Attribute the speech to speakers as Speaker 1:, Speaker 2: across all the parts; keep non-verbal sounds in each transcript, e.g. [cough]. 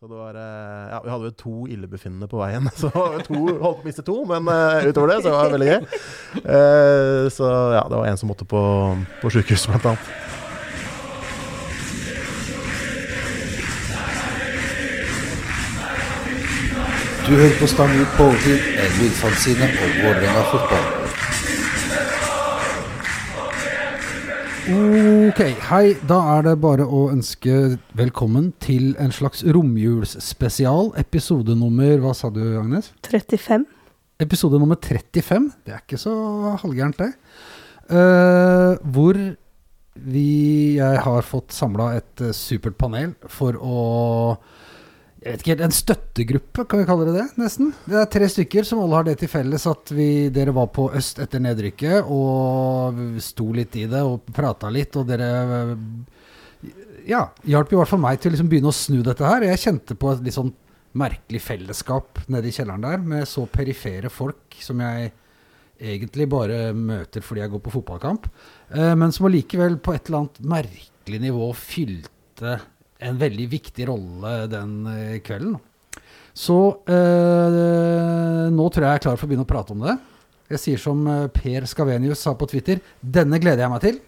Speaker 1: Så det var eh, Ja, vi hadde vel to illebefinnende på veien. [laughs] Så to holdt på å miste to, men uh, utover det så var det veldig gøy. Uh, så ja, det var en som måtte på, på sjukehus, blant annet.
Speaker 2: Du hører på Stang ut på overtid, en lydfanzine om Vålerenga fotball.
Speaker 3: Ok, hei. Da er det bare å ønske velkommen til en slags romjulsspesial. Episode nummer Hva sa du, Agnes?
Speaker 4: 35.
Speaker 3: Episode nummer 35. Det er ikke så halvgærent, det. Uh, hvor vi Jeg har fått samla et eh, supert panel for å jeg vet ikke helt, En støttegruppe, kan vi kalle det det? Nesten. Det er tre stykker som alle har det til felles at vi, dere var på øst etter nedrykket og sto litt i det og prata litt, og dere ja, hjalp i hvert fall meg til å liksom begynne å snu dette her. Jeg kjente på et litt sånn merkelig fellesskap nede i kjelleren der, med så perifere folk som jeg egentlig bare møter fordi jeg går på fotballkamp, eh, men som allikevel på et eller annet merkelig nivå fylte en veldig viktig rolle den eh, kvelden. Så eh, nå tror jeg jeg er klar for å begynne å prate om det. Jeg sier som eh, Per Skavenius sa på Twitter, denne gleder jeg meg til.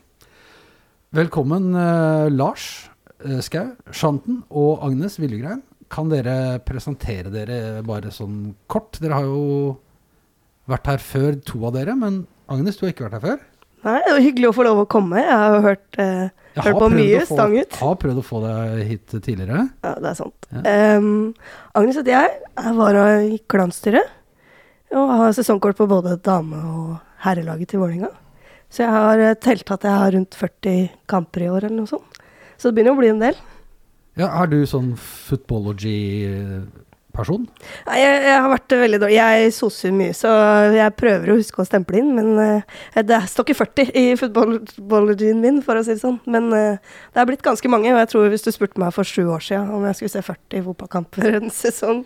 Speaker 3: Velkommen eh, Lars eh, Skau, Shanten og Agnes Villegrein. Kan dere presentere dere bare sånn kort? Dere har jo vært her før, to av dere, men Agnes, du har ikke vært her før?
Speaker 4: Nei, det var hyggelig å få lov å komme. Jeg har jo hørt, eh,
Speaker 3: Jeg
Speaker 4: hørt på mye
Speaker 3: få-
Speaker 4: stang ut.
Speaker 3: Har prøvd å få deg hit tidligere.
Speaker 4: Ja, det er sant.
Speaker 3: Ja.
Speaker 4: Um, Agnes heter jeg. Jeg var i klanstyret. Og har sesongkort på både dame- og herrelaget til Vålerenga. Så jeg har eh, telt at jeg har rundt 40 kamper i år, eller noe sånt. Så det begynner å bli en del.
Speaker 3: Ja, Er du sånn footballogy-person?
Speaker 4: Nei, jeg, jeg har vært veldig dårlig. Jeg soser mye, så jeg prøver å huske å stemple inn. Men eh, det står ikke 40 i footballologien min, for å si det sånn. Men eh, det er blitt ganske mange. Og jeg tror hvis du spurte meg for sju år siden om jeg skulle se 40 fotballkamper en sesong,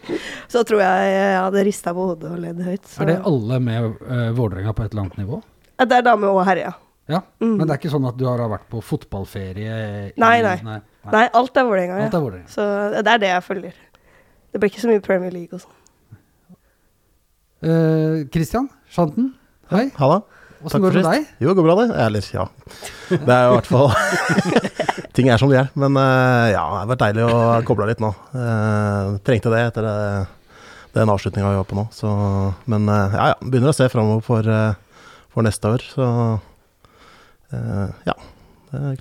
Speaker 4: så tror jeg jeg hadde rista på hodet og ledd høyt. Så.
Speaker 3: Er det alle med uh, Vålerenga på et eller annet nivå?
Speaker 4: Det er dame og herre, ja.
Speaker 3: Ja,
Speaker 4: Mm.
Speaker 3: Men det er ikke sånn at du har vært på fotballferie? i-
Speaker 4: Nei, nei.
Speaker 3: nei.
Speaker 4: Nei, alt er Vålerenga,
Speaker 3: Alt
Speaker 4: ja.
Speaker 3: er Vålerenga.
Speaker 4: Så det er det jeg følger. Det ble ikke så mye Premier League og sånn.
Speaker 3: Uh, Christian Shanten, hei.
Speaker 1: Halla.
Speaker 3: Åssen går det med deg?
Speaker 1: Jo, det går bra, det. Eller, ja. Det er jo i hvert fall [laughs] Ting er som de er. Men uh, ja, det har vært deilig å koble av litt nå. Uh, trengte det etter det, den avslutninga vi var på nå. Så, men ja, ja. Begynner å se framover for, for neste år. Så eh, ja.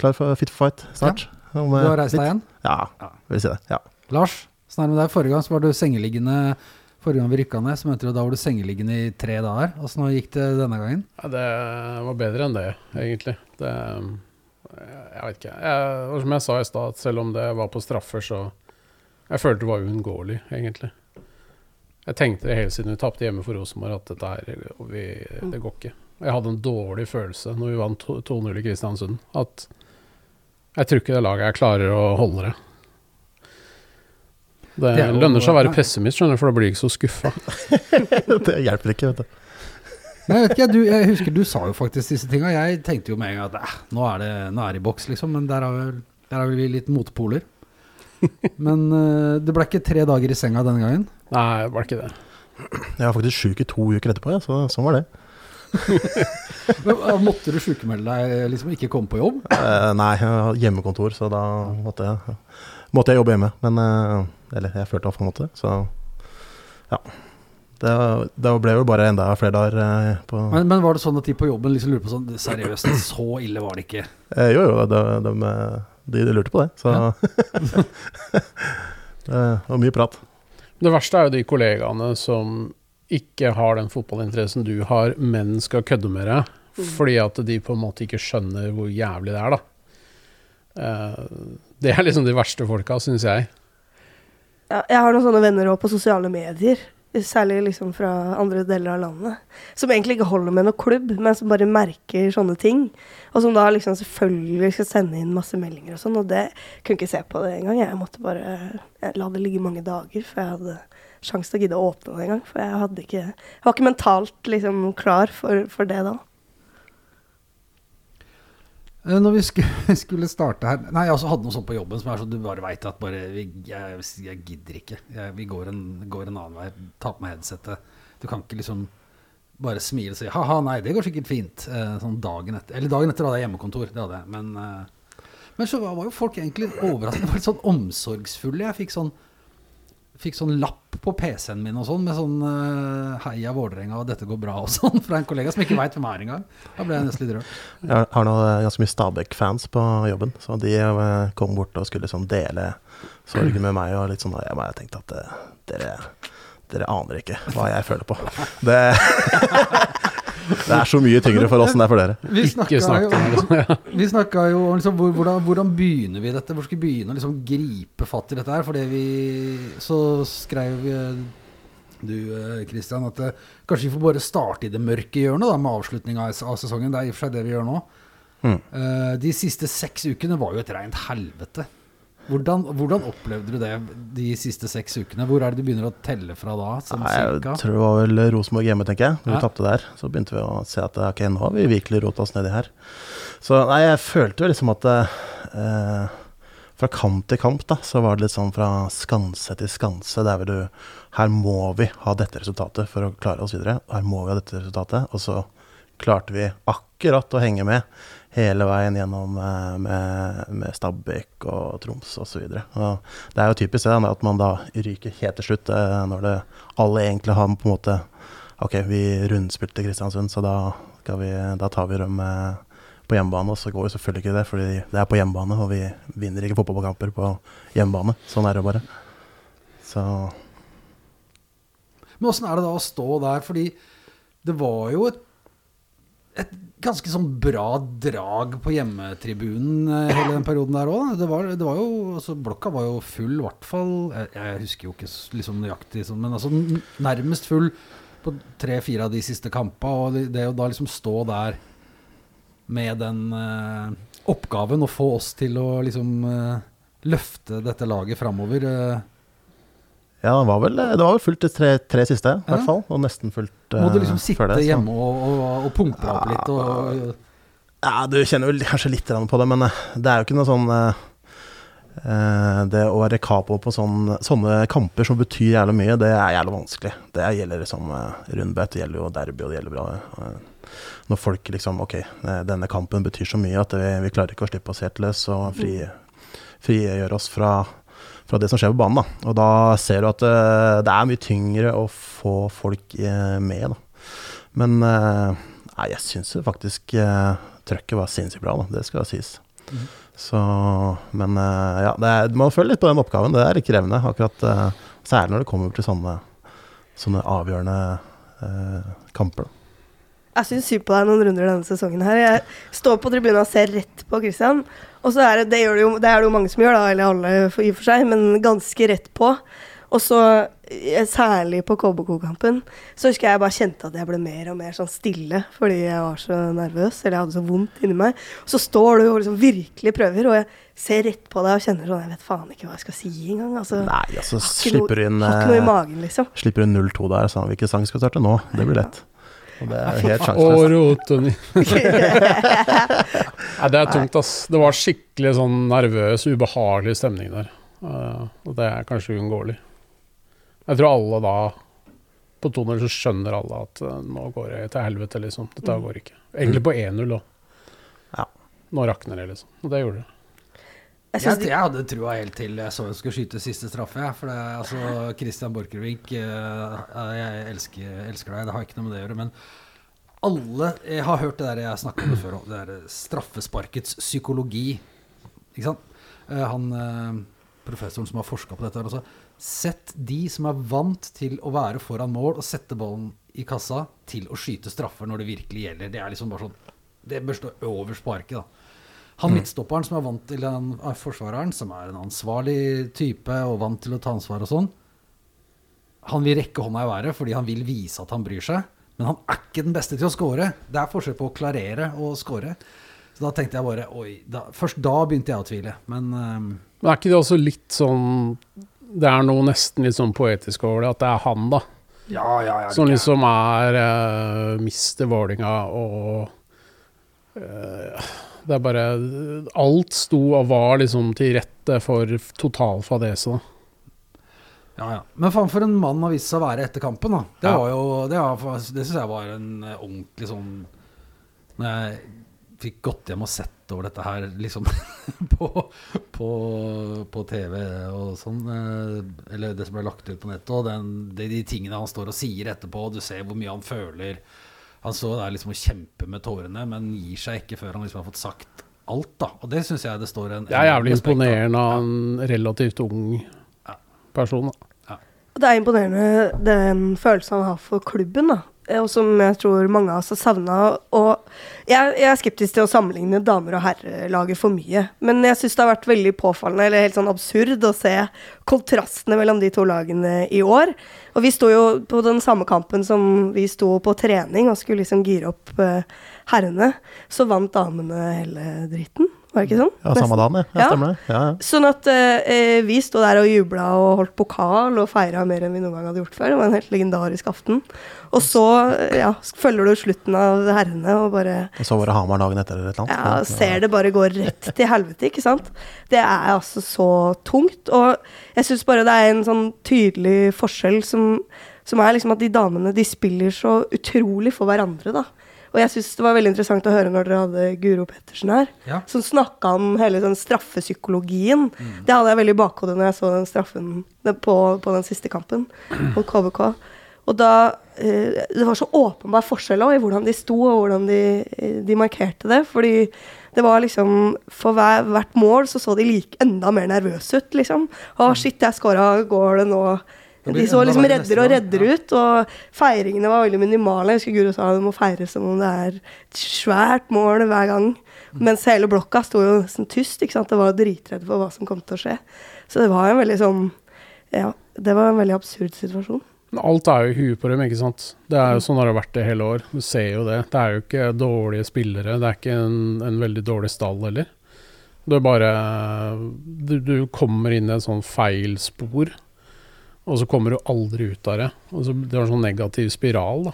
Speaker 1: Klar for fit for fight snart. Ja.
Speaker 3: Du har reist deg igjen?
Speaker 1: Ja,
Speaker 3: Ja.
Speaker 1: vil si det. Ja.
Speaker 3: Lars, er med deg? Forrige gang så var du sengeliggende Forrige gang vi rykka ned, så mente du da var du sengeliggende i tre dager. Åssen gikk det denne gangen?
Speaker 5: Ja, det var bedre enn det, egentlig. Det, jeg vet ikke. Jeg, som jeg sa i stad, selv om det var på straffer, så Jeg følte det var uunngåelig, egentlig. Jeg tenkte det hele siden vi tapte hjemme for Rosenborg, at dette her vi, Det går ikke. Jeg hadde en dårlig følelse når vi vant to- 2-0 i Kristiansund, at jeg tror ikke det laget jeg klarer å holde det. Det,
Speaker 3: Det er
Speaker 5: lønner seg å være pessimist, skjønner du, for da blir du ikke så skuffa. [laughs]
Speaker 1: det hjelper ikke, vet du.
Speaker 3: Nei, jeg vet ikke, du, jeg husker du sa jo faktisk disse tinga. Jeg tenkte jo med en gang at eh, nå er det nå er det i boks, liksom. Men der har vel, der har vel vi litt motpoler. [laughs] Men uh, det ble ikke tre dager i senga denne gangen.
Speaker 5: Nei, det ble ikke det.
Speaker 1: Jeg var faktisk sjuk i to uker etterpå, ja, så sånn var det. [laughs]
Speaker 3: Men, eh, måtte du sjukmelde deg, liksom ikke komme på jobb?
Speaker 1: Eh, nei, jeg har hjemmekontor, så da måtte jeg, måtte jeg jobbe hjemme. Men eh, Eller jeg følte iallfall måtte det. Så ja. Det, det ble jo bare enda flere dager eh, på
Speaker 3: Men, men var det sånn at de på jobben liksom lurte på sånn Seriøst, så ille var det ikke?
Speaker 1: eh, Jo, jo, de, de, de, de lurte på det. Så det [laughs] var mye prat.
Speaker 5: Det verste er jo de kollegaene som ikke har den fotballinteressen du har, men skal kødde med deg. Fordi at de på en måte ikke skjønner hvor jævlig det er, da. Eh, det er liksom de verste folka, syns jeg.
Speaker 4: Ja, jeg har noen sånne venner også på sosiale medier, særlig liksom fra andre deler av landet, som egentlig ikke holder med noen klubb, men som bare merker sånne ting. Og som da liksom selvfølgelig skal sende inn masse meldinger og sånn, og det kunne ikke se på det engang. Jeg måtte bare jeg la det ligge mange dager før jeg hadde sjanse til å gidde å åpne det engang. For jeg ikke Jeg var ikke mentalt liksom klar for, for det da.
Speaker 3: Eh, Når vi [laughs] skulle, starte her Nei, jeg hadde noe sånt på jobben som er sånn du bare veit at bare jeg, jeg gidder ikke. Jeg, vi går en, går en annen vei. Ta på meg headsetet. Du kan ikke liksom bare smile og si ha-ha, nei, det går sikkert fint. Eh, sånn dagen etter. Eller dagen etter hadde jeg hjemmekontor, det hadde jeg. Men, eh, men så var jo folk egentlig overraskende sånn omsorgsfulle. Jeg fikk sånn Fikk sånn lapp på PC-en min og sånn med sånn uh, 'Heia Vålerenga, dette går bra' og sånn fra en kollega som ikke veit hvem er engang. Da ble jeg nesten litt rørt.
Speaker 1: Jeg har- nå eh, ganske mye Stabæk-fans på jobben, så de eh, kom bort og skulle sånn dele sorgen med meg. Og litt sånn, jeg bare tenkte at dere, dere aner ikke hva jeg føler på. Det, [laughs] det er så mye tyngre for oss enn det er for dere.
Speaker 3: Vi snakka jo,
Speaker 5: om [laughs]
Speaker 3: vi jo om liksom, hvordan, hvordan begynner vi dette? Hvor skal vi begynne å liksom gripe fatt i dette her? Fordi vi Så skrev eh, du, Kristian, at eh, kanskje vi får bare starte i det mørke hjørnet da, med avslutninga av av sesongen. Det er i og for seg det vi gjør nå.
Speaker 1: Mm.
Speaker 3: Eh, de siste seks ukene var jo et rent helvete. Hvordan, hvordan opplevde du det de siste seks ukene? Hvor er det du begynner å telle fra da? Sånn
Speaker 1: Nei, Jeg tror det var vel Rosenborg hjemme, tenker jeg. Når vi tapte der. Så begynte vi å se at ok, nå har vi virkelig rota oss nedi her. Så nei, jeg følte jo liksom at eh, fra kamp til kamp, da, så var det litt sånn fra skanse til skanse. Der vil du Her må vi ha dette resultatet for å klare oss videre. Her må vi ha dette resultatet. Og så klarte vi akkurat å henge med hele veien gjennom eh, med, med Stabæk og Troms osv. Det er jo typisk det, at man da ryker helt til slutt, eh, når det alle egentlig har på en måte Ok, vi rundspilte Kristiansund, så da, vi, da tar vi dem eh, på hjemmebane. Og så går jo selvfølgelig ikke det, fordi det er på hjemmebane, og vi vinner ikke fotballkamper på hjemmebane. Sånn er det bare. Så
Speaker 3: Men åssen er det da å stå der? Fordi det var jo et, et ganske sånn bra drag på hjemmetribunen eh, hele den perioden der òg. Det, det var jo altså Blokka var jo full, i hvert fall. Jeg, jeg husker jo ikke liksom nøyaktig sånn, men altså nærmest full på tre-fire av de siste kampene. Og det, å da liksom stå der med den uh, oppgaven å få oss til å liksom uh, løfte dette laget framover eh,
Speaker 1: ja, det var vel, det var vel fullt de tre, tre siste, i hvert fall. Og nesten fullt
Speaker 3: Må du
Speaker 1: eh,
Speaker 3: liksom sitte
Speaker 1: det,
Speaker 3: hjemme og, og, og pumpe deg opp litt? Og,
Speaker 1: Ja, du kjenner vel kanskje litt på det, men eh, det er jo ikke noe sånn eh, Det å være capo på sånne, sånne kamper som betyr jævlig mye, det er jævlig vanskelig. Det gjelder liksom uh, rundbøt, det gjelder jo derby, og det gjelder bra. når folk liksom Ok, denne kampen betyr så mye at vi, vi klarer ikke å slippe oss helt løs og fri, frigjøre oss fra, fra det som skjer på banen. da. Og da ser du at eh, det er mye tyngre å få folk eh, med. da. Men eh, nei, jeg syns faktisk trøkket var sinnssykt bra, da. det skal sies.
Speaker 3: Mhm.
Speaker 1: Så, men ja, det er, man føler litt på den oppgaven. Det er litt krevende, akkurat særlig når det kommer til sånne, sånne avgjørende eh, kamper. da.
Speaker 4: Jeg syns synd på deg noen runder denne sesongen her. Jeg står på tribunen og ser rett på Christian. Og så er det, det, jo, det er det jo mange som gjør, da, eller alle for, i og for seg, men ganske rett på. Og så, eh, særlig på KBK-kampen, så husker jeg jeg bare kjente at jeg ble mer og mer sånn stille fordi jeg var så nervøs, eller jeg hadde så vondt inni meg. Så står du og liksom virkelig prøver, og jeg ser rett på deg og kjenner sånn Jeg vet faen ikke hva jeg skal si engang. Altså,
Speaker 1: Nei, altså
Speaker 4: har noe-
Speaker 1: slipper du inn,
Speaker 4: har ikke noe i
Speaker 1: eh,
Speaker 4: magen, liksom.
Speaker 1: slipper inn 0-2 der, så hvilken sang skal vi starte nå? Det blir lett. Og det er helt sjanseløst.
Speaker 5: Rotoni. [laughs] Nei, det er tungt, ass. Det var skikkelig sånn nervøs, ubehagelig stemning der. Eh, og det er kanskje uunngåelig. Jeg tror alle da På 2-0 så skjønner alle at eh, nå går det til helvete, liksom. Dette går ikke. Egentlig på 1-0 òg.
Speaker 1: Ja.
Speaker 5: Nå rakner det, liksom. Og det gjorde det.
Speaker 4: Jeg
Speaker 3: Jeg, jeg hadde trua helt til jeg så hun skulle skyte siste straffe. For det, altså, Christian Borchgrevink, eh, jeg elsker, elsker deg, det har ikke noe med det å gjøre. Men alle Jeg har hørt det der jeg snakka om det før det der straffesparkets psykologi. Ikke sant? Eh, Han eh, professoren som har forska på dette, har også sett de som er vant til å være foran mål og sette ballen i kassa, til å skyte straffer når det virkelig gjelder. Det er liksom bare sånn Det bør stå øverst på arket, da. Han midtstopperen som er vant til den er forsvareren, som er en ansvarlig type og vant til å ta ansvar og sånn, han vil rekke hånda i været fordi han vil vise at han bryr seg. Men han er ikke den beste til å score. Det er forskjell på å klarere og score. Så da tenkte jeg bare Oi. Da, først da begynte jeg å tvile. Men um,
Speaker 5: Men er ikke det også litt sånn Det er noe nesten litt sånn poetisk over det, at det er han, da.
Speaker 3: ja, ja, ja.
Speaker 5: Som liksom er uh, mister Vålinga og eh, Det er bare Alt sto og var liksom til rette for total fadese. da.
Speaker 3: Ja, ja. Men faen for en mann har vist seg å være etter kampen, da. Det
Speaker 5: Ja.
Speaker 3: jo Det, var- det syns jeg var en eh, ordentlig sånn Når jeg fikk gått hjem og sett over dette her liksom [laughs] på, på, på TV og sånn, eh, eller det som ble lagt ut på nettet, og den, de, de tingene han står og sier etterpå, og du ser hvor mye han føler. Han står der liksom og kjemper med tårene, men gir seg ikke før han liksom har fått sagt alt, da. Og det syns jeg det står en
Speaker 5: Det er jævlig
Speaker 3: respekt
Speaker 5: imponerende av en relativt ung person. da.
Speaker 4: Og Det er imponerende den følelsen han har for klubben, da. Eh, Og som jeg tror mange av oss har savna. Og jeg, jeg er skeptisk til å sammenligne damer- og herrelaget for mye. Men jeg syns det har vært veldig påfallende, eller helt sånn absurd, å se kontrastene mellom de to lagene i år. Og vi sto jo på den samme kampen som vi sto på trening og skulle liksom gire opp eh, herrene. Så vant damene hele dritten. Var det ikke sånn?
Speaker 1: Ja, samme dagen, ja. ja.
Speaker 4: Ja.
Speaker 1: Stemmer det. Ja, ja.
Speaker 4: Sånn at eh, vi sto der og jubla og holdt pokal og feira mer enn vi noen gang hadde gjort før. Det var en helt legendarisk aften. Og så eh, ja, følger du slutten av herrene og bare
Speaker 1: Og så var det Hamar dagen etter eller et eller
Speaker 4: ja,
Speaker 1: annet.
Speaker 4: ser det bare går rett til helvete, ikke sant. Det er altså så tungt. Og jeg syns bare det er en sånn tydelig forskjell som, som er liksom at de damene de spiller så utrolig for hverandre, da. Og jeg syns det var veldig interessant å høre når dere hadde Guro Pettersen her
Speaker 3: Ja.
Speaker 4: som snakka om hele sånn straffepsykologien. Det hadde jeg veldig i bakhodet når jeg så den straffen på, på den siste kampen mot KBK. Og da eh, Det var så åpenbar forskjell også i hvordan de sto, og hvordan de, de markerte det. Fordi det var liksom For hver, hvert mål så så de like, enda mer nervøse ut, liksom. Å, shit, jeg scora, går det nå? De så liksom redder og redder ut, og feiringene var veldig minimale. Jeg husker Guro sa det må feires som om det er et svært mål hver gang. Mens hele blokka sto jo nesten tyst. ikke sant? Det var dritredde for hva som kom til å skje. Så det var en veldig sånn Ja, det var en veldig absurd situasjon.
Speaker 5: Alt er jo i huet på dem, ikke sant. Det er jo sånn det har vært det hele år. Du ser jo det. Det er jo ikke dårlige spillere. Det er ikke en, en veldig dårlig stall heller. Det er bare du, du kommer inn i en sånn feil spor, og så kommer du aldri ut av det. Og så, det var en sånn negativ spiral, da.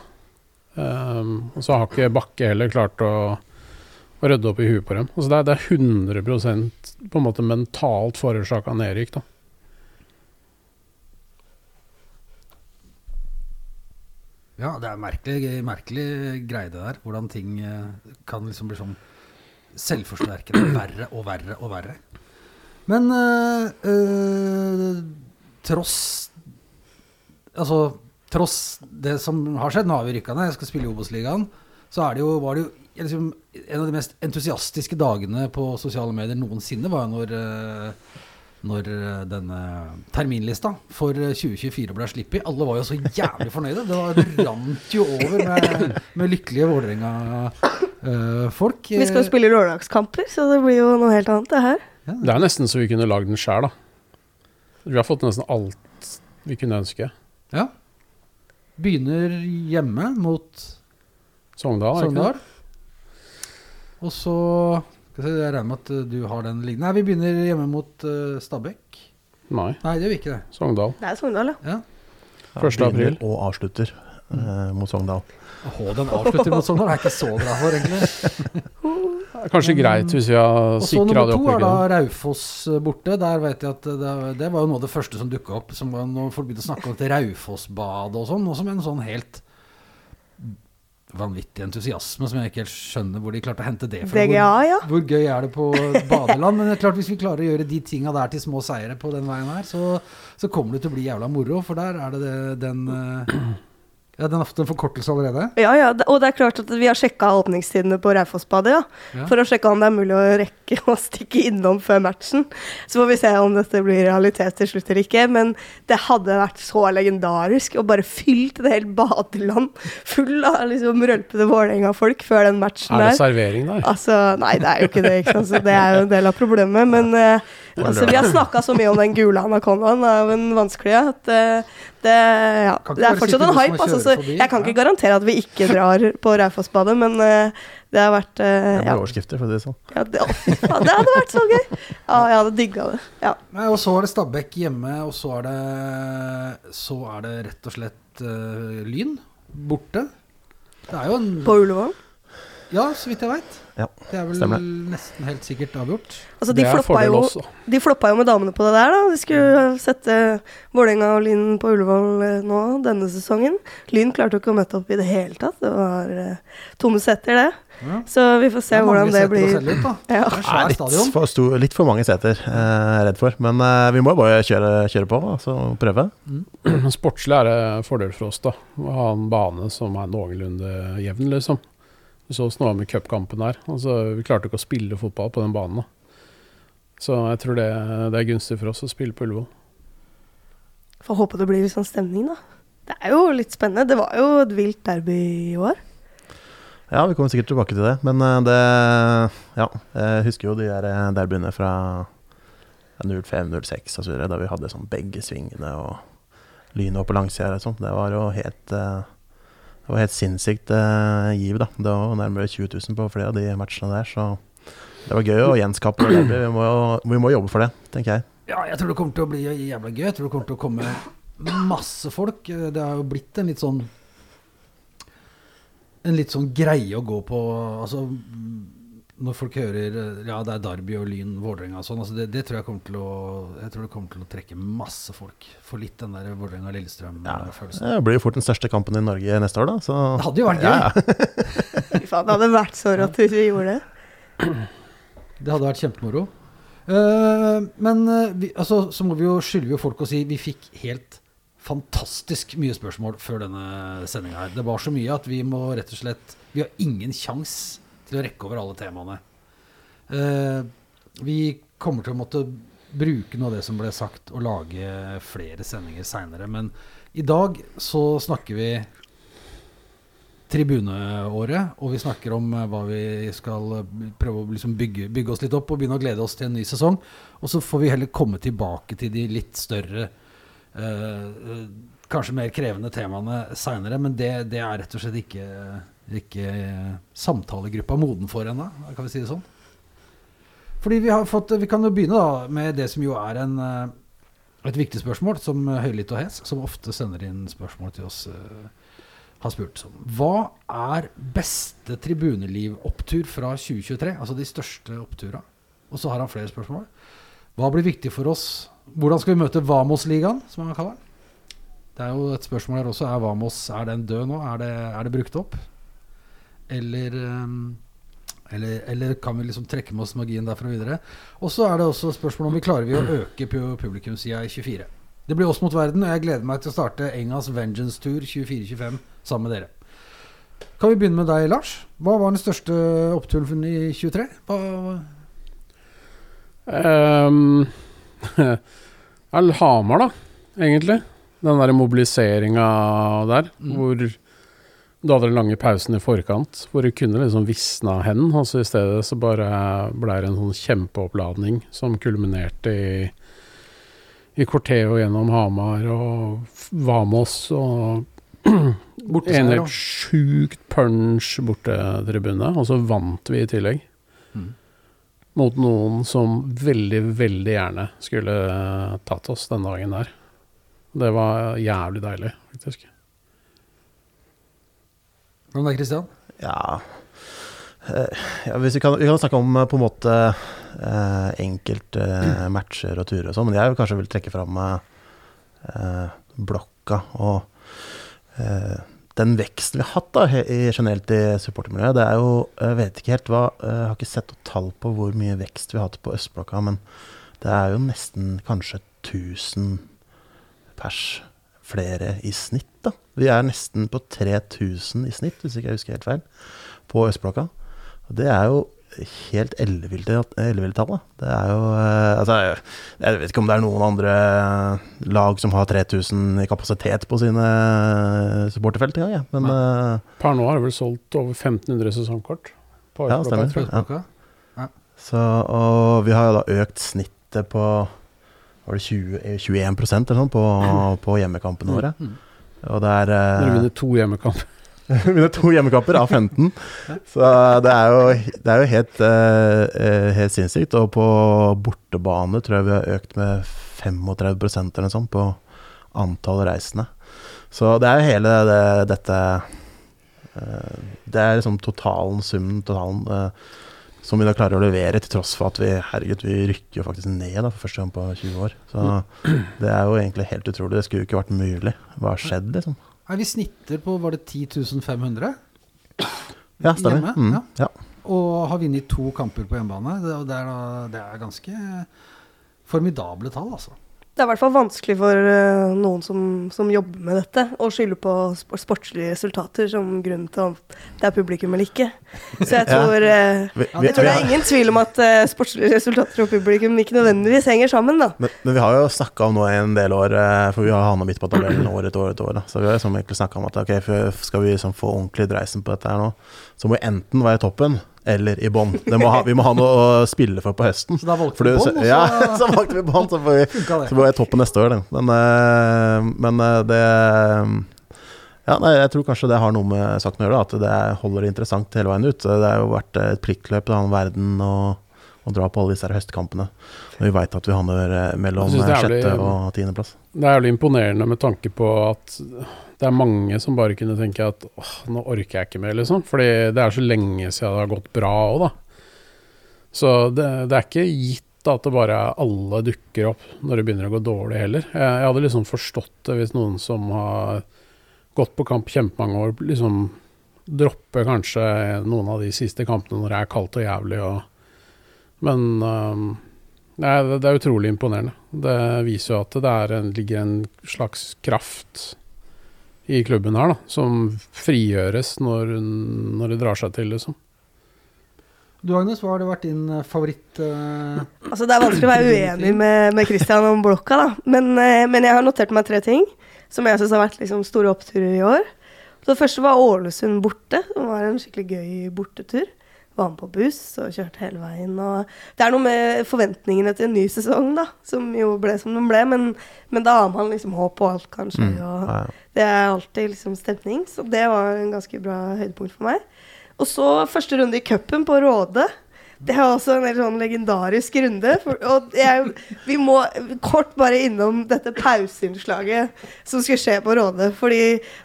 Speaker 5: Um, og så har ikke Bakke heller klart å, å rydde opp i huet på dem. Altså det, er, det er 100% på en måte mentalt forårsaka nedrykk, da.
Speaker 3: Ja, det er merkelig, merkelig greie det der. Hvordan ting eh, kan liksom bli sånn selvforsterkende verre og verre og verre. Men eh, tross Altså, tross det som har skjedd, nå har vi rykka ned, jeg skal spille i Obos-ligaen, så er det jo, var det jo liksom, en av de mest entusiastiske dagene på sosiale medier noensinne, var jo når eh, når eh, denne terminlista for eh, 2024 ble sluppet. Alle var jo så jævlig fornøyde. Det var, det rant jo over med, med lykkelige Vålerenga-folk.
Speaker 4: Vi skal jo spille lørdagskamper, så det blir jo noe helt annet, det her.
Speaker 5: Det er nesten så vi kunne lagd den sjæl, da. Vi har fått nesten alt vi kunne ønske.
Speaker 3: Ja. Begynner hjemme mot
Speaker 5: Sogndal, det det?
Speaker 3: Sogndal. Og så skal se, Jeg regner med at eh, du har den liggende. Nei, vi begynner hjemme mot uh, Stabekk.
Speaker 5: Nei,
Speaker 3: Nei, det gjør vi ikke det.
Speaker 5: Sogndal.
Speaker 4: Det er Sogndal, ja.
Speaker 3: Ja.
Speaker 1: Ja,
Speaker 5: 1. april.
Speaker 1: Og avslutter uh, mot Sogndal.
Speaker 3: Åh, den avslutter mot Sogndal. er ikke så bra for, egentlig. [laughs]
Speaker 5: Det er Kanskje greit hvis vi har
Speaker 3: Og så nummer to er da. Raufoss eh, borte. Der vet jeg at det, det var jo noe av det første som dukka opp. Som var når folk begynte å snakke om dette Raufoss-badet og sånn. Også med en sånn helt vanvittig entusiasme som jeg ikke helt skjønner hvor de klarte å hente det fra.
Speaker 4: DGA, ja.
Speaker 3: Hvor, hvor gøy er det på [laughs] badeland? Men det er klart hvis vi klarer å gjøre de tinga der til små seire på den veien her, så, så kommer det til å bli jævla moro. For der er det, det den eh, Ja, den har fått en forkortelse allerede.
Speaker 4: Ja, ja, og det er klart at vi har sjekka åpningstidene på Raufossbadet, ja.
Speaker 3: Ja.
Speaker 4: For å sjekke om det er mulig å rekke [laughs] å stikke innom før matchen. Så får vi se om dette blir realitet til slutt eller ikke. Men det hadde vært så legendarisk å bare fylt et helt badeland full av liksom rølpede Vålerenga-folk før den matchen der.
Speaker 5: Er det servering der?
Speaker 4: Altså, nei, det er jo ikke det. ikke sant? Så det er jo en del av problemet. Men eh, altså, vi har snakka så mye om den gule anakondaen av en vanskelige at det, det, ja, det er fortsatt en hype. Altså, så jeg kan ikke garantere at vi ikke drar på Raufossbadet, men eh, det har vært eh,
Speaker 1: Det
Speaker 4: ja.
Speaker 1: blir overskrifter, for å si det sånn.
Speaker 4: Ja, det, hadde vært så gøy! Ja, jeg hadde digga det. Ja.
Speaker 3: Og så er det Stabæk hjemme, og så er det, så er det rett og slett uh, Lyn borte. Det er jo en
Speaker 4: På Ullevål.
Speaker 3: Ja, så vidt jeg veit.
Speaker 1: Ja,
Speaker 3: det er vel
Speaker 1: stemmer
Speaker 3: nesten helt sikkert avgjort.
Speaker 4: Altså, de floppa, jo, de floppa jo med damene på det der, da. De skulle sette Vålerenga og Lyn på Ullevål eh, nå denne sesongen. Lyn klarte jo ikke å møte opp i det hele tatt. Det var uh, tomme setter, det.
Speaker 3: Ja.
Speaker 4: Så vi får se
Speaker 3: Det
Speaker 4: hvordan det blir.
Speaker 3: ut.
Speaker 4: Ja.
Speaker 3: Det er
Speaker 1: litt, for stor, litt for mange seter, eh, er redd for. Men eh, vi må bare kjøre, kjøre på altså, prøve. [clears throat]
Speaker 5: Sportslig er det fordel for oss, da. Å ha en bane som er noenlunde jevn, liksom. Vi så åssen det var med cupkampen der. Altså, vi klarte ikke å spille fotball på den banen. da. Så jeg tror det, det er gunstig for oss å spille på Ullevål.
Speaker 4: Får håpe det blir litt sånn stemning, da. Det er jo litt spennende. Det var jo et vilt derby i år.
Speaker 1: Ja, vi kommer sikkert tilbake til det. Men eh, det Ja, jeg husker jo de der eh, derbyene fra 05-06 osv., da vi hadde sånn begge svingene og lynet oppe på langsida og sånn. Det var jo helt eh, Det var helt sinnssykt eh, giv, da. Det var nærmere 20 000 på flere av de matchene der, så det var gøy å gjenskape det. Vi må, vi må jobbe for det, tenker jeg.
Speaker 3: Ja, jeg tror det kommer til å bli jævla gøy. Jeg tror det kommer til å komme masse folk. Det har jo blitt en litt sånn En litt sånn greie å gå på Altså når folk hører Ja, det er Derby og Lyn, Vålerenga og sånn. Altså det, det tror jeg kommer til å Jeg tror det kommer til å trekke masse folk. For litt den der Vålerenga-Lillestrøm-følelsen.
Speaker 1: Ja, det blir jo fort den største kampen i Norge neste år, da. Så
Speaker 3: Det hadde jo vært gøy.
Speaker 1: Ja, ja. [laughs]
Speaker 4: Fy faen, det hadde vært så rått hvis vi gjorde det. [clears throat]
Speaker 3: Det hadde vært kjempemoro. Uh, men eh, vi, altså, så må vi jo skylde jo folk å si vi fikk helt fantastisk mye spørsmål før denne sendinga her. Det var så mye at vi må rett og slett Vi har ingen kjangs til å rekke over alle temaene. Eh, vi kommer til å måtte bruke noe av det som ble sagt, og lage flere sendinger seinere. Men i dag så snakker vi tribuneåret, og vi snakker om eh, hva vi skal eh, prøve å liksom bygge, bygge oss litt opp og begynne å glede oss til en ny sesong. Og så får vi heller komme tilbake til de litt større, eh, kanskje mer krevende temaene seinere. Men det, det er rett og slett ikke, ikke samtalegruppa moden for ennå, kan vi si det sånn. Fordi vi har fått Vi kan jo begynne da med det som jo er en eh, et viktig spørsmål, som Høylytt og Hes, som ofte sender inn spørsmål til oss, eh, har spurt sånn. Hva er beste tribuneliv-opptur fra 2023? Altså de største opptura. Og så har han flere spørsmål. Hva blir viktig for oss? Hvordan skal vi møte Vamos-ligaen, som han kaller den? Det er jo et spørsmål her også. Er Vamos er den død nå? Er det, er det brukt opp? Eller, ehm, eller, eller kan vi liksom trekke med oss magien derfra videre? Og så er det også spørsmål om vi klarer vi å øke pu- publikumssida i 24. Det blir oss mot verden, og jeg gleder meg til å starte Engas Vengeance Tour 24-25 sammen med dere. Kan vi begynne med deg, Lars? Hva var den største oppturen i 23? Hva,
Speaker 5: Um, [laughs] Hamar, da, egentlig. Den der mobiliseringa der,
Speaker 3: Mm.
Speaker 5: hvor du hadde den lange pausen i forkant, hvor det kunne liksom visna hen. Og så i stedet så bare ble det en sånn kjempeoppladning som kulminerte i i Corteo gjennom Hamar og Vamos og [clears throat] en helt sjukt punch bortetribune, og så vant vi i tillegg.
Speaker 3: Mm.
Speaker 5: Mot noen som veldig, veldig gjerne skulle tatt oss den dagen der. Det var jævlig deilig, faktisk.
Speaker 3: Hva med deg, Kristian?
Speaker 1: Ja, Eh, ja vi, kan, vi kan snakke om eh, på en måte eh, enkelte eh, [clears throat] matcher og turer og sånn, men jeg vil kanskje vil trekke fram eh, eh, blokka og eh, den veksten vi har hatt da, i, generelt i supportermiljøet. Det er jo Jeg vet ikke helt hva Jeg har ikke sett noe tall på hvor mye vekst vi har hatt på østblokka, men det er jo nesten kanskje 1000 pers flere i snitt, da. Vi er nesten på 3000 i snitt, hvis ikke jeg husker helt feil, på østblokka. Og det er jo helt elleville tall. Det er jo eh, Altså, jeg- vet ikke om det er noen andre lag som har 3000 i kapasitet på sine supporterfelt engang, jeg. Men ja.
Speaker 5: Per nå har det vel solgt over 1500 sesongkort. På
Speaker 1: Ja,
Speaker 5: Østblokka,
Speaker 1: stemmer.
Speaker 3: Ja.
Speaker 1: Så Og vi har jo da økt snittet på var det 20, eh, 21% eller sånn på, [clears throat] på hjemmekampene våre.
Speaker 3: Mm.
Speaker 1: Og det er eh,
Speaker 5: Dere vinner to hjemmekamper. [laughs]
Speaker 1: Vinner to hjemmekamper av 15. Så det er jo, det er jo helt, eh, eh, helt sinnssykt. Og på bortebane tror jeg vi har økt med 35% eller noe sånt på antall reisende. Så det er jo hele det, dette Eh, det er liksom totalen, summen, totalen, eh, som vi da klarer å levere, til tross for at vi herregud, vi rykker jo faktisk ned da, for første gang på 20 år. Så det er jo egentlig helt utrolig. Det skulle jo ikke vært mulig. Hva har skjedd, liksom?
Speaker 3: Nei, vi snitter på var det 10.500
Speaker 1: Ja, stemmer.
Speaker 3: Hjemme,
Speaker 1: Mm,
Speaker 3: ja.
Speaker 1: ja.
Speaker 3: Og har vunnet to kamper på hjemmebane. Det, det, er, det er ganske formidable tall, altså.
Speaker 4: Det er i hvert fall vanskelig for eh, noen som, som jobber med dette, å skylde på sp sportslige resultater som grunn til at det er publikum eller ikke. Så jeg [laughs] tror, eh,
Speaker 1: Vi, vi,
Speaker 4: jeg tror det er ingen tvil om at eh, sportslige resultater og publikum ikke nødvendigvis henger sammen, da.
Speaker 1: men, men vi har jo snakka om nå i en del år, eh, for vi har havna midt på tabellen år etter år etter år. Da. Så vi har liksom egentlig snakka om at ok, skal vi liksom få ordentlig dreisen på dette her nå, så må vi enten være i toppen eller i ha- Vi må ha noe å spille for på høsten.
Speaker 3: Så da valgte vi bånd, og så
Speaker 1: ja, [laughs] så valgte vi bånn, så får vi. Så var jeg toppen neste år, den. Men, eh, men eh, det Ja, nei, jeg tror kanskje det har noe med saken å gjøre, at det er- holder det interessant hele veien ut. Det har jo vært et pliktløp til annen verden å, dra på alle disse her høstkampene. Når vi veit at vi handler eh, mellom sjette og tiendeplass.
Speaker 5: Det er jævlig imponerende med tanke på at det er mange som bare kunne tenke at åh, nå orker jeg ikke mer, liksom. Fordi det er så lenge siden det har gått bra òg, da. Så det, det er ikke gitt at det bare er alle dukker opp når det begynner å gå dårlig heller. Jeg, jeg hadde liksom forstått det hvis noen som har gått på kamp kjempemange år, liksom dropper kanskje noen av de siste kampene når det er kaldt og jævlig og Men um, det, det er utrolig imponerende. Det viser jo at det er en, ligger en slags kraft i klubben her, da, som frigjøres når, når det drar seg til, liksom.
Speaker 3: Du Agnes, hva har det vært din eh, favoritt uh...
Speaker 4: Altså, det er vanskelig å være uenig med, med Christian om blokka, da. Men, uh, men jeg har notert meg tre ting som jeg syns har vært liksom, store oppturer i år. Så det første var Ålesund borte, som var en skikkelig gøy bortetur. Var med på buss og kjørte hele veien. Og det er noe med forventningene til en ny sesong, da, som jo ble som den ble. Men, men da har man liksom håp og alt kanskje.
Speaker 1: Mm.
Speaker 4: Og det er alltid liksom stemning. Så det var en ganske bra høydepunkt for meg. Og så første runde i cupen på Råde. Det er også en helt sånn legendarisk runde. For, og jeg, vi må kort bare innom dette pauseinnslaget som skulle skje på Råde. Fordi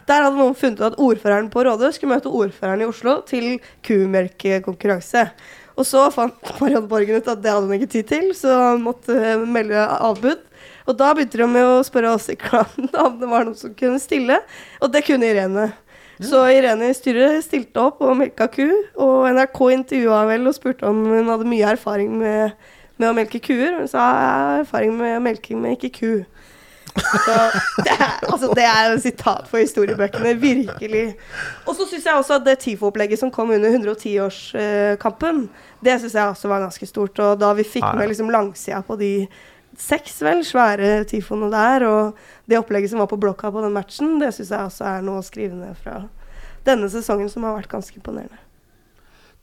Speaker 4: der hadde noen funnet ut at ordføreren på Råde skulle møte ordføreren i Oslo til kumelkekonkurranse. Og så fant Marianne Borgen ut at det hadde hun ikke tid til, så han måtte eh, melde avbud. Og da begynte de med å spørre oss i klanen om det var noen som kunne stille, og det kunne Irene. Så Irene Styrre stilte opp og melka ku, og NRK intervjua vel og spurte om hun hadde mye erfaring med, med å melke kuer. Hun sa jeg har erfaring med melking, men ikke ku. Så det er, altså det er et sitat for historiebøkene, virkelig. Og så syns jeg også at det TIFO-opplegget som kom under 110-årskampen, det syns jeg også var ganske stort. Og da vi fikk med liksom langsida på de seks vel svære tyfoene der, og det opplegget som var på blokka på den matchen, det syns jeg også er noe å skrive ned fra denne sesongen, som har vært ganske imponerende.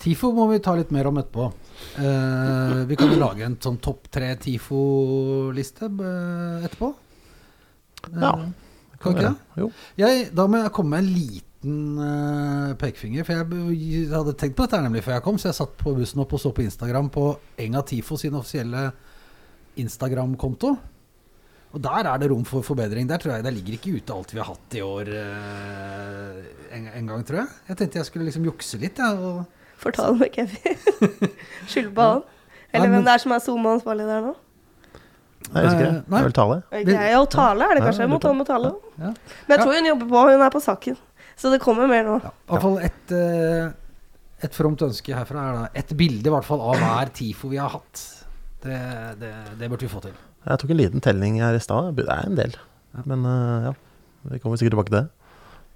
Speaker 3: TIFO må vi ta litt mer om etterpå. Eh, vi kan jo lage en sånn topp tre TIFO-liste eh, etterpå. Eh,
Speaker 1: Ja.
Speaker 3: Kan ikke det?
Speaker 1: Jo.
Speaker 3: Jeg, da må jeg komme med en liten eh, pekefinger. For jeg jeg, hadde tenkt på dette nemlig før jeg kom, så jeg satt på bussen opp og så på Instagram på Enga Tifo sin offisielle Instagram-konto. Og der er det rom for forbedring. Der tror jeg der ligger ikke ute alt vi har hatt i år eh, en, en gang, tror jeg. Jeg tenkte jeg skulle liksom jukse litt, Ja, og
Speaker 4: Fortale med Kevin. [laughs] Skylde på han. Eller
Speaker 3: men-
Speaker 4: hvem det er som er SoMe-ansvarlig der nå?
Speaker 1: Nei, jeg husker det.
Speaker 3: Nei.
Speaker 1: er vel tale.
Speaker 4: Ja, og Tale, er det
Speaker 1: Ja,
Speaker 4: kanskje?
Speaker 1: jeg
Speaker 4: må med Tale.
Speaker 3: Ja.
Speaker 4: Men jeg tror hun jobber på, hun er på saken. Så det kommer mer nå.
Speaker 3: Ja, i hvert fall et, eh, et fromt ønske herfra er da et bilde i hvert fall av hver TIFO vi har hatt. Det, det, det burde vi få til.
Speaker 1: Jeg tok en liten telling her i stad. Det er en del.
Speaker 3: Ja.
Speaker 1: Men uh, ja, vi kommer sikkert tilbake til det.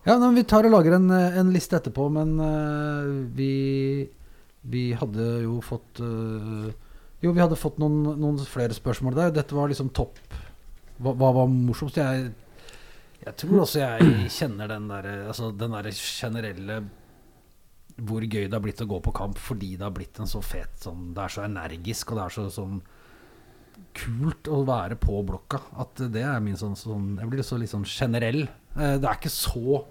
Speaker 3: Ja, men Vi tar og lager en, eh, en liste etterpå, men uh, vi, vi hadde jo fått uh, Jo, vi hadde fått noen, noen flere spørsmål der. Dette var liksom topp Hva, hva var morsomst? Jeg, jeg tror også jeg kjenner den derre altså der generelle Hvor gøy det har blitt å gå på kamp fordi det har blitt en så fet sånn Det er så energisk, og det er så sånn kult å være på blokka. At det er min sånn, sånn Jeg blir så litt sånn generell. Eh, Det er ikke så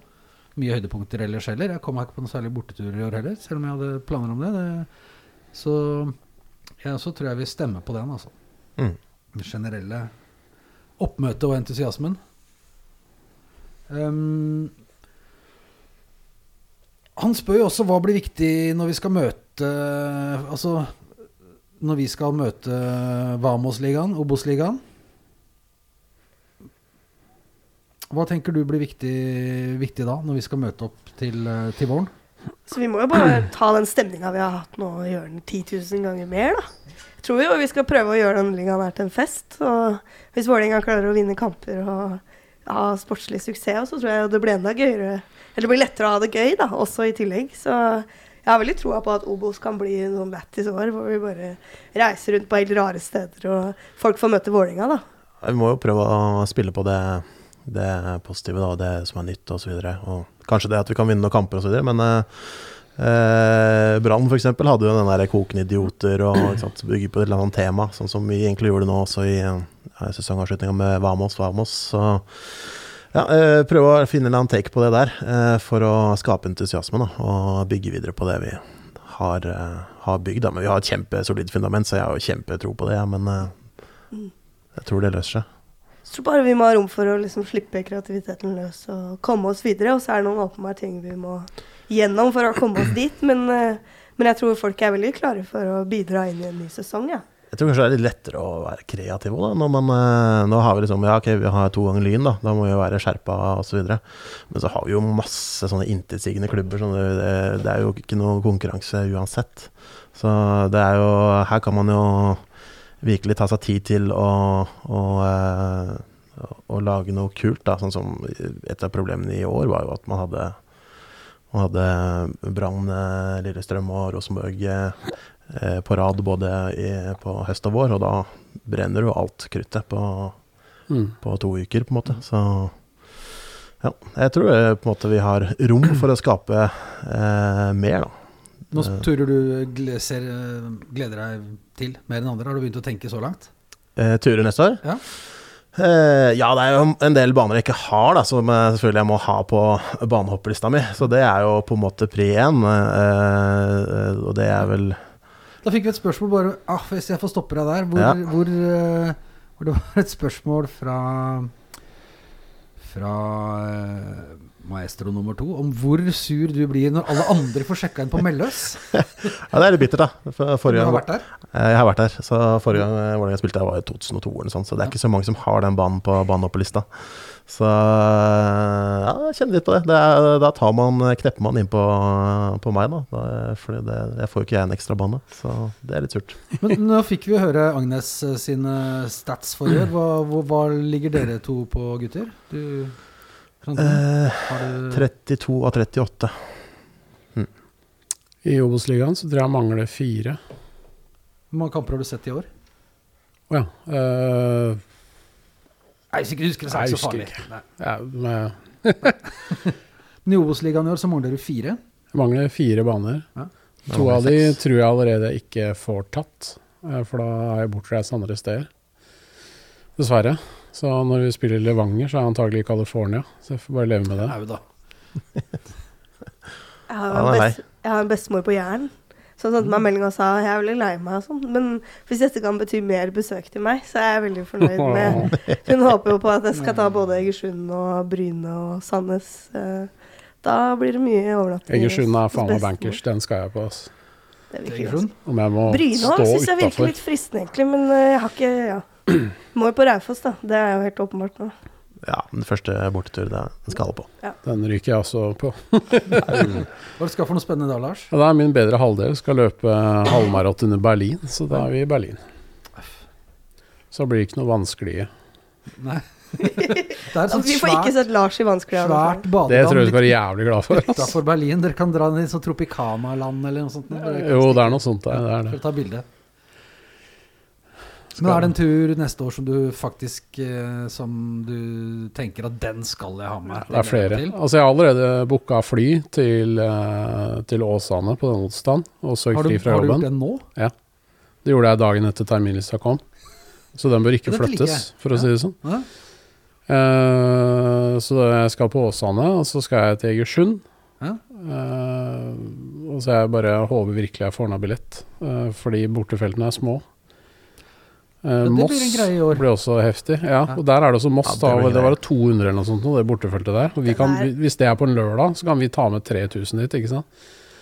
Speaker 3: mye høydepunkter ellers heller. Jeg kom meg ikke på noen særlig bortetur i år heller, selv om jeg hadde planer om det. det så jeg også tror jeg vil stemme på den, altså.
Speaker 1: Mm.
Speaker 3: Den generelle oppmøtet og entusiasmen. Um, Han spør jo også hva blir viktig når vi skal møte Altså når vi skal møte Vamos-ligaen, Obos-ligaen. Hva tenker du blir viktig, viktig da, når vi skal møte opp til, til våren?
Speaker 4: Så vi må jo bare ta den stemninga vi har hatt nå, og gjøre den 10 000 ganger mer, da. Jeg tror jo vi skal prøve å gjøre den ligaen her til en fest. Og hvis Vålerenga klarer å vinne kamper og ha sportslig suksess, så tror jeg det blir enda gøyere. Eller det blir lettere å ha det gøy, da, også i tillegg. Så jeg har veldig troa på at Obos kan bli noen lættis år, hvor vi bare reiser rundt på helt rare steder, og folk får møte Vålinga da.
Speaker 1: Vi må jo prøve å spille på det, det positive, da, det som er nytt osv. Kanskje det at vi kan vinne noen kamper osv. Men eh, eh, Brann f.eks. hadde jo den der kokende idioter og sant, bygger på et eller annet tema, sånn som vi egentlig gjorde nå også i eh, sesongavslutninga med Vamos Vamos. Så ja, eh, prøve å finne en take på det der eh, for å skape entusiasme da, og bygge videre på det vi har, eh, har bygd. Da. Men vi har et kjempesolid fundament, så jeg har jo kjempetro på det. Ja, men eh, jeg tror det løser seg.
Speaker 4: Så tror bare vi må ha rom for å liksom slippe kreativiteten løs og komme oss videre. Og så er det noen åpenbare ting vi må gjennom for å komme oss dit. Men, men jeg tror folk er veldig klare for å bidra inn i en ny sesong, ja.
Speaker 1: Jeg tror kanskje det er litt lettere å være kreativ òg, da. Når man, eh, nå har vi liksom Ja, ok, vi har to ganger Lyn, da. Da må vi jo være skjerpa osv. Men så har vi jo masse sånne intetsigende klubber. Sånn det, det, er jo ikke noe konkurranse uansett. Så det er jo Her kan man jo virkelig ta seg tid til å, å, eh, å lage noe kult. Da. Sånn som Et av problemene i år var jo at man hadde man hadde Brann, eh, Lillestrøm og Rosenborg på rad både i, på høst og vår, og da brenner jo alt kruttet på,
Speaker 5: Mm.
Speaker 1: på to uker, på en måte. Så ja, jeg tror eh, på en måte vi har rom for å skape eh, mer, da.
Speaker 3: Nå
Speaker 1: Eh.
Speaker 3: turer du ser, eh, gleder deg til mer enn andre. Har du begynt å tenke så langt?
Speaker 1: Eh, turer neste år?
Speaker 3: Ja.
Speaker 1: Eh, ja, det er jo en del baner jeg ikke har, da, som jeg selvfølgelig jeg må ha på banehopplista mi. Så det er jo på en måte pri én, eh, og det er vel
Speaker 3: Da fikk vi et spørsmål bare ah, Hvis jeg får stoppe deg der hvor,
Speaker 1: Ja.
Speaker 3: hvor, uh, hvor det var et spørsmål fra Fra uh, maestro nummer to om hvor sur du blir når alle andre får sjekka inn på Melløs. [laughs]
Speaker 1: Ja, det er litt bittert, da. For
Speaker 3: Du har vært der.
Speaker 1: Eh, Jeg har vært der. Så forrige gang jeg spilte, jeg var i 2002 eller sånt, så det er ikke så mange som har den banen på banen oppe på lista. Så ja, jeg kjenner litt på det. det er, da tar man, knepper man inn på, på meg, da. da fordi det, jeg får jo ikke jeg en ekstra bane, så det er litt surt. [laughs]
Speaker 3: Men nå fikk vi høre Agnes eh, sine stats for i år. Hva, hva ligger dere to på, gutter? Du,
Speaker 1: Eh,
Speaker 3: har du
Speaker 1: 32 av 38.
Speaker 5: I Obos-ligaen så tror jeg jeg mangler fire.
Speaker 3: Hvor mange kamper har du sett i år?
Speaker 5: Å ja. eh,
Speaker 3: Nei, Hvis ikke du husker, så er det så farlig. Nei.
Speaker 5: ja, med,
Speaker 3: Men I [laughs] Obos-ligaen i år så mangler du fire.
Speaker 5: jeg mangler fire baner.
Speaker 3: Ja.
Speaker 5: To av de tror jeg allerede ikke får tatt, eh, for da er jeg bortreist andre steder. Dessverre. Så når vi spiller Levanger, så er jeg antagelig i California. Så jeg får bare leve med det.
Speaker 3: Au da. [laughs]
Speaker 4: Jeg har, en, best, jeg har en bestemor på Jæren som sendte meg melding og sa jeg er veldig lei meg og sånn, men hvis dette kan bety mer besøk til meg, så er jeg veldig fornøyd med Hun håper jo på at jeg skal ta både Egersund og Bryne og Sandnes. eh, Da blir det mye overnatting.
Speaker 5: Egersund er faen meg bankers. Den skal jeg på. ass.
Speaker 3: Egersund?
Speaker 5: Om jeg må
Speaker 4: Bryne
Speaker 5: stå
Speaker 4: òg syns jeg virker litt fristende, egentlig, men eh, jeg har ikke Ja. Må jo på Raufoss, da. Det er jo helt åpenbart nå.
Speaker 1: Ja, den første bortetur, det den skal på. på.
Speaker 5: Den ryker jeg også på. [laughs]
Speaker 3: Hva det du skal for noe spennende da, Lars?
Speaker 5: Ja, det er min bedre halvdel skal løpe halvmaraton under Berlin, så da er vi i Berlin. Så blir det ikke noe vanskelige.
Speaker 3: Nei. [laughs] Det er sånt
Speaker 4: vi får ikke
Speaker 3: svært,
Speaker 4: sett Lars i vanskelige
Speaker 3: svært
Speaker 5: Det tror jeg du skal være jævlig glad for.
Speaker 3: utafor Berlin. Dere kan dra ned i sånn Tropicana-land eller noe sånt.
Speaker 5: Jo, det er noe sånt der. Det er det.
Speaker 3: Bilde. Men er det en tur neste år som du faktisk eh, Som du tenker at den skal jeg ha med?
Speaker 5: Det er flere. Altså, jeg har allerede booka fly til, eh, til Åsane på den onsdagen, og
Speaker 3: søkt
Speaker 5: fri fra
Speaker 3: har du gjort
Speaker 5: jobben.
Speaker 3: det nå?
Speaker 5: Det gjorde jeg dagen etter terminlista kom. Så den bør ikke flyttes, for å si det sånn.
Speaker 3: Ja.
Speaker 5: Uh, så jeg skal på Åsane, og så skal jeg til Egersund.
Speaker 3: Ja.
Speaker 5: Uh, og så jeg bare håper virkelig jeg får ned billett, uh, fordi bortefeltene er små. Eh,
Speaker 3: Ja,
Speaker 5: Moss
Speaker 3: blir en greie i år.
Speaker 5: blir også heftig. Ja, og der er det også Moss.
Speaker 1: Ja, det
Speaker 5: da, det var 200 eller noe sånt, det bortefeltet der. Og vi kan, hvis det er på en lørdag, så kan vi ta med 3000 dit, ikke sant?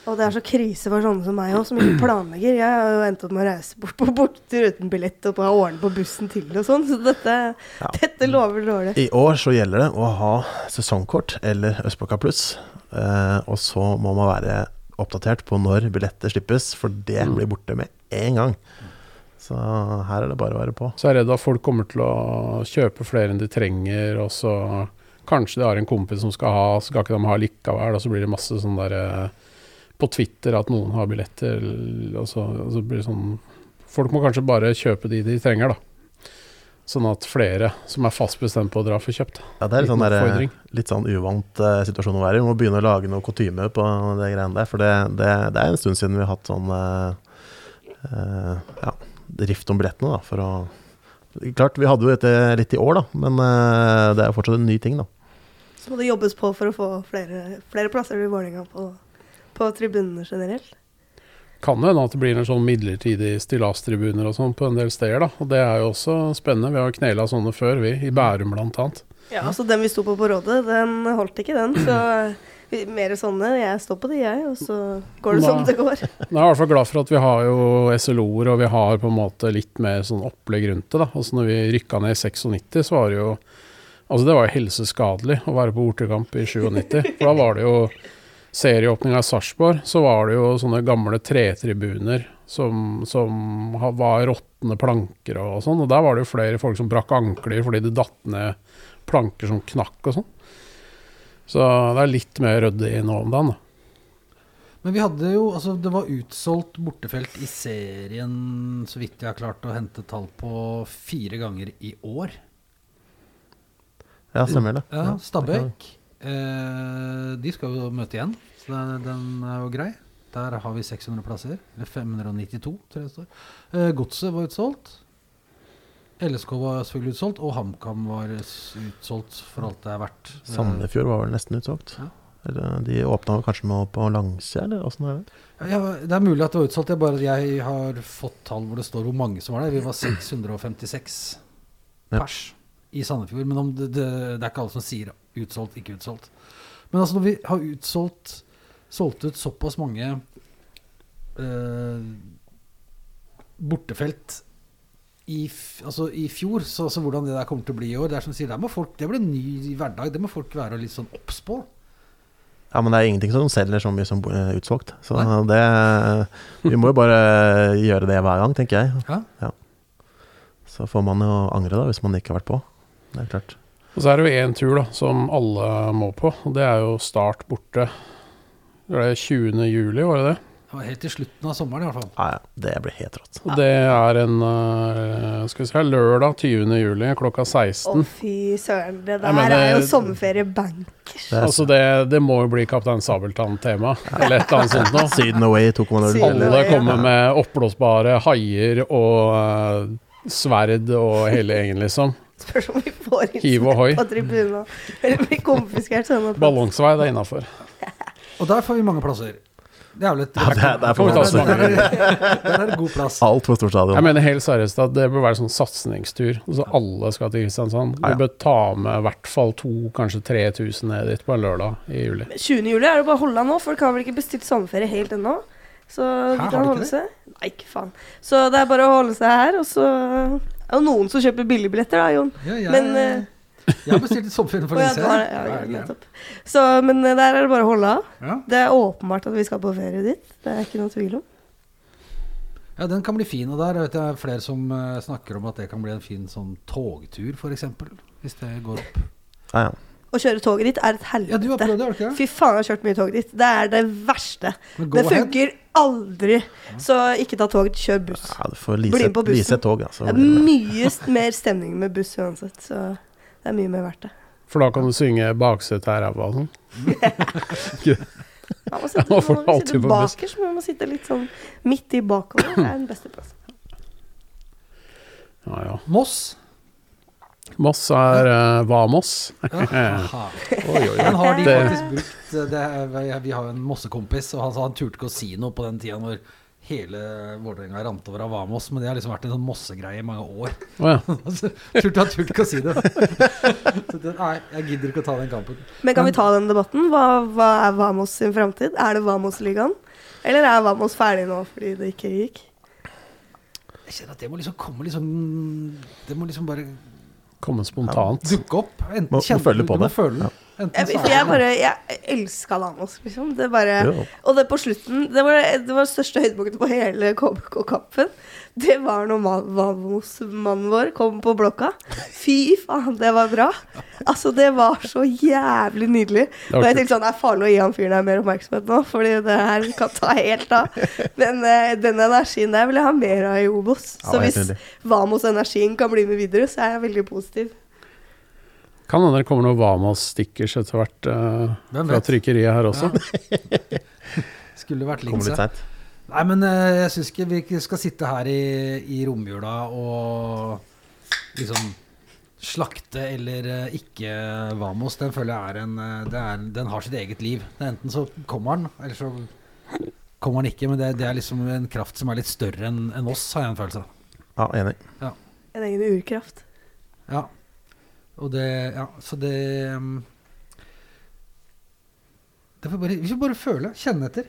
Speaker 4: Og det er så krise for sånne som meg òg, som ikke planlegger. Jeg har jo endt opp med å reise bort på borttur uten billett og på ordne på bussen til og sånn, så dette,
Speaker 1: Ja.
Speaker 4: dette lover dårlig.
Speaker 1: I år så gjelder det å ha sesongkort eller Østblokka pluss. Eh, og så må man være oppdatert på når billetter slippes, for det
Speaker 5: Mm.
Speaker 1: blir borte med en gang. Så her er det bare å være på.
Speaker 5: Så er jeg redd at folk kommer til å kjøpe flere enn de trenger, og så kanskje de har en kompis som skal ha, så skal ikke de ha likevel, og så blir det masse sånn der eh, på Twitter at noen har billetter, og så, og så blir det sånn Folk må kanskje bare kjøpe de de trenger, da. Sånn at flere som er fast bestemt på å dra, får kjøpt.
Speaker 1: Ja, det er litt sånn, der, litt sånn uvant uh, situasjon å være i. Vi må begynne å lage noe kutyme på det greiene der. For det, det, det er en stund siden vi har hatt sånn uh, uh, ja, rift om billettene, da. For å Klart, vi hadde jo dette litt i år, da, men eh, det er jo fortsatt en ny ting, da.
Speaker 4: Så må det jobbes på for å få flere, flere plasser i Vålerenga på, på tribunene generelt.
Speaker 5: Kan det hende at det blir en sånn midlertidig stillastribuner og sånn på en del steder, da. Og det er jo også spennende. Vi har knela sånne før, vi. I Bærum blant annet.
Speaker 4: Ja, altså Den vi sto på på Rådet, den holdt ikke, den. Så mer sånne. Jeg står på de, jeg, og så går det som det går. [laughs]
Speaker 5: Jeg er i hvert fall glad for at vi har jo SLO-er, og vi har på en måte litt mer sånn opplegg rundt det. da. Altså når vi rykka ned i 96, så var det jo Altså det var jo helseskadelig å være på bortekamp i 97. For da var det jo serieåpninga i Sarpsborg, så var det jo sånne gamle tretribuner som, som var råtne planker og sånn. Og der var det jo flere folk som brakk ankler fordi det datt ned planker som knakk og sånn. Så det er litt mer ryddig nå om dagen.
Speaker 3: Men vi hadde jo Altså, det var utsolgt bortefelt i serien, så vidt jeg har klart å hente tall på, fire ganger i år.
Speaker 1: Ja, stemmer det.
Speaker 3: Ja, Stabæk. Eh, de skal jo møte igjen, så den er jo grei. Der har vi 600 plasser. Eller 592, tror jeg det står. Eh, Godset var utsolgt. LSK var selvfølgelig utsolgt, og HamKam var utsolgt for alt det er verdt.
Speaker 1: Sandefjord var vel nesten utsolgt.
Speaker 3: Ja.
Speaker 1: Eller, de åpna kanskje med på langsida, eller åssen er det?
Speaker 3: Ja, det er mulig at det var utsolgt. Er bare jeg har fått tall hvor det står hvor mange som var der. Vi var 656
Speaker 1: Ja.
Speaker 3: pers i Sandefjord. Men om det, det, det er ikke alle som sier utsolgt, ikke utsolgt. Men altså når vi har utsolgt solgt ut såpass mange eh, bortefelt i, altså i fjor, så altså hvordan det der kommer til å bli i år Det er som sier, der må folk, det blir en ny hverdag. Det må folk være litt sånn obs på.
Speaker 1: Ja, men det er ingenting som selger så mye som eh, utsolgt. Så det Vi må jo bare gjøre det hver gang, tenker jeg.
Speaker 3: Ja.
Speaker 1: Så får man jo angre, da, hvis man ikke har vært på. Det er klart.
Speaker 5: Og så er det jo én tur da, som alle må på, og det er jo Start borte. Det er 20. juli, var det det?
Speaker 3: Helt til slutten av sommeren i hvert fall.
Speaker 1: Ja, ja, det blir helt rått.
Speaker 5: Og det er en uh, skal vi se, lørdag 20. juli klokka 16.
Speaker 4: Å, fy søren. Det der
Speaker 5: mener,
Speaker 4: er jo
Speaker 5: sommerferie
Speaker 4: bankers.
Speaker 1: Det
Speaker 5: Altså det, det må jo bli Kaptein Sabeltann-tema, eller et eller annet sånt noe.
Speaker 1: Syden Away 2.0.
Speaker 5: Alle kommer med oppblåsbare haier og uh, sverd og hele gjengen, liksom.
Speaker 4: Spørs om vi får inn
Speaker 5: og hoi.
Speaker 4: på tribunen. Eller blir konfiskert sånn
Speaker 5: Ballongsvei, det er innafor.
Speaker 3: Og der får vi mange plasser. Det er vel et
Speaker 1: Ja, det er- det er for
Speaker 5: mange.
Speaker 3: Der er, det god plass. [laughs]
Speaker 1: Altfor stort stadion.
Speaker 5: Jeg mener helt seriøst at det bør være sånn satsingstur. Altså alle skal til Kristiansand.
Speaker 1: Ja, ja.
Speaker 5: Bør ta med i hvert fall to, kanskje 3000 ned dit på en lørdag i juli.
Speaker 4: 20. juli er det bare å holde av nå. Folk har vel ikke bestilt sommerferie helt ennå. Så de kan
Speaker 3: de ikke
Speaker 4: holde seg. Nei, ikke faen. Så det er bare å holde seg her, og så er det noen som kjøper billigbilletter, da, Jon.
Speaker 3: Ja, jeg,
Speaker 4: Men, eh,
Speaker 3: jeg har bestilt sommerferie for lenge siden.
Speaker 4: Ja. Så, men eh, der er det bare å holde av.
Speaker 3: Ja.
Speaker 4: Det er åpenbart at vi skal på ferie dit. Det er ikke noe tvil om.
Speaker 3: ja, den kan bli fin. Og der vet jeg flere som eh, snakker om at det kan bli en fin sånn togtur, f.eks. Hvis det går opp.
Speaker 1: Ja, ja.
Speaker 4: Å kjøre toget ditt er et
Speaker 3: Ja, du har
Speaker 4: helvete.
Speaker 3: prøvd det, ikke?
Speaker 4: Fy faen, jeg har kjørt mye tog dit. Det er det verste. Det
Speaker 3: ahead.
Speaker 4: funker aldri. Så ikke ta toget, kjør buss.
Speaker 1: ja, du får
Speaker 4: Bli med på bussen.
Speaker 1: lease tog, altså.
Speaker 4: Det er mye mer stemning med buss uansett, så det er mye mer verdt det.
Speaker 5: For da kan du synge 'Baksetet er ræva' og sånn. [laughs]
Speaker 4: Man må sitte, [laughs]
Speaker 5: Man
Speaker 4: må sitte bakerst, men man må sitte litt sånn midt i bakover. Det er den beste plassen.
Speaker 5: Ja, ja.
Speaker 3: Moss.
Speaker 5: Moss er uh, hva
Speaker 3: Moss? [laughs]
Speaker 5: Oi, oi,
Speaker 3: Den har de faktisk brukt. eh, Det vi har jo en Mossekompis, og han sa han turte ikke å si noe på den tida når hele Vålerenga rant over av Vamos, men det har liksom vært en sånn Mosse-greie i mange år.
Speaker 5: Oh, ja. [laughs]
Speaker 3: Turte jeg turt ikke å si det. [laughs] Så det. Nei, jeg gidder ikke å ta den kampen.
Speaker 4: Men kan vi ta den debatten? Hva, hva er Vamos sin framtid? Er det Vamos-ligaen? Eller er Vamos ferdig nå fordi det ikke gikk?
Speaker 3: Jeg kjenner at det må liksom komme liksom Det må liksom bare
Speaker 5: Komme spontant.
Speaker 3: dukke opp. Enten
Speaker 1: Må- må føle på
Speaker 3: du må
Speaker 1: det.
Speaker 3: føle den.
Speaker 4: Jeg, for jeg bare Jeg elska Lanos, liksom. Det bare. Og det på slutten Det var det var største høydepunktet på hele KBK-kampen. Det var når Vamos-mannen vår kom på blokka. Fy faen, det var bra. Altså, det var så jævlig nydelig. Og jeg tenkte sånn Det er farlig å gi han fyren her mer oppmerksomhet nå, fordi det her kan ta helt av. Men uh, den energien der vil jeg ha mer av i Obos. Så hvis. Vamos-energien kan bli med videre, så er jeg veldig positiv.
Speaker 5: Kan hende det kommer noen Vamas-stickers etter hvert
Speaker 3: uh,
Speaker 5: fra trykkeriet her også. [laughs]
Speaker 3: Skulle vært
Speaker 1: Kommer litt
Speaker 3: linse.
Speaker 1: seint.
Speaker 3: Nei, men uh, jeg syns ikke vi skal sitte her i, i romjula og liksom slakte eller uh, ikke Vamos. Den føler jeg er en det er, Den har sitt eget liv. Enten så kommer den, eller så kommer den ikke. Men det, det er liksom en kraft som er litt større enn en oss, har jeg en følelse av.
Speaker 1: Ja, enig.
Speaker 4: En egen urkraft.
Speaker 3: Ja. Og det Ja, så det um, det får bare, Vi får bare føle, kjenne etter,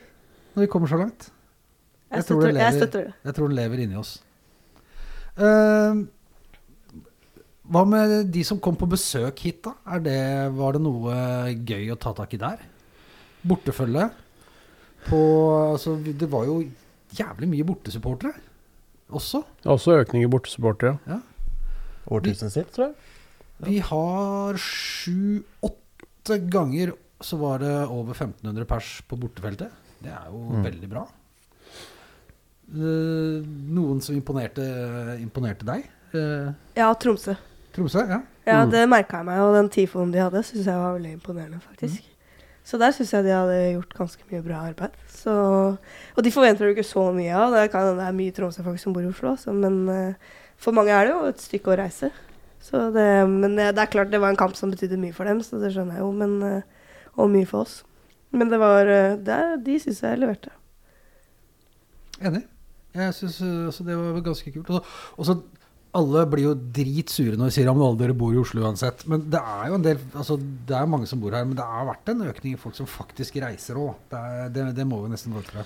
Speaker 3: når vi kommer så langt.
Speaker 4: Jeg,
Speaker 3: Jeg tror det
Speaker 4: lever, jeg støtter.
Speaker 3: Jeg tror den lever inni oss. Uh, hva med de som kom på besøk hit, da? Er det, var det noe gøy å ta tak i der? Bortefølge? På Altså, det var jo jævlig mye bortesupportere også.
Speaker 5: Også økning i bortesupportere. Ja.
Speaker 1: 1000 sitt, tror jeg.
Speaker 3: Vi har sju-åtte ganger så var det over 1500 pers på bortefeltet. Det er jo
Speaker 1: Mm.
Speaker 3: veldig bra. Uh, noen som imponerte, imponerte deg? Uh,
Speaker 4: Ja, Tromsø.
Speaker 3: Tromsø? Ja.
Speaker 4: Ja,
Speaker 5: Mm.
Speaker 4: det merka jeg meg, og den tifoen de hadde, syns jeg var veldig imponerende, faktisk. Så der syns jeg de hadde gjort ganske mye bra arbeid. Så, og de forventer du ikke så mye av. Det kan det er mye Tromsø-folk som bor i Oslo, så, men uh, for mange er det jo et stykke å reise. Så det, men det, er klart det var en kamp som betydde mye for dem, så det skjønner jeg jo, men, eh, og mye for oss. Men det var eh, det, De syns jeg leverte.
Speaker 3: Enig. Jeg syns altså, det var ganske kult. Og, og så alle blir jo dritsure når de sier at alle dere bor i Oslo uansett. Men det er jo en del Altså det er mange som bor her, men det har vært en økning i folk som faktisk reiser òg. Det, det, det må vi nesten gå ut fra.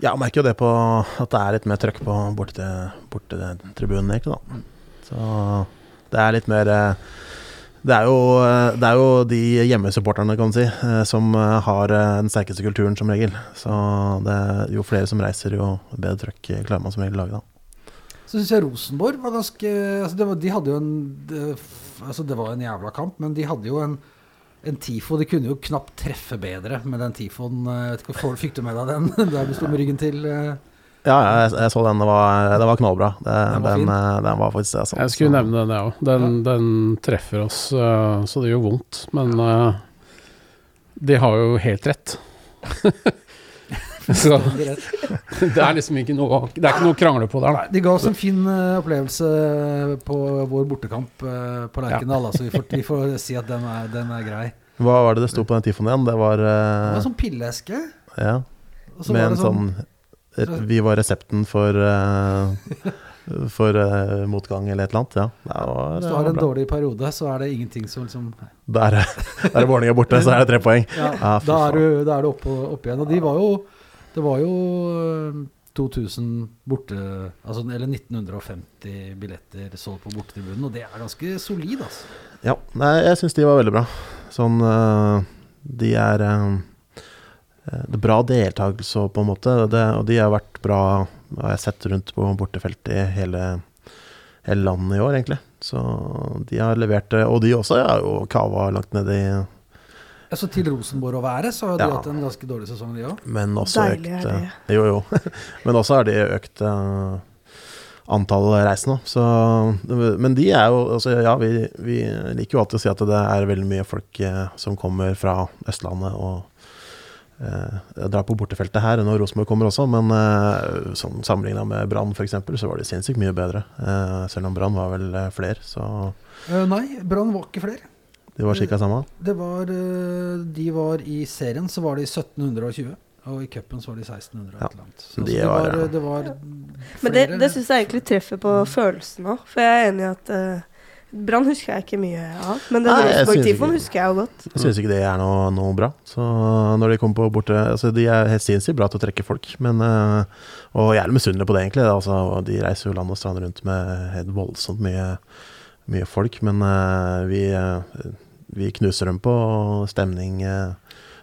Speaker 1: Ja, jeg merker jo det på at det er litt mer trøkk på bortetribunen, egentlig, da. Så det er litt mer eh, det er, jo, eh, det er jo de hjemmesupporterne kan man si, eh, som har den sterkeste kulturen, som regel. Så det jo flere som reiser, jo bedre trøkk klarer man som regel å lage, da.
Speaker 3: Så syns jeg Rosenborg var ganske altså det var, De hadde jo en det, altså det var en jævla kamp, men de hadde jo en, en TIFO. De kunne jo knapt treffe bedre med den TIFOen. Fikk du med deg den [laughs] der du sto med ryggen til?
Speaker 1: Ja, jeg, jeg så den. Det var, det var knallbra. Det,
Speaker 3: Den var
Speaker 1: den, eh, den var faktisk det. Altså.
Speaker 5: Jeg skulle
Speaker 1: Så-
Speaker 5: nevne den, jeg òg. Den, den treffer oss eh, så det gjør vondt. Men eh, de har jo helt rett. [laughs] så det er liksom ikke noe Det er ikke noe å krangle på der,
Speaker 3: Nei, de ga oss en fin opplevelse på vår bortekamp på Lerkendal. så vi, får, vi får si at den er, den er grei.
Speaker 1: Hva var det det sto på den tifoen igjen? Det var,
Speaker 3: Det
Speaker 1: eh,
Speaker 3: var sånn pilleeske.
Speaker 1: ja, med en
Speaker 3: sånn,
Speaker 1: sånn Vi var resepten for eh, For eh, motgang eller et eller annet. Ja. Var,
Speaker 3: Hvis du har en
Speaker 1: bra.
Speaker 3: dårlig periode, så er det ingenting som liksom
Speaker 1: Der, der er Vålerenga borte, så er det tre poeng.
Speaker 3: ja,
Speaker 1: Ja,
Speaker 3: da, er du, da er du oppe, opp igjen. Og de var jo Det var jo eh, 2000 borte altså, Eller 1950 billetter solgt på bortetribunen, og det er ganske solid, altså.
Speaker 1: Ja, jeg syns de var veldig bra. Sånn eh, De er eh, eh, Det er bra deltakelse på en måte, det, og de har vært bra har jeg sett rundt på bortefeltet i hele, hele landet i år, egentlig. Så de har levert det. Og de også er jo kava langt ned i
Speaker 3: så Til Rosenborg å være, så har de
Speaker 1: Ja.
Speaker 3: hatt en ganske dårlig sesong, de òg.
Speaker 1: Men også
Speaker 4: Deilig er
Speaker 1: økt
Speaker 4: det.
Speaker 1: eh, Jo, jo. [laughs] Men også har de økt antallet antall reisende. Så, men de er jo altså, Ja, vi, vi liker jo alltid å si at det er veldig mye folk eh, som kommer fra Østlandet og eh, drar på bortefeltet her. Når Rosenborg kommer også, men eh, sånn sammenligna med Brann f.eks., så var de sinnssykt mye bedre. Eh, selv om Brann var vel flere, så
Speaker 3: nei, Brann var ikke flere.
Speaker 1: de var ca. samme.
Speaker 3: Det var De var i serien, så var de 1720. Og i cupen så var de 1600 og
Speaker 1: Ja.
Speaker 3: et eller annet. Så,
Speaker 1: De
Speaker 3: så det,
Speaker 1: var,
Speaker 3: var,
Speaker 1: ja.
Speaker 3: det var
Speaker 4: Men det,
Speaker 3: flere-
Speaker 4: det syns jeg egentlig treffer på følelsen òg. For jeg er enig i at Brann husker jeg ikke mye av. Men den Rosenborg-tifoen husker jeg jo godt.
Speaker 1: Jeg syns ikke det er noe, noe bra. Så når de kommer på borte altså De er helt sinnssykt bra til å trekke folk, men eh, Og jeg er misunnelig på det, egentlig. Altså, de reiser jo land og strand rundt med helt voldsomt mye, mye folk, men eh, vi, eh, vi knuser dem på stemning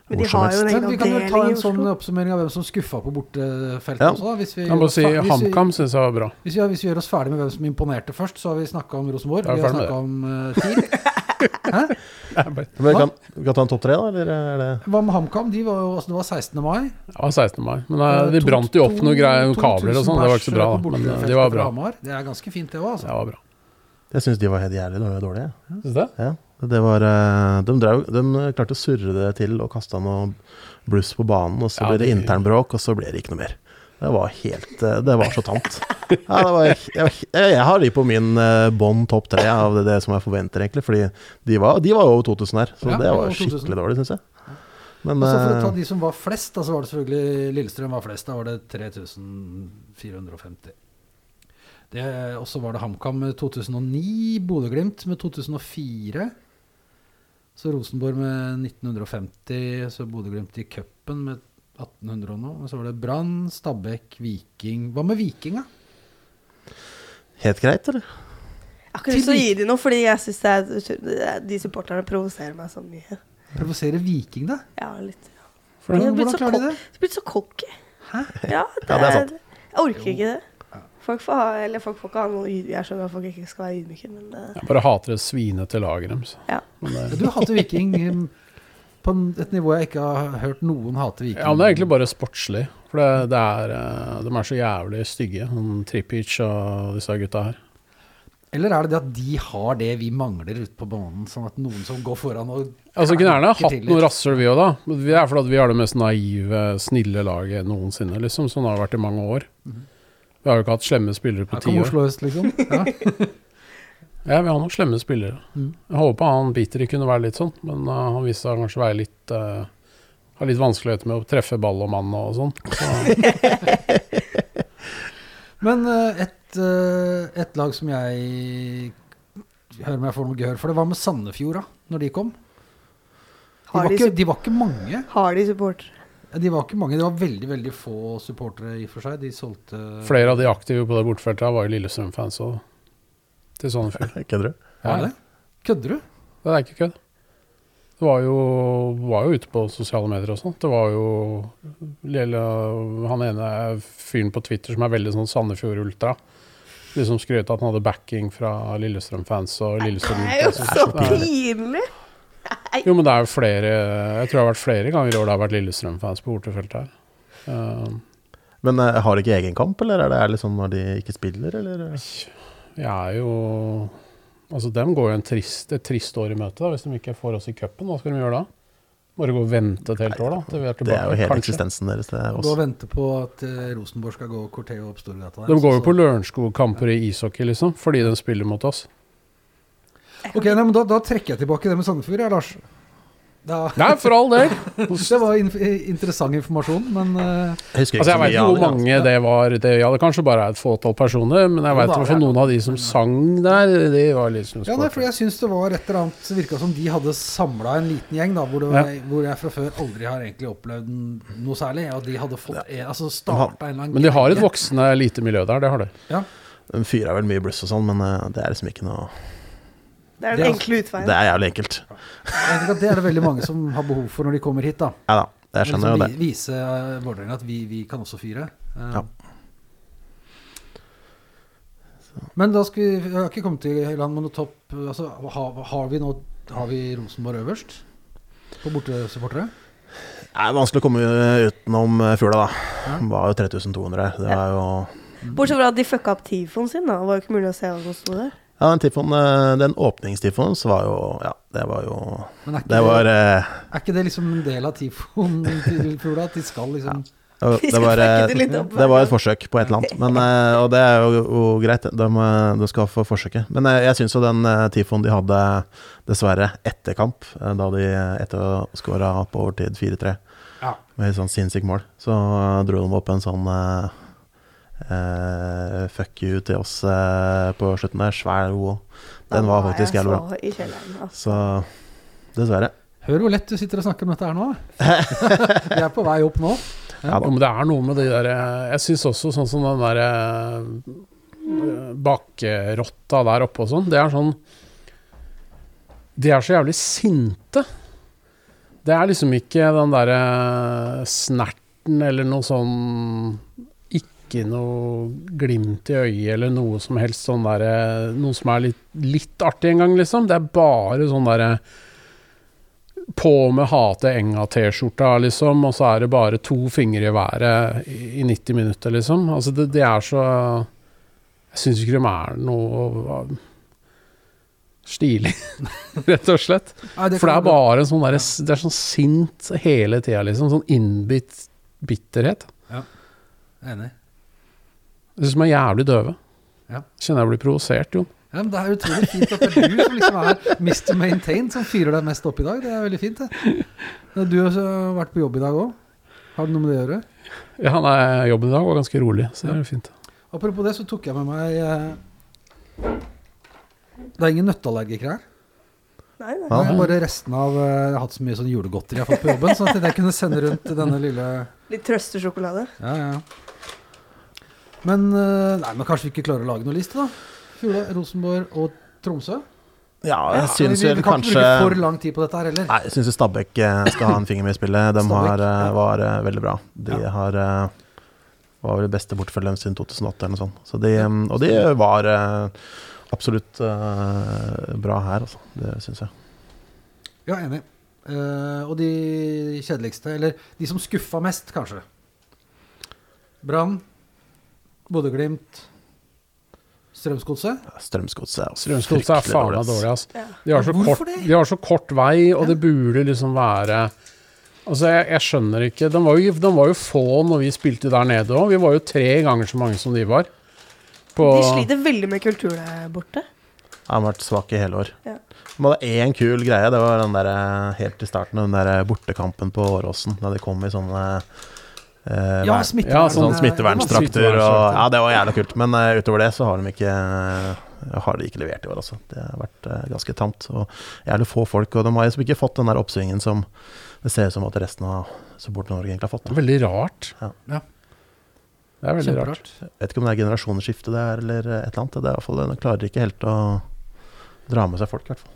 Speaker 4: Men de har jo en egen
Speaker 3: avdeling i Oslo. vi kan jo ta en sånn oppsummering av hvem som skuffa på bortefeltet
Speaker 1: Ja.
Speaker 3: også. Da. Hvis vi,
Speaker 5: må si
Speaker 3: hvis vi-
Speaker 5: HamKam syns jeg var bra.
Speaker 3: Hvis vi, hvis vi gjør oss ferdig med hvem som imponerte først, så har vi snakka om Rosenborg. Vi har snakka om uh, TIL. [laughs] Hæ?
Speaker 5: Bare-
Speaker 1: vi kan, vi kan ta en topp tre, da? Eller er det
Speaker 3: Hva med HamKam? De var jo, altså, det var 16. mai.
Speaker 5: Det var 16. mai. Men eh, de
Speaker 3: To-
Speaker 5: brant jo opp noen greier, noen kabler og sånn. Det var ikke så bra, da. Men eh, de var bra.
Speaker 3: Det er ganske fint, det òg, altså.
Speaker 5: Det var bra.
Speaker 1: Jeg syns de var helt jævlig dårlige. dårlige.
Speaker 5: Syns du det?
Speaker 1: Ja, det var, eh, de, drev, de klarte å surre det til og kasta noe bluss på banen, og så
Speaker 5: Ja,
Speaker 1: ble det internbråk, og så ble det ikke noe mer. Det var helt eh, Det var så tamt. Ja, det var, jeg, jeg, har de på min bånd topp tre av det, det som jeg forventer, egentlig. Fordi de var, de var over 2000 her, så
Speaker 3: Ja,
Speaker 1: det var skikkelig dårlig, syns jeg. Men
Speaker 3: Og så for å ta
Speaker 1: eh,
Speaker 3: de som var flest, da, så var det selvfølgelig Lillestrøm var flest. Da var det 3450. Og så var det HamKam med 2009, Bodø-Glimt med 2004. Så Rosenborg med 1950, så Bodø-Glimt i cupen med 1800 og noe. Og så var det Brann, Stabæk, Viking Hva med Viking, da?
Speaker 1: helt greit, eller?
Speaker 4: Jeg har ikke lyst til å gi dem noe, fordi jeg syns de supporterne provoserer meg så mye.
Speaker 3: Provoserer Viking, da?
Speaker 4: Ja, litt. Ja.
Speaker 3: Hvordan, hvordan klarer de det?
Speaker 4: De er blitt så cocky.
Speaker 3: Hæ?
Speaker 4: Ja, det,
Speaker 1: Ja, det er sant.
Speaker 4: Jeg orker ikke det. Folk får ha, eller folk får ikke ha noe Jeg skjønner at folk ikke skal være ydmyke, men det,
Speaker 5: Jeg bare hater det svinete laget deres.
Speaker 4: Ja.
Speaker 5: Men
Speaker 3: Du hater Viking um, på et nivå jeg ikke har hørt noen hate Viking.
Speaker 5: Ja, men det er egentlig bare sportslig. For det, det er, eh, de er så jævlig stygge, sånn Trippic og disse gutta her.
Speaker 3: Eller er det det at de har det vi mangler ute på banen, sånn at noen som går foran og
Speaker 5: Altså Kunne gjerne hatt noe rasshøl, vi òg, da. Men Det er fordi vi har det mest naive, snille laget noensinne, liksom. Sånn har det vært i mange år. Vi har jo ikke hatt slemme spillere på
Speaker 3: Her
Speaker 5: ti år.
Speaker 3: Oslo øst, liksom. [laughs] Ja.
Speaker 5: Ja, vi har noen slemme spillere.
Speaker 3: Mm.
Speaker 5: Jeg håper han Peter kunne være litt sånn, men uh, han viste seg kanskje å være litt uh, Har litt vanskeligheter med å treffe ball og mann og sånn. Så, [laughs]
Speaker 3: Men uh, et, eh, et lag som jeg hører om jeg får noe gehør for, det var med Sandefjord, da når de kom. De var, ikke, de var ikke mange.
Speaker 4: har de supportere.
Speaker 3: Ja, De var ikke mange, det var veldig veldig få supportere i og for seg. De solgte
Speaker 5: flere av de aktive på det bortefeltet var jo Lillestrøm-fans òg. Til Sandefjord. [laughs]
Speaker 1: Kødder du?
Speaker 3: Var det? Kødder du?
Speaker 5: Det er ikke kødd. Det var jo, var jo ute på sosiale medier og sånn. Det var jo lille, han ene fyren på Twitter som er veldig sånn Sandefjord-ultra. Liksom skrøt at han hadde backing fra Lillestrøm-fans og Lillestrøm
Speaker 4: Det er jo så pinlig!
Speaker 5: Jo, men det er jo flere Jeg tror det har vært flere ganger i år det har vært Lillestrøm-fans på bortefeltet her. Uh,
Speaker 1: Men uh, har de ikke egen kamp, eller er det litt liksom når de ikke spiller, eller?
Speaker 5: Vi er jo Altså, dem går jo en trist, et trist år i møte da, hvis de ikke får oss i cupen. Hva skal de gjøre da? Bare gå og vente et helt år, da? Til vi er
Speaker 1: Det er jo hele
Speaker 5: kanskje.
Speaker 1: eksistensen deres. Det er
Speaker 3: Gå og vente på at uh, Rosenborg skal gå Corteo opp Storgata der.
Speaker 5: De går jo på Lørenskog-kamper i ishockey, liksom, fordi de spiller mot oss.
Speaker 3: Ok, nei, men da, da trekker jeg tilbake det med Sandefjord, jeg, Lars. Da,
Speaker 5: Nei, for all del! [laughs]
Speaker 3: det var in interessant informasjon, men uh...
Speaker 1: Jeg husker ikke
Speaker 5: Altså, jeg vet ikke hvor
Speaker 1: det.
Speaker 5: mange det var. Det, ja, det kanskje bare er et fåtall personer, men jeg vet for
Speaker 3: ja.
Speaker 5: noen av de som sang der, de var liksom
Speaker 3: Ja, nei, for jeg syns det var et eller annet Det virka som de hadde samla en liten gjeng, da, hvor, det var, hvor jeg fra før aldri har egentlig opplevd noe særlig. Og de hadde fått en, altså starta en eller annen
Speaker 5: Men de har et voksende lite miljø der, det har de.
Speaker 3: Ja.
Speaker 1: De fyrer vel mye bluss og sånn, men eh, det er liksom ikke noe
Speaker 4: Det er
Speaker 3: Det
Speaker 4: den enkle utveien.
Speaker 1: Det er jævlig enkelt.
Speaker 3: Det er det veldig mange som har behov for når de kommer hit. da
Speaker 1: Ja da, jeg skjønner jo
Speaker 3: liksom
Speaker 1: det.
Speaker 3: vi- Vise uh, Vålerenga at vi, vi kan også fyre. Eh,
Speaker 1: Ja.
Speaker 3: Men da skal vi, vi har ikke kommet til land med noe topp altså, har, har vi nå Har vi Rosenborg øverst? På bortesupportere?
Speaker 1: Det er vanskelig å komme utenom eh, da.
Speaker 3: Ja.
Speaker 1: Det var jo 3200 her. Det er jo
Speaker 4: Bortsett fra at de fucka opp tifoen sin, da. Det var jo ikke mulig å se hva som sto der.
Speaker 1: Ja, den tifon, eh, den åpningstifonen så var jo Ja, det var jo
Speaker 3: Men er ikke
Speaker 1: Det var eh,
Speaker 3: Er ikke det liksom en del av tifoen [laughs] til Fugla? At de skal liksom
Speaker 1: Og Det var, eh,
Speaker 4: det
Speaker 1: det var et forsøk på et eller annet, men, eh, og det er jo, jo greit. De, de skal få forsøket. Men jeg, jeg syns jo den tifoen de hadde dessverre etter kamp, da de etter å skåra på overtid 4-3
Speaker 3: Ja.
Speaker 1: med et sånt sinnssykt mål, så dro de opp en sånn eh, fuck you til oss uh, på slutten der. Svær O. Den var faktisk jævlig bra.
Speaker 4: Kjelleren. Altså.
Speaker 1: Så dessverre.
Speaker 3: Hør hvor lett du sitter og snakker om dette her nå. [laughs] Vi er på vei opp nå.
Speaker 1: Ja,
Speaker 5: ja, men det er noe med de der eh, Jeg syns også sånn som den der eh, bakkerotta der oppe og sånn, det er sånn De er så jævlig sinte. Det er liksom ikke den derre snerten eller noe sånn Ikke noe glimt i øyet eller noe som helst sånn derre Noe som er litt, litt artig en gang, liksom. Det er bare sånn derre på med hate enga-T-skjorta, liksom, og så er det bare to fingre i været i, i 90 minutter, liksom. Altså, det, det er så Jeg syns ikke de er noe stilig, [laughs] rett og slett.
Speaker 3: Nei,
Speaker 5: For det er bare en sånn derre Det er sånn sint hele tida, liksom. Sånn innbitt bitterhet.
Speaker 3: Enig.
Speaker 5: Det de er jævlig døve.
Speaker 3: Ja.
Speaker 5: Kjenner jeg blir provosert, Jon.
Speaker 3: Ja, men Det er utrolig fint at det er du som liksom er Mr. Maintain som fyrer deg mest opp i dag. Det er veldig fint, det. Du har også vært på jobb i dag òg. Har det noe med det å gjøre?
Speaker 5: Ja, nei, jobben i dag var ganske rolig, så det er fint.
Speaker 3: Apropos det, så tok jeg med meg eh, Det er ingen nøtteallergikere her.
Speaker 4: Nei, nei.
Speaker 3: nei. er bare resten av eh, Jeg har hatt så mye sånn julegodteri jeg har fått på jobben, så at jeg kunne sende rundt denne lille
Speaker 4: Litt trøstesjokolade.
Speaker 3: Ja, ja. Men, eh, nei, men kanskje vi ikke klarer å lage noe liste, da? Fule, Rosenborg og Tromsø?
Speaker 1: Ja, jeg syns
Speaker 3: vi,
Speaker 1: vel
Speaker 3: vi kan ikke bruke for lang tid på dette her heller.
Speaker 1: Nei, jeg syns Stabæk eh, skal ha en finger med i spillet. De har, eh,
Speaker 3: ja.
Speaker 1: var veldig bra. De
Speaker 3: Ja.
Speaker 1: har var vel beste bortfølgeren siden 2008 eller noe sånt. Så de, og de var absolutt bra her, altså. Det syns jeg.
Speaker 3: Ja, enig. Og de kjedeligste, eller de som skuffa mest, kanskje. Brann, Bodø-Glimt, Strømsgodset.
Speaker 1: Strømsgodset er
Speaker 5: Strømsgodset er faen meg dårlig, altså.
Speaker 4: Ja.
Speaker 5: De har, så kort,
Speaker 3: det?
Speaker 5: de har så kort vei, og
Speaker 3: Ja.
Speaker 5: det burde liksom være Altså, jeg, jeg skjønner ikke de var, jo, de var jo få når vi spilte der nede òg. Vi var jo tre ganger så mange som de var. På,
Speaker 4: De sliter veldig med kultur der borte.
Speaker 1: De har vært svak i hele år.
Speaker 4: Ja.
Speaker 1: De hadde én kul greie. Det var den der, eh, helt i starten, den der bortekampen på Åråsen. Da de kom i sånne eh,
Speaker 3: Ja,
Speaker 1: vern-
Speaker 3: smittevern.
Speaker 5: Ja,
Speaker 1: sånn smittevernstrakter. Og, ja, det var jævlig kult. Men uh, utover det så har de ikke har de ikke levert i år, altså. Det har vært ganske tamt. Og jævlig få folk. Og de har liksom ikke fått den der oppsvingen som det ser ut som at resten av supporter-Norge egentlig har fått. Da.
Speaker 5: veldig rart.
Speaker 1: Ja.
Speaker 3: Ja.
Speaker 5: Det er veldig rart.
Speaker 3: Jeg
Speaker 1: Vet ikke om det er generasjonsskifte det er, eller et eller annet. Det er i hvert fall, De klarer ikke helt å dra med seg folk, i hvert fall.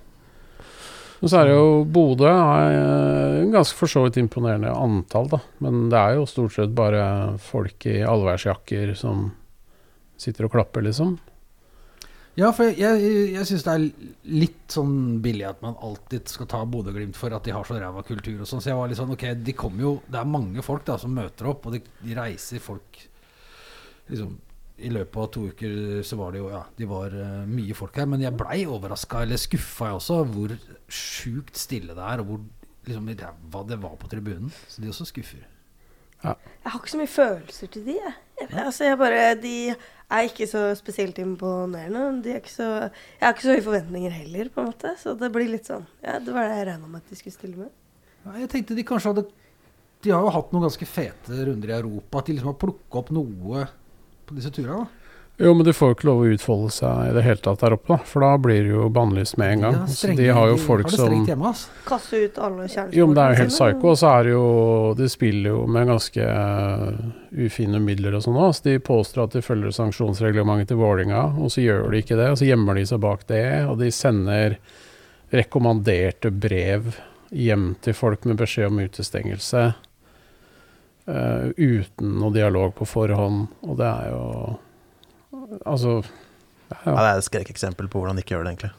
Speaker 5: Men så er det jo Bodø har eh, ganske for så vidt imponerende antall, da. Men det er jo stort sett bare folk i allværsjakker som sitter og klapper, liksom.
Speaker 3: Ja, for jeg, jeg, jeg syns det er litt sånn billig at man alltid skal ta Bodø-Glimt for at de har så ræva kultur og sånn. Så jeg var litt sånn Ok, de kommer jo Det er mange folk da som møter opp, og de, de reiser folk Liksom I løpet av to uker så var det jo Ja, de var uh, mye folk her. Men jeg blei overraska, eller skuffa jeg også, hvor sjukt stille det er, og hvor liksom ræva det var på tribunen. Så de også skuffer.
Speaker 4: Jeg har ikke så mye følelser til de, jeg. jeg altså, jeg bare, de er ikke så spesielt imponerende. De er ikke så, jeg har ikke så høye forventninger heller, på en måte. Så det blir litt sånn Ja, det var det jeg regna med at de skulle stille med.
Speaker 3: Ja, jeg tenkte de kanskje hadde De har jo hatt noen ganske fete runder i Europa. At de liksom har plukka opp noe på disse turene.
Speaker 5: Jo, men de får jo ikke lov å utfolde seg i det hele tatt der oppe, da. For da blir det jo bannlyst med en gang.
Speaker 3: De, har strenge-
Speaker 5: de har jo folk som
Speaker 3: hjemme, altså.
Speaker 4: Kaste ut alle kjernesportene
Speaker 5: Jo, men det er jo helt psycho. Og så er det jo De spiller jo med ganske eh, ufine midler og sånn òg. Så de påstår at de følger sanksjonsreglementet til Vålinga, og så gjør de ikke det. Og så gjemmer de seg bak det, og de sender rekommanderte brev hjem til folk med beskjed om utestengelse. Eh, uten noe dialog på forhånd. Og det er jo Altså
Speaker 1: Ja,
Speaker 5: ja,
Speaker 1: det er et skrekkeksempel på hvordan de ikke gjør det, egentlig.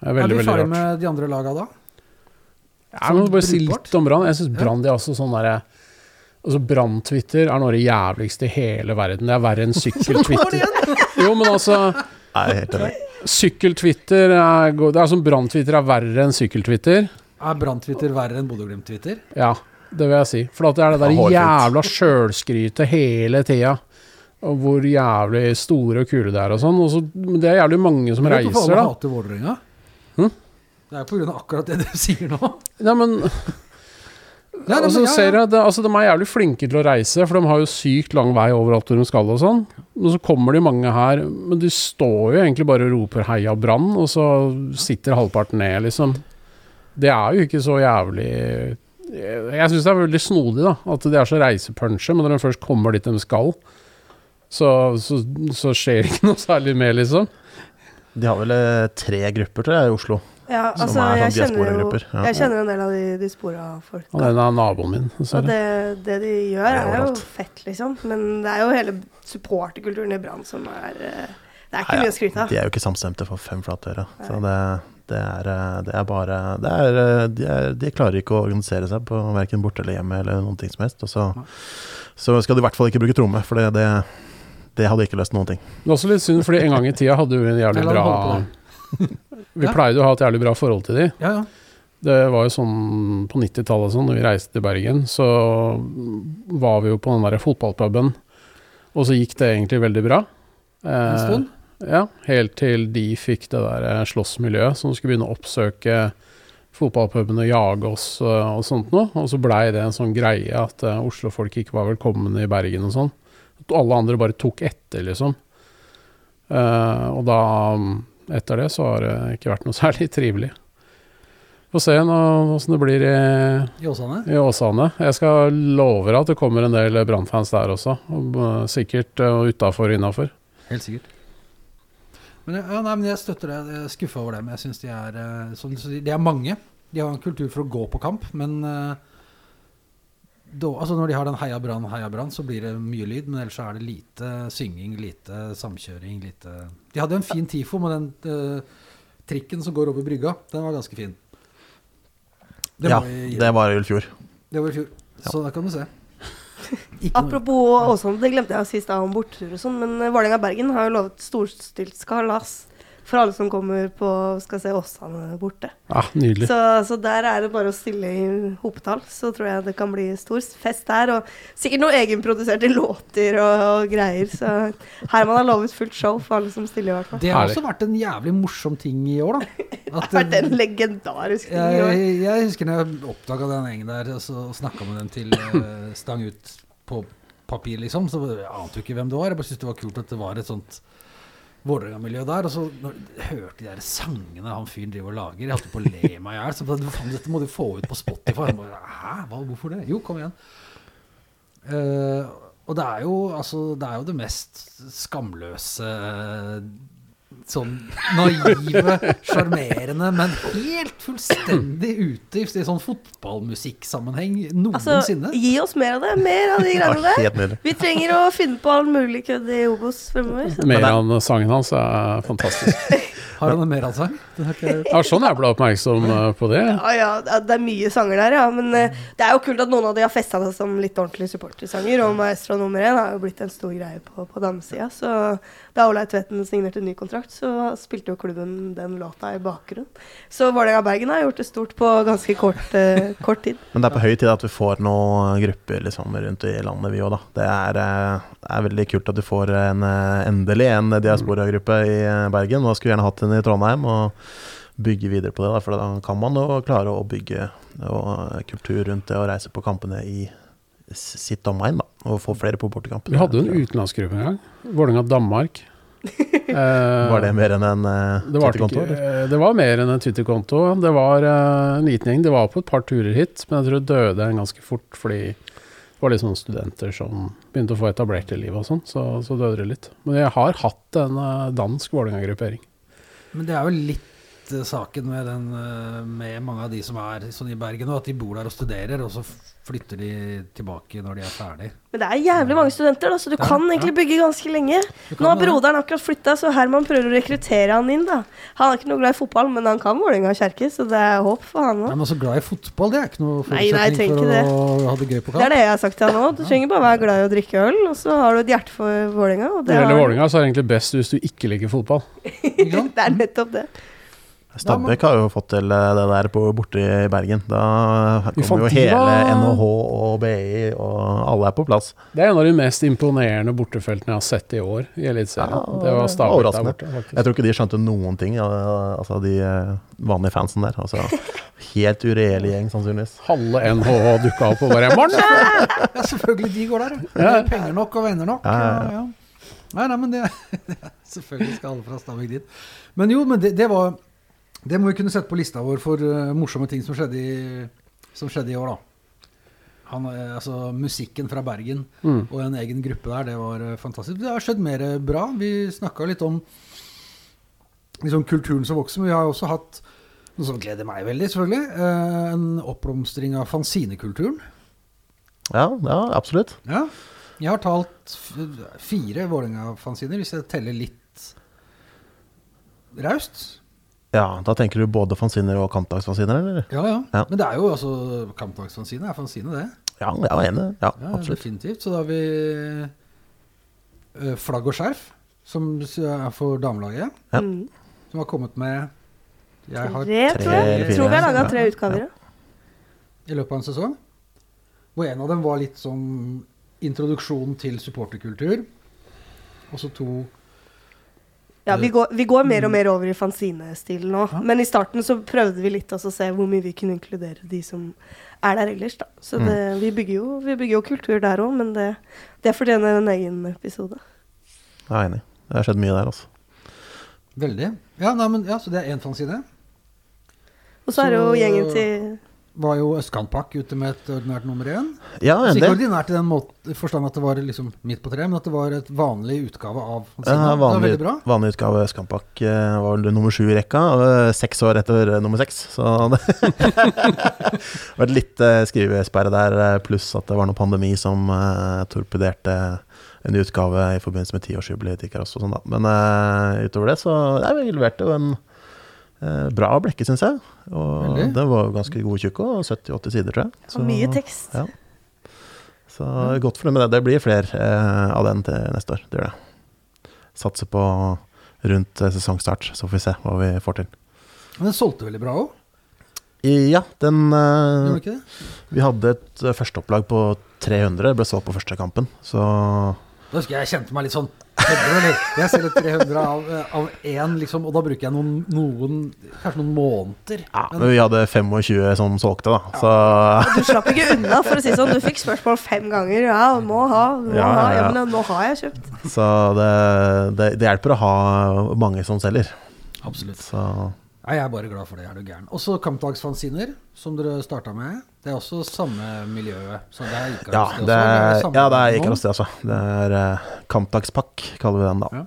Speaker 5: det er
Speaker 3: Er vi
Speaker 5: veldig
Speaker 3: ferdig med de andre laga da?
Speaker 5: Ja, må bare si litt om Brann. Jeg syns. Brann er også sånn derre Altså Brann-Twitter er noe av det jævligste i hele verden. Det er verre enn [laughs] sykkel-Twitter. Jo, men altså
Speaker 1: Jeg er.
Speaker 5: Sykkel-Twitter er Det er som Brann-Twitter er verre enn sykkel-Twitter.
Speaker 3: Er Brann-Twitter verre enn Bodø-Glimt-Twitter?
Speaker 5: Ja. Det vil jeg si. For at det er det der jævla sjølskrytet hele tida. Og hvor jævlig store og kule det er og sånn. Og så, men det er jævlig mange som
Speaker 3: hvorfor
Speaker 5: reiser, da.
Speaker 3: hater Vålerenga?
Speaker 5: Hm?
Speaker 3: Det er på grunn av akkurat det du [laughs] sier nå.
Speaker 5: Ja, men
Speaker 3: Ja,
Speaker 5: Og så
Speaker 3: men- ja,
Speaker 5: ser
Speaker 3: ja.
Speaker 5: jeg, det, altså De er jævlig flinke til å reise, for de har jo sykt lang vei overalt hvor de skal og sånn. Men så kommer de mange her, men de står jo egentlig bare og roper 'heia Brann', og så sitter halvparten ned, liksom. Det er jo ikke så jævlig Jeg, syns det er veldig snodig, da. At de er så reisepunsje, men når de først kommer dit de skal, så, så, så skjer det ikke [laughs] noe særlig mer, liksom.
Speaker 1: De har vel eh, tre grupper, tror jeg, i Oslo.
Speaker 4: Ja, altså,
Speaker 1: er
Speaker 4: jeg
Speaker 1: sånn
Speaker 4: kjenner jo
Speaker 1: ja.
Speaker 4: Jeg kjenner en del av de, de spora folka.
Speaker 5: Og den er naboen min.
Speaker 4: Og det, det de gjør,
Speaker 1: Det er
Speaker 4: er jo fett, liksom. Men det er jo hele supporterkulturen i Brann som er eh, Det er ikke
Speaker 1: Nei,
Speaker 4: mye å skryte av.
Speaker 1: De er jo ikke samstemte for fem flate øre. Så det, det, er, eh, det er bare det er, eh, de, er, de klarer ikke å organisere seg på verken borte eller hjemme eller noen ting som helst. Og så, så skal de i hvert fall ikke bruke tromme, for det, det, det hadde ikke løst noen ting.
Speaker 5: Det er også litt synd, fordi en gang i tida hadde vi en jævlig bra Vi pleide å ha et jævlig bra forhold til de.
Speaker 3: Ja, ja.
Speaker 5: Det var jo sånn på 90-tallet sånn, når vi reiste til Bergen, så var vi jo på den der fotballpuben, og så gikk det egentlig veldig bra.
Speaker 3: En
Speaker 5: Eh,
Speaker 3: stund.
Speaker 5: Ja, helt til de fikk det der eh, slåssmiljøet som skulle begynne å oppsøke fotballpuben og jage oss eh, og sånt noe. Og så blei det en sånn greie at eh, Oslo-folk ikke var velkomne i Bergen og sånn. At alle andre bare tok etter, liksom. Uh, og da, mm, etter det, så har det ikke vært noe [laughs] særlig trivelig. Få se åssen det blir i,
Speaker 3: I Åsane.
Speaker 5: i Åsane. Jeg skal love deg at det kommer en del Brann-fans der også. Og, uh, sikkert uh, utafor og innafor.
Speaker 3: Helt sikkert. Men, ja, nei, men jeg støtter deg. Jeg er skuffa over dem. Jeg synes de er eh, som du sier, De er mange. De har en kultur for å gå på kamp, men eh, da, altså Når de har den heia brann, heia brann, så blir det mye lyd. Men ellers er det lite synging, lite samkjøring, lite De hadde en fin TIFO med den uh, trikken som går over brygga. Den var ganske fin. Det
Speaker 1: ja,
Speaker 3: var i,
Speaker 1: det var i fjor.
Speaker 3: det var i fjor. Så da kan du se. Ikke
Speaker 4: Apropos Åsane, det glemte jeg å si i stad om bortetur og sånn, men eh, Vålerenga-Bergen har jo lovet storstilt skalas for alle som kommer på skal se Åsane borte.
Speaker 5: Ah, nydelig.
Speaker 4: Så, så der er det bare å stille i hopetall, så tror jeg det kan bli stor fest der. Og sikkert noen egenproduserte [laughs] låter og, og greier. Så Herman har lovet fullt show for alle som stiller, i hvert fall.
Speaker 3: Det har også vært en jævlig morsom ting i år, da. At [laughs]
Speaker 4: Det har vært en legendarisk ting i år.
Speaker 3: Jeg, jeg husker når jeg oppdaga den gjengen der og, så- snakka med dem til uh, stang ut på papir, liksom. Så jeg ante jo ikke hvem det var. Jeg bare syntes det var kult at det var et sånt Vålerenga-miljø der. Og så når hørte de der sangene han fyren driver og lager, jeg holdt på å le meg i hjel. Så faen, dette må du få ut på Spotify. Bare, Hæ, Hva, hvorfor det? Jo, kom igjen. Uh, og det er jo altså Det er jo det mest skamløse Sånn naive, sjarmerende, men helt fullstendig ute i sånn fotballmusikksammenheng
Speaker 4: Altså,
Speaker 3: noensinne.
Speaker 4: gi oss mer av det. Mer av de [laughs]
Speaker 1: Ja,
Speaker 4: greiene der. Vi trenger å finne på all mulig kødd i Obos fremover. Så.
Speaker 5: Mer av sangen hans er fantastisk. [laughs]
Speaker 3: Har han en Meran-sang? Den har jeg.
Speaker 5: Ja, sånn jeg ble oppmerksom eh, på det.
Speaker 4: Ja, ja, det er- er mye sanger der, ja. Men eh, det er jo kult at noen av de har festa seg som litt ordentlige supportersanger. Og Maestro nummer én har jo blitt en stor greie på, på damesida. Så da Olai Tvedten signerte ny kontrakt, så spilte jo klubben den låta i bakgrunnen. Så Vålerenga Bergen har gjort det stort på ganske kort, eh, [laughs] kort tid.
Speaker 1: Men det er på høy tid at vi får noen grupper liksom, rundt i landet, vi òg, da. Det er, eh, det er veldig kult at du får en, eh, endelig en diaspora-gruppe i eh, Bergen. Nå skulle vi gjerne hatt en i Trondheim. Og bygge videre på det, da, for da kan man jo klare å bygge og, kultur rundt det og reise på kampene i sitt omegn, da. Og få flere på bortekampene.
Speaker 5: Vi hadde jo en utenlandsgruppe en gang. Vålerenga-Danmark. Eh,
Speaker 1: Var det mer enn en uh, Twitter-konto?
Speaker 5: det var mer enn en Twitter-konto. Det var uh, en liten gjeng. Det var på et par turer hit, men jeg tror det døde en ganske fort fordi det var litt sånne studenter som begynte å få etablert i livet og sånn, så, så døde det litt. Men jeg har hatt en uh, dansk Vålerenga-gruppering.
Speaker 3: Men det er jo litt saken med, den, eh, med mange av de som er sånn i Bergen og at de bor der og studerer, og så flytter de tilbake når de er ferdig.
Speaker 4: Men det er jævlig mange studenter, da, så du
Speaker 3: Ja,
Speaker 4: kan
Speaker 3: ja.
Speaker 4: egentlig bygge ganske lenge.
Speaker 3: Kan
Speaker 4: Nå har broderen akkurat flytta, så Herman prøver å rekruttere han inn. da. Han er ikke noe glad i fotball, men han kan Vålerenga kjerke, så det er håp for han òg.
Speaker 3: men også glad i fotball, det er ikke noe
Speaker 4: Nei, nei, jeg
Speaker 3: forutsetning for å ha det gøy på
Speaker 4: Det er det jeg har sagt til han òg. Du trenger bare være glad i å drikke øl, og så har du et hjerte for Vålerenga.
Speaker 5: Når
Speaker 4: det,
Speaker 5: det gjelder
Speaker 4: har-
Speaker 5: Vålerenga, så er det egentlig best hvis du ikke liker fotball. [laughs]
Speaker 4: Det er nettopp det.
Speaker 1: Stabæk har jo fått til eh, det der på, borte i Bergen. Da kommer jo hele NHH og BI, og alle er på plass.
Speaker 5: Det er en av de mest imponerende bortefeltene jeg har sett i år i Eliteserien.
Speaker 1: Ja,
Speaker 5: det var Stabæk der borte, faktisk.
Speaker 1: Jeg tror ikke de skjønte noen ting, altså de eh, vanlige fansen der. Altså, helt uregjerlig gjeng, sannsynligvis.
Speaker 5: Halve NHH dukka opp og bare! [laughs]
Speaker 3: Ja, selvfølgelig, de går der. ja. har er Penger nok og venner nok.
Speaker 1: Ja, ja,
Speaker 3: Ja, ja. Nei, nei, men det [laughs] Selvfølgelig skal alle fra Stabæk dit. Men jo, men det, det var Det må vi kunne sette på lista vår for uh, morsomme ting som skjedde i, som skjedde i år, da. Han, eh, altså, musikken fra Bergen
Speaker 5: Mm.
Speaker 3: og en egen gruppe der, det var eh, fantastisk. Det har skjedd mer bra. Vi snakka litt om liksom, kulturen som vokser, men vi har også hatt noe som gleder meg veldig, selvfølgelig. En oppblomstring av fanzinekulturen.
Speaker 1: Ja, ja, absolutt.
Speaker 3: Ja. Jeg har talt fire Vålerenga-fanziner, hvis jeg teller litt raust.
Speaker 1: Ja, Da tenker du både fanziner og kampdagsfanziner, eller?
Speaker 3: Ja, ja,
Speaker 1: Ja.
Speaker 3: Men det er jo altså Kampdagsfanzine er fanzine, det.
Speaker 1: Ja, jeg er enig. Ja,
Speaker 3: Ja,
Speaker 1: absolutt.
Speaker 3: Definitivt. Så da har vi eh, Flagg og skjerf, som er for damelaget,
Speaker 1: Ja.
Speaker 4: Mm.
Speaker 3: som har kommet med jeg har
Speaker 4: Tre, tror jeg.
Speaker 1: eller fire.
Speaker 4: Tror vi har laga tre utgaver. Ja.
Speaker 3: i løpet av en sesong. Hvor en av dem var litt som introduksjon til supporterkultur. Og så to
Speaker 4: Ja, vi går, vi går mer og mer over i fanzinestilen nå.
Speaker 3: Ja.
Speaker 4: Men i starten så prøvde vi litt også å se hvor mye vi kunne inkludere de som er der ellers, da. Så det, vi, bygger jo, vi bygger jo kultur der òg, men det, det fortjener en egen episode.
Speaker 1: Jeg er enig. Det har skjedd mye der, altså.
Speaker 3: Veldig. Ja, nei, men, ja, så det er én fanzine.
Speaker 4: Og så er det jo gjengen til
Speaker 3: Var jo Østkantpakk ute med et ordinært nummer én.
Speaker 1: Ja,
Speaker 3: Så ikke ordinært i den måte, forstand at det var liksom midt på treet, men at det var et vanlig utgave av fanzine.
Speaker 1: Ja,
Speaker 3: det var
Speaker 1: vanlig,
Speaker 3: veldig bra.
Speaker 1: vanlig utgave av Østkantpakk var vel nummer sju i rekka. og, eh, Seks år etter eh, nummer seks. Så [laughs] det var et litt eh, skrivesperre der, eh, pluss at det var noe pandemi som eh, torpederte en utgave i forbindelse med tiårsjubileet til Ikaros og sånn, da. Men eh, utover det, så ja, vi leverte jo en eh, bra blekke, syns jeg. Og
Speaker 3: Veldig.
Speaker 1: den var ganske god og tjukk òg, 70-80 sider, tror jeg.
Speaker 4: og mye tekst.
Speaker 1: ja. Så godt for det med det. Det blir flere eh, av den til neste år. Det gjør det. Satser på rundt eh, sesongstart, så får vi se hva vi får til.
Speaker 3: Men den solgte veldig bra òg,
Speaker 1: Ja, den eh,
Speaker 3: det?
Speaker 1: Vi hadde et eh, førsteopplag på 300, ble solgt på første kampen. Så
Speaker 3: Da husker jeg jeg kjente meg litt sånn kødder du, eller? Jeg selger 300 av, av én, liksom, og da bruker jeg noen, noen kanskje noen måneder.
Speaker 1: ja,
Speaker 3: Men-
Speaker 1: men vi hadde 25 som solgte, da. Så
Speaker 4: Du slapp ikke unna, for å si det sånn. Du fikk spørsmål fem ganger. Ja, må ha, må
Speaker 1: Ja,
Speaker 4: ha.
Speaker 1: ja,
Speaker 4: Ja,
Speaker 1: ja.
Speaker 4: men nå har jeg kjøpt.
Speaker 1: Så det, det, det hjelper å ha mange som selger.
Speaker 3: Absolutt.
Speaker 1: Så
Speaker 3: Nei, jeg er bare glad for det, er du gæren. Også Kampdagsfanziner, som dere starta med. Det er også samme miljøet. Så det er Ikaros,
Speaker 1: ja,
Speaker 3: det også,
Speaker 1: det,
Speaker 3: samme
Speaker 1: ja, det er
Speaker 3: ikke
Speaker 1: Ikaros, det, altså. Det er uh, kampdagspakk, kaller vi den da.
Speaker 3: Ja.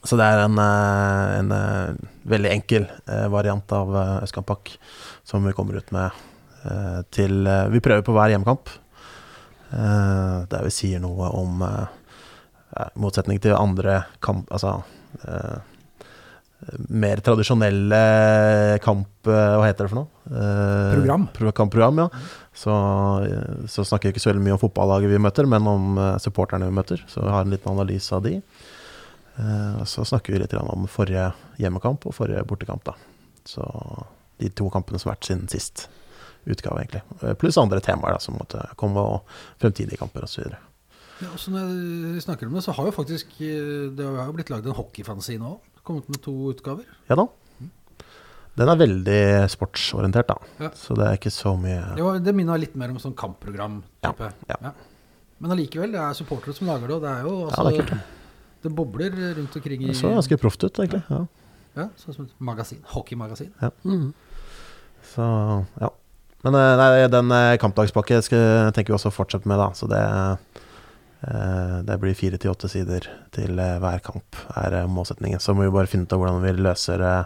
Speaker 1: Så det er en, eh, en eh, veldig enkel uh, variant av uh, Østkamppakk som vi kommer ut med uh, til Vi prøver på hver hjemmekamp. Der vi sier noe om motsetning til andre kamp... Altså mer tradisjonelle kamp... eh, Hva heter det for noe? Eh,
Speaker 3: Program.
Speaker 1: Kampprogram, ja. Så, eh, så snakker vi ikke så veldig mye om fotballaget vi møter, men om supporterne vi møter. Så vi har en liten analyse av de. Eh, så snakker vi litt om forrige hjemmekamp og forrige bortekamp. da. Så de to kampene som har vært siden sist utgave, egentlig. Pluss andre temaer da, som måtte komme, og fremtidige kamper osv.
Speaker 3: Ja, så når vi snakker om det, så har jo faktisk Det har jo blitt lagd en hockeyfanzine òg. Kommet med to utgaver.
Speaker 1: Ja da. Den er veldig sportsorientert, da.
Speaker 3: Ja.
Speaker 1: Så det er ikke så mye
Speaker 3: jo, det minner litt mer om sånn kampprogram-type.
Speaker 1: ja.
Speaker 3: ja, Men allikevel, det er supportere som lager det, og det er jo
Speaker 1: Ja,
Speaker 3: altså,
Speaker 1: det er kult.
Speaker 3: det bobler rundt omkring i
Speaker 1: Det så ganske proft ut, egentlig. Ja.
Speaker 3: ja, Sånn som et magasin. Hockeymagasin.
Speaker 5: Mhm.
Speaker 1: Så ja. Men eh, nei, den eh, kampdagspakke skal, tenker vi også å fortsette med, da. Så det, det blir fire til åtte sider til eh, hver kamp, er eh, målsetningen. Så må vi bare finne ut av hvordan vi løser det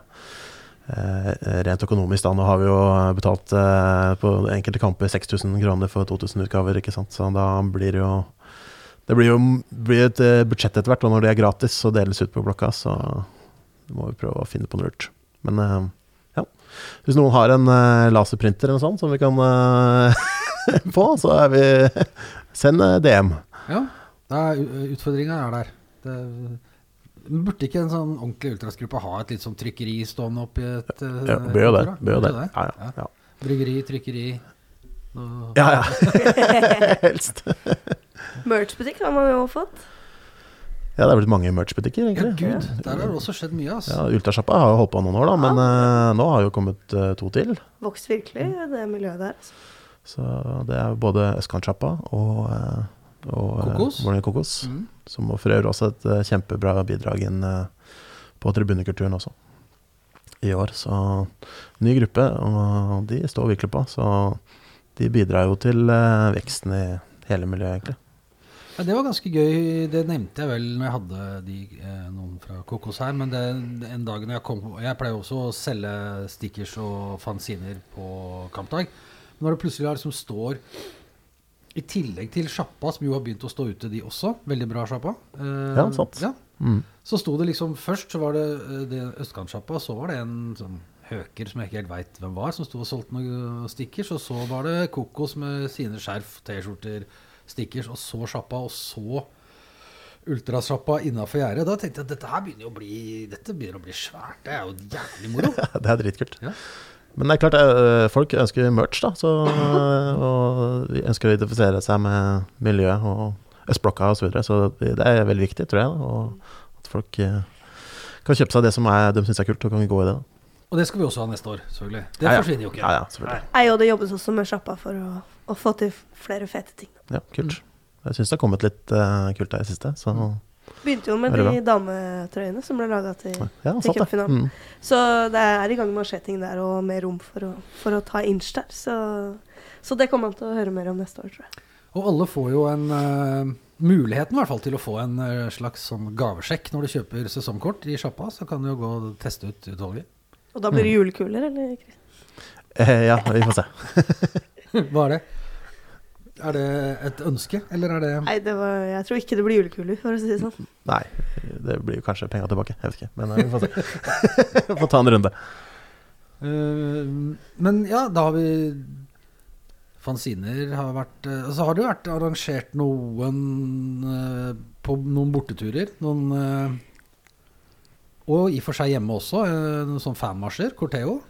Speaker 1: eh, rent økonomisk. Da. Nå har vi jo betalt eh, på enkelte kamper 6000 kroner for 2000 utgaver, ikke sant. Så da blir det jo Det blir jo blir et eh, budsjett etter hvert, og når det er gratis og deles ut på blokka, så må vi prøve å finne på noe lurt. Men eh, ja. Hvis noen har en eh, laserprinter eller noe sånt som vi kan eh, [laughs] få, så er vi [laughs] Send eh, DM.
Speaker 3: Ja, er, utfordringa er der. Det, Burde ikke en sånn ordentlig ultrasgruppe ha et litt sånn trykkeri stående oppi et eh,
Speaker 1: Ja, bør jo det. Bør det. Ja, ja, ja.
Speaker 3: Bryggeri, trykkeri noe.
Speaker 1: ja, ja. [laughs] Helst.
Speaker 4: Merch-butikk har man jo fått.
Speaker 1: Ja, det er blitt mange merch-butikker,
Speaker 3: Ja, gud, der har det også skjedd mye, Altså.
Speaker 1: Ja, Ultrasjappa har jo holdt på noen år, da, men uh, nå har jo kommet uh, to til.
Speaker 4: Vokst virkelig, det miljøet der. Altså.
Speaker 1: Så det er både Østkantsjappa og, eh, og eh,
Speaker 3: Kokos.
Speaker 1: Kokos.
Speaker 3: Mm.
Speaker 1: Som for øvrig også et eh, kjempebra bidrag inn eh, på tribunekulturen også. I år. Så ny gruppe, og de står virkelig på. Så de bidrar jo til veksten i hele miljøet, egentlig.
Speaker 3: Ja, det var ganske gøy. Det nevnte jeg vel når jeg hadde de, eh, noen fra Kokos her. Men det, en dag når jeg kom Jeg pleier også å selge stickers og fanziner på kampdag. Når det plutselig liksom står I tillegg til sjappa, som jo har begynt å stå ute, de også. Veldig bra sjappa. Eh,
Speaker 1: Ja, sant.
Speaker 3: Ja,
Speaker 1: Mm.
Speaker 3: så sto det liksom Først så var det, eh, det østkantsjappa, så var det en sånn høker som jeg ikke helt veit hvem var, som sto og solgte noen stickers. Og så var det Kokos med sine skjerf, T-skjorter, stickers, og så sjappa, og så ultrasjappa innafor gjerdet. Da tenkte jeg at dette her begynner å bli Dette begynner å bli svært. Det er jo jævlig moro. [laughs]
Speaker 1: Det er dritkult.
Speaker 3: Ja.
Speaker 1: Men det er klart, eh, folk ønsker merch, da. Så, eh, og de ønsker å identifisere seg med miljøet og østblokka osv. Så, videre, så det er veldig viktig, tror jeg. da, Og at folk eh, kan kjøpe seg det som er, de syns er kult, og kan gå i det. da.
Speaker 3: Og det skal vi også ha neste år, selvfølgelig. Det
Speaker 1: Ja, ja.
Speaker 3: forsvinner jo ikke.
Speaker 1: Ja, ja, selvfølgelig.
Speaker 4: Nei, og det jobbes også med sjappa for å, å få til flere fete ting.
Speaker 1: Ja, kult. Jeg syns det har kommet litt uh, kult der i siste. Så
Speaker 4: Begynte jo med de dametrøyene som ble laga til
Speaker 1: ja,
Speaker 4: Til cupfinalen.
Speaker 1: Mm.
Speaker 4: Så det er i gang med å skje ting der, og mer rom for å, for å ta inch der. Så, så det kommer man til å høre mer om neste år, tror jeg.
Speaker 3: Og alle får jo en uh, muligheten i hvert fall til å få en eh, slags sånn gavesjekk når du kjøper sesongkort i sjappa. Så kan du jo gå og teste ut utvalget.
Speaker 4: Og da blir det julekuler, eller?
Speaker 1: Eh, ja, vi får se.
Speaker 3: Hva er det? Er det et ønske, eller er det
Speaker 4: Nei, det var, jeg tror ikke det blir julekuler, for å si det sånn. [laughs]
Speaker 1: Nei, det blir kanskje penga tilbake. Jeg vet ikke. Men eh, vi får se. [laughs] Vi får ta en runde.
Speaker 3: Uh, Men ja, da har vi Fanziner har vært Så altså har det jo vært arrangert noen eh, på noen borteturer. Noen eh, Og i og for seg hjemme også. eh, Noen sånn fanmarsjer. Corteo.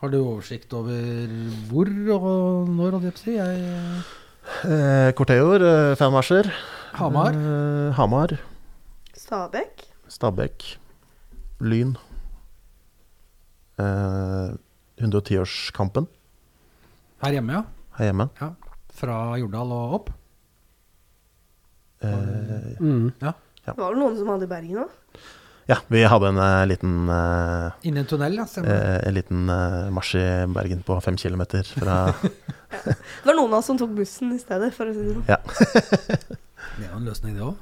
Speaker 3: Har du oversikt over hvor og når, holdt jeg? Jeg, eh,
Speaker 1: Eh, eh, fanmarsjer.
Speaker 3: Hamar.
Speaker 1: Eh, Hamar.
Speaker 4: Stabekk.
Speaker 1: Stabæk. Lyn. Eh, 110-årskampen
Speaker 3: Her hjemme, ja.
Speaker 1: her hjemme.
Speaker 3: ja. Fra Jordal og opp.
Speaker 1: Eh,
Speaker 5: Mm.
Speaker 4: Det var vel noen som hadde i Bergen òg?
Speaker 1: Ja, vi hadde en uh, liten eh,
Speaker 3: Inni en tunnel, ja. Stemmer.
Speaker 1: eh, En liten uh, marsj i Bergen på fem kilometer fra [laughs]
Speaker 4: Det var noen av oss som tok bussen i stedet, for å si det sånn.
Speaker 3: Det var en løsning, det òg.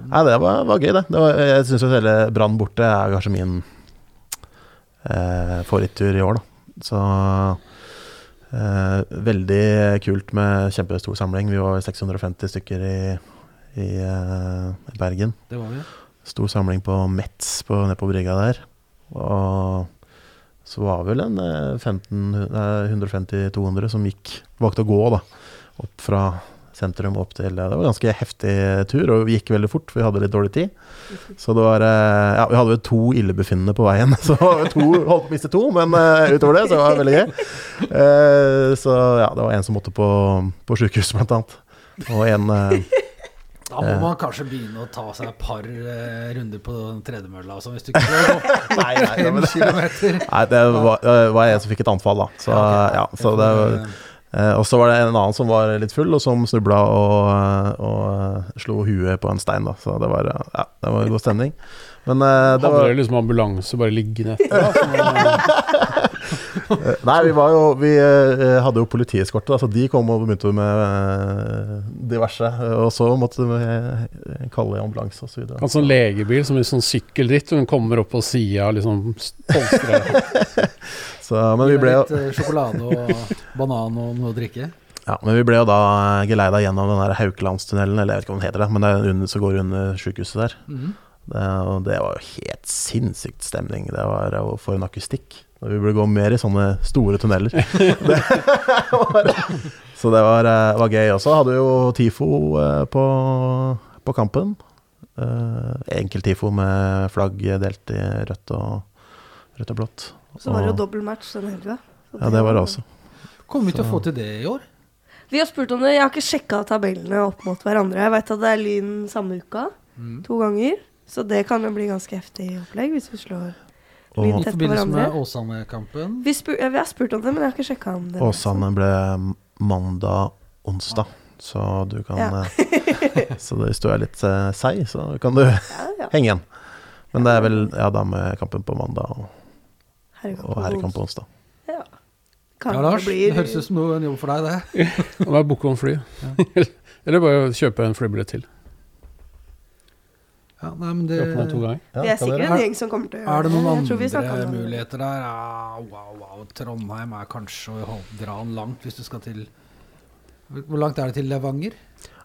Speaker 1: Nei, det var, var gøy, det. det var, jeg syns jo hele Brann borte er kanskje min uh, favorittur i år, da. Så eh, veldig kult med kjempestor samling. Vi var 650 stykker i, i Bergen.
Speaker 3: Det var vi.
Speaker 1: Stor samling på Metz på, nede på brygga der. Og så var vel en eh, 15 nei, 150-200 som gikk valgte å gå da opp fra sentrum opp til Det var en ganske heftig tur, og vi gikk veldig fort, for vi hadde litt dårlig tid. Så det var eh, Ja, vi hadde vel to illebefinnende på veien, [laughs] så to holdt på å miste to, men eh, utover det så var det veldig gøy. Eh, så ja, det var en som måtte på, på sjukehus, blant annet. Og en eh,
Speaker 3: Da må man kanskje begynne å ta seg et par uh, runder på tredemølla, altså, hvis du ikke får gå [laughs]
Speaker 1: Nei, nei,
Speaker 3: fem kilometer.
Speaker 1: Nei, det var, det var en som fikk et anfall, da. Så, ja, så det var, eh, og så var det en annen som var litt full, og som snubla og, og slo huet på en stein. da Så det var, ja, det var god stemning. Men uh, det
Speaker 5: Hadde
Speaker 1: var
Speaker 5: dere liksom ambulanse bare liggende etter? Da, [laughs]
Speaker 1: eh, [laughs] Nei, vi var jo Vi eh, hadde jo politieskorte, så de kom og begynte med eh, diverse. Og så måtte vi eh, kalle ambulanse osv. så
Speaker 5: en sånn legebil som en sånn sykkelritt, og hun kommer opp på sida og liksom [laughs]
Speaker 1: Så, men vi ble jo
Speaker 3: Litt sjokolade og banan og noe å drikke.
Speaker 1: Ja, men vi ble jo da geleida gjennom den der Haukelandstunnelen, eller jeg vet ikke hva den heter, det, men det er under, så går under sykehuset der.
Speaker 3: Mhm.
Speaker 1: Det, og det var jo helt sinnssykt stemning. Det var jo for en akustikk. Vi burde gå mer i sånne store tunneler. [laughs] det var, så det var, eh, var gøy. også. hadde jo TIFO eh, på, på kampen. Enkel TIFO med flagg delt i rødt og, rødt og blått.
Speaker 4: Så var det jo dobbel match den helga.
Speaker 1: Ja, det var det også.
Speaker 3: Kommer vi til å få til det i år?
Speaker 4: Vi har spurt om det. Jeg har ikke sjekka tabellene opp mot hverandre. Jeg vet at det er Lyn samme uka, to ganger. Så det kan jo bli ganske heftig opplegg hvis vi slår
Speaker 1: Og
Speaker 3: I forbindelse med. Åsane-kampen.
Speaker 4: Vi, ja, vi har spurt om det, men jeg har ikke sjekka om det.
Speaker 1: Åsane ble mandag-onsdag, så du kan
Speaker 4: Ja.
Speaker 1: eh, Så hvis du er litt eh, seig, så kan du
Speaker 4: Ja, ja.
Speaker 1: henge igjen. Men det er vel ja, damekampen på mandag og, og herrekamp på onsdag.
Speaker 4: Ja. Kan
Speaker 3: Ja, Lars,
Speaker 4: det blir...
Speaker 3: det høres ut som noe- en jobb for deg, det. [laughs]
Speaker 5: Og da booke om fly. [laughs] Eller bare kjøpe en flybillett til.
Speaker 3: Ja, nei, men det
Speaker 5: to ganger.
Speaker 4: Vi er sikkert en gjeng som kommer til å gjøre
Speaker 3: Er det noen
Speaker 4: Jeg tror vi snakket
Speaker 3: andre muligheter der? Ja, wow, wow. Trondheim er kanskje å dra den langt hvis du skal til Hvor langt er det til Levanger?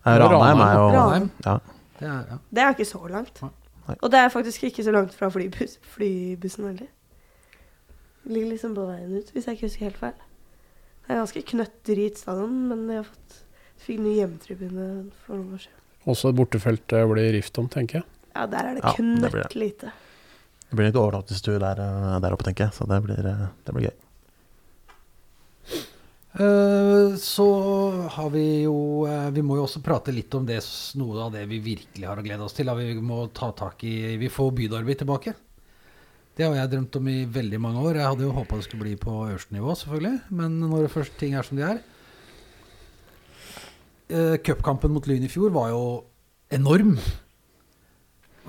Speaker 1: Ranheim er jo
Speaker 3: Ranheim.
Speaker 1: ja.
Speaker 3: Det er, ja.
Speaker 4: Det er ikke så langt.
Speaker 1: Nei.
Speaker 4: Og det er faktisk ikke så langt fra flybus, flybussen heller. Ligger liksom på veien ut, hvis jeg ikke husker helt feil. Det er ganske knøtterit stadion, men jeg har fått fikk ny hjemmetribune for noen år siden.
Speaker 5: Også et bortefelt det blir rift om, tenker jeg.
Speaker 4: Ja, der er det
Speaker 1: Ja, det blir det.
Speaker 4: knøttlite.
Speaker 1: Det blir ikke overnattingstur der, eh, der oppe, tenker jeg. Så det blir, eh, det blir gøy.
Speaker 3: Uh, Så har vi jo uh, Vi må jo også prate litt om det, noe av det vi virkelig har å glede oss til. Da. Vi må ta tak i Vi får bydarbeid tilbake. Det har jeg drømt om i veldig mange år. Jeg hadde jo håpa det skulle bli på øverste nivå, selvfølgelig. Men når det først ting er som de er uh, Cupkampen mot Lyn i fjor var jo enorm.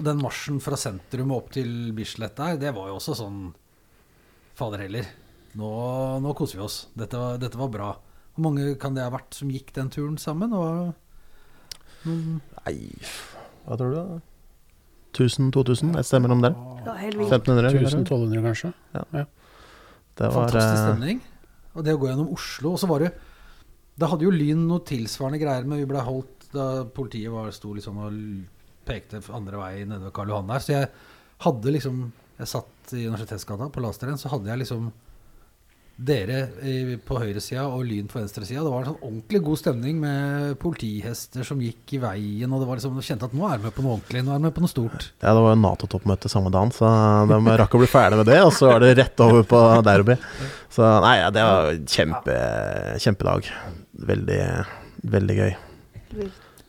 Speaker 3: Og den marsjen fra sentrum og opp til Bislett der, det var jo også sånn Fader heller. Nå, nå koser vi oss. Dette var, dette var bra. Hvor mange kan det ha vært som gikk den turen sammen? Og, mm.
Speaker 1: Nei, hva tror du? da? 1000-2000, et sted mellom der.
Speaker 4: Det var helt vilt.
Speaker 1: 1500? eller?
Speaker 5: 1200 kanskje.
Speaker 1: Det var
Speaker 3: fantastisk
Speaker 1: eh,
Speaker 3: stemning. Og det å gå gjennom Oslo. Og så var det Da hadde jo Lyn noe tilsvarende greier, men vi ble holdt da politiet var, sto liksom og pekte andre vei nedover Karl Johan der. Så jeg hadde liksom Jeg satt i Universitetsgata på Lasteren, så hadde jeg liksom dere i, på høyresida og Lyn på venstresida. Det var en sånn ordentlig god stemning med politihester som gikk i veien. Og det var liksom, du kjente at nå er vi med på noe ordentlig. Nå er vi med på noe stort.
Speaker 1: Ja, det var jo Nato-toppmøte samme dagen, så de rakk å bli ferdig med det. Og så var det rett over på derby. Så nei, ja, det var kjempe, kjempedag. Veldig, veldig gøy.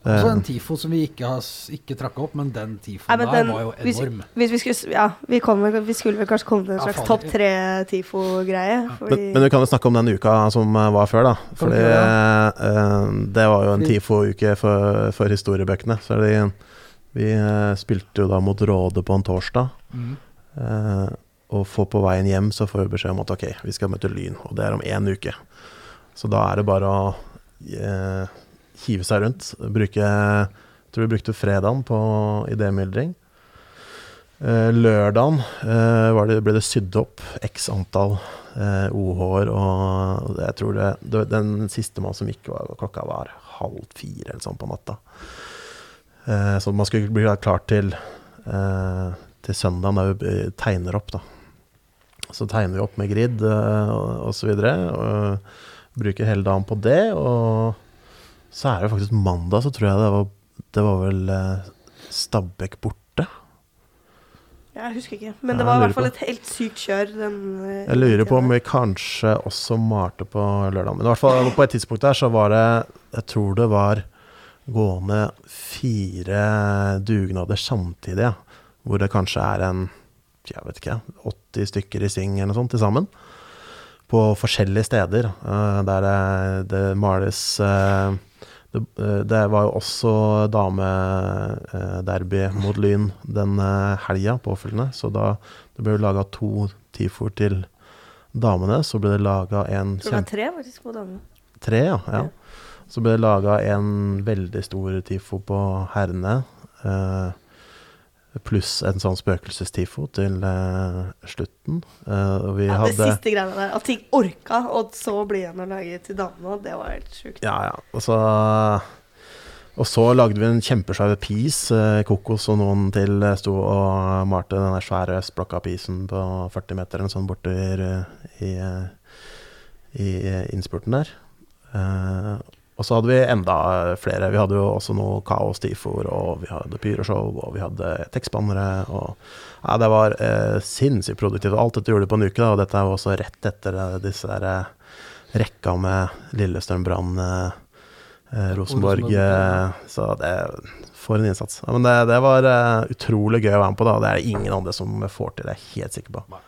Speaker 1: Eh,
Speaker 3: en TIFO som vi ikke, har, ikke trakk opp, men den
Speaker 4: Nei,
Speaker 3: TIFOen
Speaker 4: men
Speaker 3: der
Speaker 4: den-
Speaker 3: var jo enorm.
Speaker 4: hvis vi skulle Ja, vi, kom, vi skulle vel kanskje komme til en slags
Speaker 3: ja,
Speaker 4: topp tre TIFO-greie. Ja.
Speaker 1: men, men vi kan jo snakke om den uka som eh, var før, da. Fordi
Speaker 3: det,
Speaker 1: eh, det var jo en TIFO-uke for, for historiebøkene. Så de, vi spilte jo da mot Råde på en torsdag.
Speaker 3: Mm.
Speaker 1: Eh, og for på veien hjem så får vi beskjed om at ok, vi skal møte Lyn, og det er om én uke. Så da er det bare å hive seg rundt. Bruke Jeg tror vi brukte fredagen på idémyldring. Eh, lørdagen eh, det, ble det sydd opp x antall eh, OH-er, og jeg tror det, det Den siste mann som gikk, var, klokka var halv fire eller sånn på natta. Eh, så man skulle bli klar til eh, til søndagen da vi eh, tegner opp, da. Så tegner vi opp med grid eh, og, og så videre. Og bruker hele dagen på det. Og så er det faktisk mandag, så tror jeg det var Det var vel eh, Stabæk borte.
Speaker 4: Jeg husker ikke. Men det var i hvert fall et helt sykt kjør. Den, eh,
Speaker 1: Jeg lurer på om vi kanskje også malte på lørdag. Men i hvert fall på et tidspunkt der så var det Jeg tror det var gående fire dugnader samtidig. Ja. Hvor det kanskje er en jeg vet ikke, 80 stykker i sving eller noe sånt til sammen. På forskjellige steder. eh, der det, det males eh, det, eh, det var jo også damederby mot Lyn den helga påfølgende, så da det ble laga to TIFOR til damene. Så ble det laga en
Speaker 4: tror det var tre faktisk på damene.
Speaker 1: Tre, ja. ja.
Speaker 4: Ja.
Speaker 1: Så ble det laga en veldig stor tifo på herrene. Eh, pluss en sånn spøkelsestifo til uh, slutten. Uh,
Speaker 4: Ja, det siste greiene der. At ting orka, og så bli igjen og lage til damene, det var helt sjukt.
Speaker 1: Ja, ja. Og så, og så lagde vi en kjempesvær pis. Eh, Kokos og noen til sto og malte den der svære østblokka pisen på 40 meter eller sånn borte i, i, i innspurten der. Eh, Og så hadde vi enda flere. Vi hadde jo også noe Kaos Tifor, og vi hadde Pyroshow, og vi hadde tekstbannere. Og ja, det var eh, sinnssykt produktivt. Alt dette gjorde vi på en uke, da, og dette er jo også rett etter eh, disse der eh, rekka med Lillestrøm, Brann, eh, eh, Rosenborg. Eh, så det For en innsats. Ja, men det, det var utrolig gøy å være med på, da. Det er det ingen andre som får til, det er jeg helt sikker på.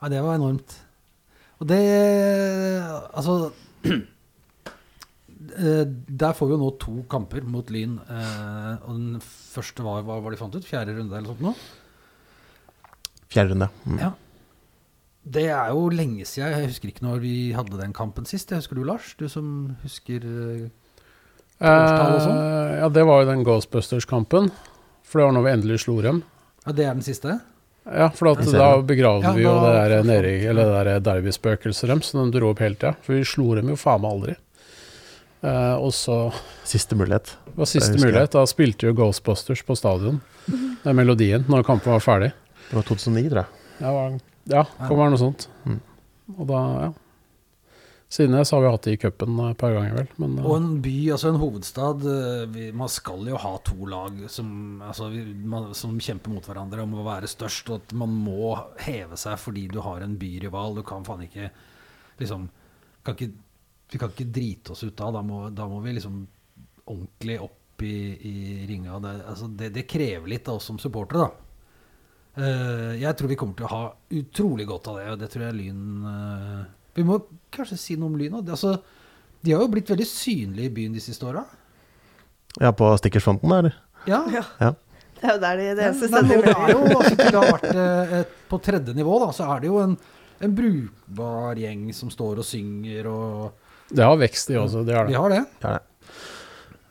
Speaker 3: Ja, det var enormt. Og det Altså [clears throat] Der får vi jo nå to kamper mot Lyn. eh, Og den første var hva var de fant ut? Fjerde runde eller sånt nå?
Speaker 1: Fjerde runde. Mm.
Speaker 3: Ja. Det er jo lenge siden. Jeg husker ikke når vi hadde den kampen sist. Det husker du, Lars? Du som husker eh, sånn?
Speaker 5: Eh, ja, det var jo den Ghostbusters-kampen. For det var når vi endelig slo dem.
Speaker 3: Ja, det er den siste?
Speaker 5: Ja, for at da begravde
Speaker 3: Ja,
Speaker 5: vi jo
Speaker 3: da-
Speaker 5: det der nede i Eller det der derbyspøkelset deres, som de dro opp hele tida. For vi slo dem jo faen meg aldri. Eh, og så
Speaker 1: Siste mulighet.
Speaker 5: var siste
Speaker 1: Det
Speaker 5: mulighet. Da spilte jo Ghostbusters på stadion. Den melodien, når kampen var ferdig.
Speaker 1: Det var 2009, tror jeg.
Speaker 5: Ja, var, ja kan være noe sånt.
Speaker 1: Mm.
Speaker 5: Og da, ja. Siden det så har vi hatt det i cupen et par ganger, vel. Men eh,
Speaker 3: Og en by, altså en hovedstad eh, vi, Man skal jo ha to lag som, altså, vi, man, som kjemper mot hverandre om å være størst, og at man må heve seg fordi du har en byrival. Du kan faen ikke liksom kan ikke, Vi kan ikke drite oss ut da. Da må, da må vi liksom ordentlig opp i, i ringa. Det, altså, det, det krever litt av oss som supportere, da. Eh, jeg tror vi kommer til å ha utrolig godt av det, og det tror jeg Lyn eh, Vi må kanskje si noe om Lyn òg. Altså, de har jo blitt veldig synlige i byen de siste åra.
Speaker 1: Ja, på stikkersfronten, eller?
Speaker 3: Ja.
Speaker 4: Ja.
Speaker 1: Ja.
Speaker 4: Det er jo der de, det eneste stedet
Speaker 3: det
Speaker 4: de
Speaker 3: er jo, altså, det har vært eh, et, På tredje nivå da, så er det jo en, en brukbar gjeng som står og synger, og
Speaker 5: det har vekst i også, det
Speaker 3: vi
Speaker 5: det.
Speaker 3: har det.
Speaker 1: Ja, det.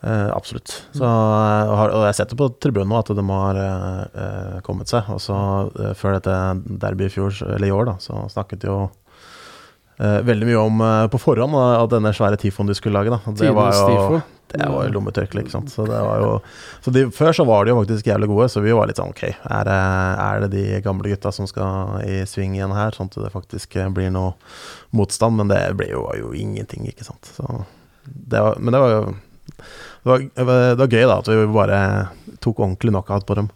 Speaker 1: Uh, absolutt. Så, eh, og, har, og jeg setter på tribunen nå at de har eh, eh, kommet seg. Og så uh, Før dette derby i fjor, eller i år, da, så snakket de jo eh, veldig mye om på forhånd da, at denne svære tifoen de skulle lage. Da. Det var jo,
Speaker 5: tifo.
Speaker 1: Det var jo lommetørkle, ikke sant. Så jo så de, Før så var de jo faktisk jævlig gode, så vi var litt sånn OK, er er det de gamle gutta som skal i sving igjen her, sånn at det faktisk eh, blir noe motstand? Men det ble jo, jo ingenting, ikke sant. Så det var, men det var jo det var, det var gøy da at vi bare tok ordentlig knockout på dem.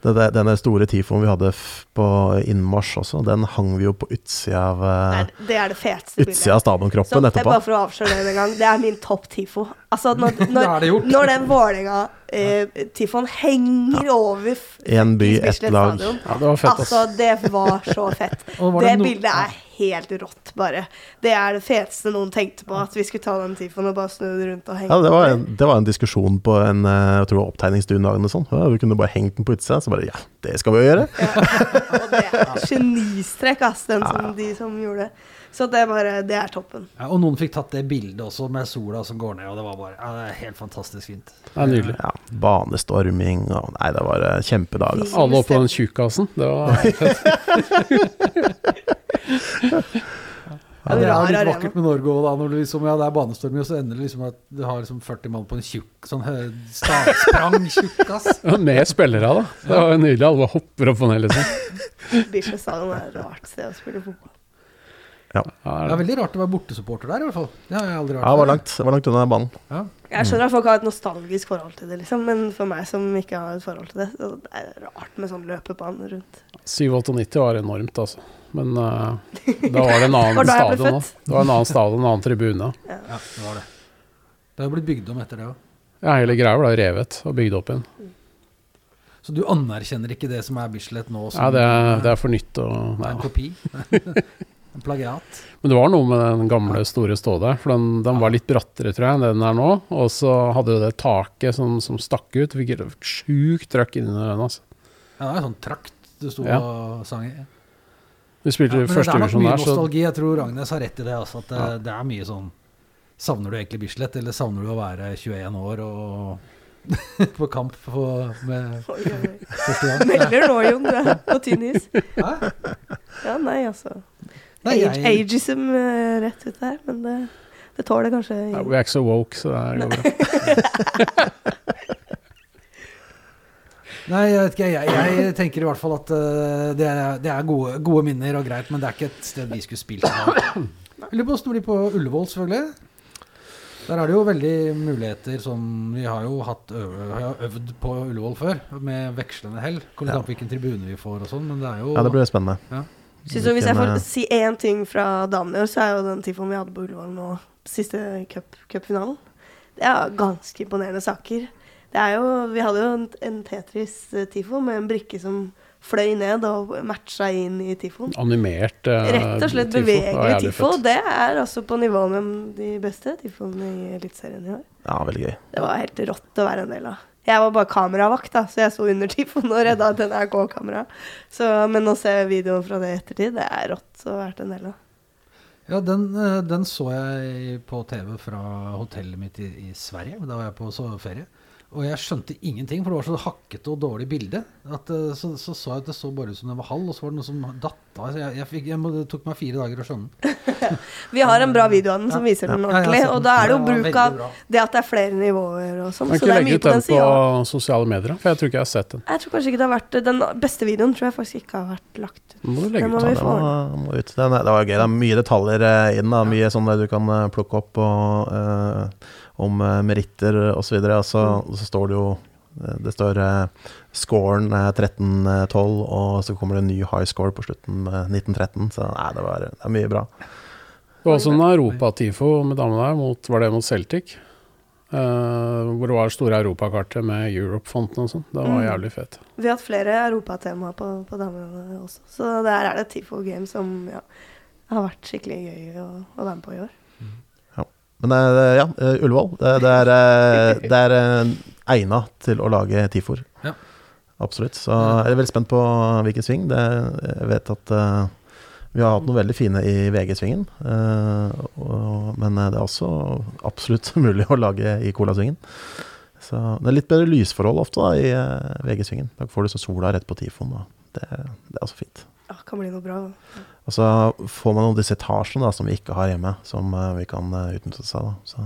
Speaker 1: Det, det, denne store tifoen vi hadde f på innmarsj også, den hang vi jo på utsida av,
Speaker 4: Nei,
Speaker 1: eh,
Speaker 4: det er det feteste
Speaker 1: utsida av stadionkroppen
Speaker 4: Så,
Speaker 1: etterpå.
Speaker 4: bare for å avsløre det en gang, det er min topp tifo. Altså, når, [laughs]
Speaker 3: når,
Speaker 4: når,
Speaker 3: den det gjort.
Speaker 4: Tifon henger henger over Én
Speaker 1: En by, ett lag.
Speaker 5: Ja, det var fett.
Speaker 4: Altså, det var så fett. [laughs]
Speaker 3: Var
Speaker 4: Det
Speaker 3: no-
Speaker 4: bildet er helt rått, bare. Det er det feteste noen tenkte på, at vi skulle ta den Tifon og bare snu den rundt og henge
Speaker 1: Ja, det var, en, det var en diskusjon på en eh, jeg tror opptegningsstuen dagen og sånn. Ja, vi kunne bare hengt den på utsida. Så bare ja, det skal vi jo gjøre. [laughs]
Speaker 4: Og det er genistrekk, ass, den som, de som gjorde det. Så det er bare Det er toppen.
Speaker 3: Ja, og noen fikk tatt det bildet også med sola som går ned, og det var bare ja, det er helt fantastisk fint.
Speaker 5: Det er nydelig.
Speaker 1: Ja, Banestorming og Nei, det var en kjempedag. Altså.
Speaker 5: Alle oppå på den tjukkasen. Det var [laughs] fett.
Speaker 3: Ja, det er litt vakkert med Norge òg, da. Når det liksom, ja, det er banestorming, og så ender det liksom at du har liksom 40 mann på en tjukk sånn hø- stavsprang tjukkas. [laughs]
Speaker 5: Ja, Med spillere, da. Det var jo nydelig. Alle bare hopper opp og ned, liksom. [laughs]
Speaker 4: Bislett stadion er et rart sted å spille fotball.
Speaker 5: Ja,
Speaker 3: Det er veldig rart å være bortesupporter der, i hvert fall. Det har jeg aldri vært.
Speaker 1: Ja, det var langt, det var langt unna banen.
Speaker 3: Ja.
Speaker 4: Jeg skjønner at folk har et nostalgisk forhold til det, liksom, men for meg som ikke har et forhold til det, så det er rart med sånn løpebane rundt.
Speaker 5: 97-98 var enormt, altså. Men uh, da var det en [laughs] annen
Speaker 4: da
Speaker 5: stadion òg. Det var en annen stadion, en annen tribune.
Speaker 3: ja, det var det. Det har blitt bygd om etter det òg.
Speaker 5: Ja, hele greia ble revet og bygd opp igjen.
Speaker 3: Så du anerkjenner ikke det som er Bislett nå? Som
Speaker 5: Ja, det er, det er for nytt og
Speaker 3: det er en kopi? [laughs] [laughs] en plagiat?
Speaker 5: Men det var noe med den gamle store Ståde. for den, den var litt brattere, tror jeg, enn den er nå. Og så hadde du det taket som, som stakk ut. Fikk et sjukt trøkk inni den. Altså.
Speaker 3: Ja, det er en sånn trakt du sto
Speaker 5: Ja.
Speaker 3: og sang i.
Speaker 5: Vi spilte
Speaker 3: Ja, men det er nok mye nostalgi. Jeg tror Ragnes har rett i det. Altså, at det,
Speaker 5: Ja.
Speaker 3: det er mye sånn Savner du egentlig Bislett, eller savner du å være 21 år og [laughs] på kamp på, med
Speaker 4: Oi, oi, oi. Melder nå, Jon, du er på tynn is. Ja, nei, altså.
Speaker 3: Nei,
Speaker 4: Age,
Speaker 3: jeg,
Speaker 4: ageism eh, rett ut der, men det, det tåler kanskje
Speaker 5: ja, Vi er ikke så woke, så det går bra. [laughs]
Speaker 3: nei, jeg vet ikke. Jeg, jeg tenker i hvert fall at eh, det er, det er gode, gode minner og greit, men det er ikke et sted vi skulle spilt. lurer på åssen det blir på Ullevål, selvfølgelig. Der er det jo veldig muligheter som Vi har jo hatt øv, har øvd på Ullevål før, med vekslende hell. Kommer litt an på hvilken tribune vi får og sånn, men det er jo
Speaker 1: Ja, det blir spennende.
Speaker 4: Synes du, hvis jeg får si én ting fra damene i år, så er jo den tifoen vi hadde på Ullevål nå, siste cup- cupfinalen. det er ganske imponerende saker. Det er jo, vi hadde jo en, en Tetris-tifo med en brikke som fløy ned og matcha inn i tifoen.
Speaker 5: Animert uh,
Speaker 4: Rett og slett
Speaker 5: tifo.
Speaker 4: Bevegelig tifo. Det er altså på nivå med de beste tifoene i Eliteserien i år.
Speaker 1: Ja, veldig gøy.
Speaker 4: Det var helt rått å være en del av. Jeg var bare kameravakt, da, så jeg sto under tifoen og redda et NRK-kamera. Men å se videoen fra det i ettertid, det er rått ha vært en del av.
Speaker 3: Ja, den, eh, den så jeg på TV fra hotellet mitt i, i Sverige. Da var jeg på ferie. Og jeg skjønte ingenting, for det var så hakkete og dårlig bilde. At, eh, så, så så jeg at det så bare ut som det var halv, og så var det noe som datt av. Jeg, jeg fikk, jeg må, det tok meg fire dager å skjønne den. [laughs]
Speaker 4: Vi har en bra video av den som
Speaker 3: Ja.
Speaker 4: viser den
Speaker 3: Ja, den
Speaker 4: ordentlig.
Speaker 3: Ja,
Speaker 4: Og da er det jo bruk av det at det er flere nivåer og sånn. Så det er mye
Speaker 5: ut den på sosiale medier, for jeg tror ikke jeg har sett den.
Speaker 4: Jeg tror kanskje ikke det har vært Den beste videoen tror jeg faktisk ikke har vært lagt ut.
Speaker 5: Må du
Speaker 4: Den
Speaker 5: legge
Speaker 4: må
Speaker 5: ut.
Speaker 1: Var, må ut. Den, det var gøy. Det er mye detaljer eh, i den. Da. Mye sånn du kan eh, plukke opp og, eh, om eh, meritter osv. Og, så videre. og så, og så står det jo eh, Det står uh, scoren er 13-12, og så kommer det en ny high score på slutten med 1913. Så nei, det, var, det er mye bra.
Speaker 5: Det var også en Europa-tifo med damene der, mot, var det mot Celtic? Uh, hvor det var store europakartet med Europe-fonten og sånn. Det var
Speaker 4: Mm.
Speaker 5: jævlig fett.
Speaker 4: Vi har hatt flere europatemaer på, på damene også. Så der er det et TIFO game som ja, har vært skikkelig gøy å, å være med på i år.
Speaker 1: Men eh, ja, eh, Ullevål. Det, det er, eh, det er egna til å lage TIFOR.
Speaker 3: Ja.
Speaker 1: Absolutt. Så jeg er veldig spent på hvilken sving. Det, jeg vet at uh, vi har hatt noen veldig fine i VG-svingen. Uh, men det er også absolutt [laughs] mulig å lage i Colasvingen. Så det er litt bedre lysforhold ofte da, i uh, VG-svingen. Da får du så sola rett på tifoen. Da. Det, det er også fint.
Speaker 4: Ja, kan bli noe bra.
Speaker 1: Og så får man noen disse etasjene da, som vi ikke har hjemme, som eh, vi kan uh, utnytte oss av. Så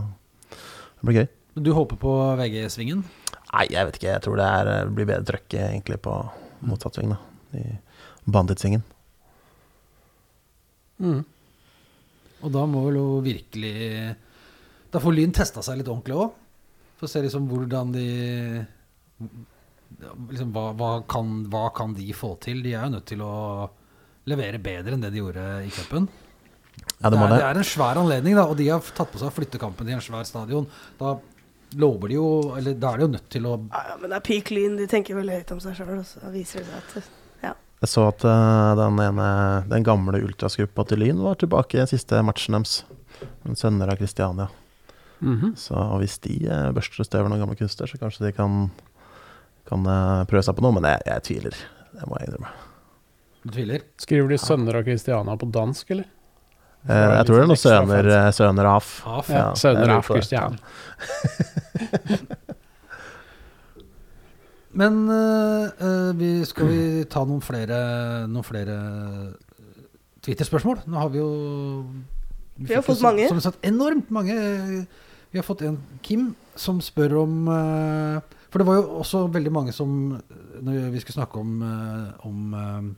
Speaker 1: det blir gøy.
Speaker 3: Du håper på VG-svingen?
Speaker 1: Nei, jeg vet ikke. Jeg tror det er, eh, blir bedre trøkk egentlig på motsatt sving, da. I banditsvingen.
Speaker 5: Mm.
Speaker 3: Og da må vel jo virkelig Da får Lyn testa seg litt ordentlig òg. For å se liksom hvordan de liksom, hva, hva, kan, hva kan de få til? De er jo nødt til å levere bedre enn det de gjorde i cupen.
Speaker 1: Ja, det
Speaker 3: er,
Speaker 1: det.
Speaker 3: det er en svær anledning, da, og de har tatt på seg å flytte kampen I en svær stadion. Da lover de jo Eller da er de jo nødt til å
Speaker 4: Ja, ja, men det er peak lyn. De tenker veldig høyt om seg sjøl, og så viser det seg at
Speaker 1: Jeg så at uh, den, ene, den gamle ultrasgruppa til Lyn var tilbake i den siste matchen deres. Sønner av Kristiania.
Speaker 5: Mhm.
Speaker 1: Så og hvis de uh, børster støvelen av gamle kunster, så kanskje de kan, kan uh, prøve seg på noe. Men jeg, jeg tviler. Det må jeg innrømme.
Speaker 3: Du tviler?
Speaker 5: Skriver de 'Sønner av Kristiania' på dansk, eller?
Speaker 1: Eh, jeg tror det er
Speaker 5: noe
Speaker 1: eh, sønner av.
Speaker 3: Af.
Speaker 5: Ja,
Speaker 1: ja
Speaker 5: 'Sønner
Speaker 1: af.
Speaker 5: Kristiania'. [laughs]
Speaker 3: Men øh, vi, skal vi ta noen flere, noen flere Twitter-spørsmål? Nå har vi jo
Speaker 4: Vi har fått mange.
Speaker 3: Som sagt, enormt mange. Vi har fått en Kim som spør om uh, For det var jo også veldig mange som Når vi skulle snakke om, uh, om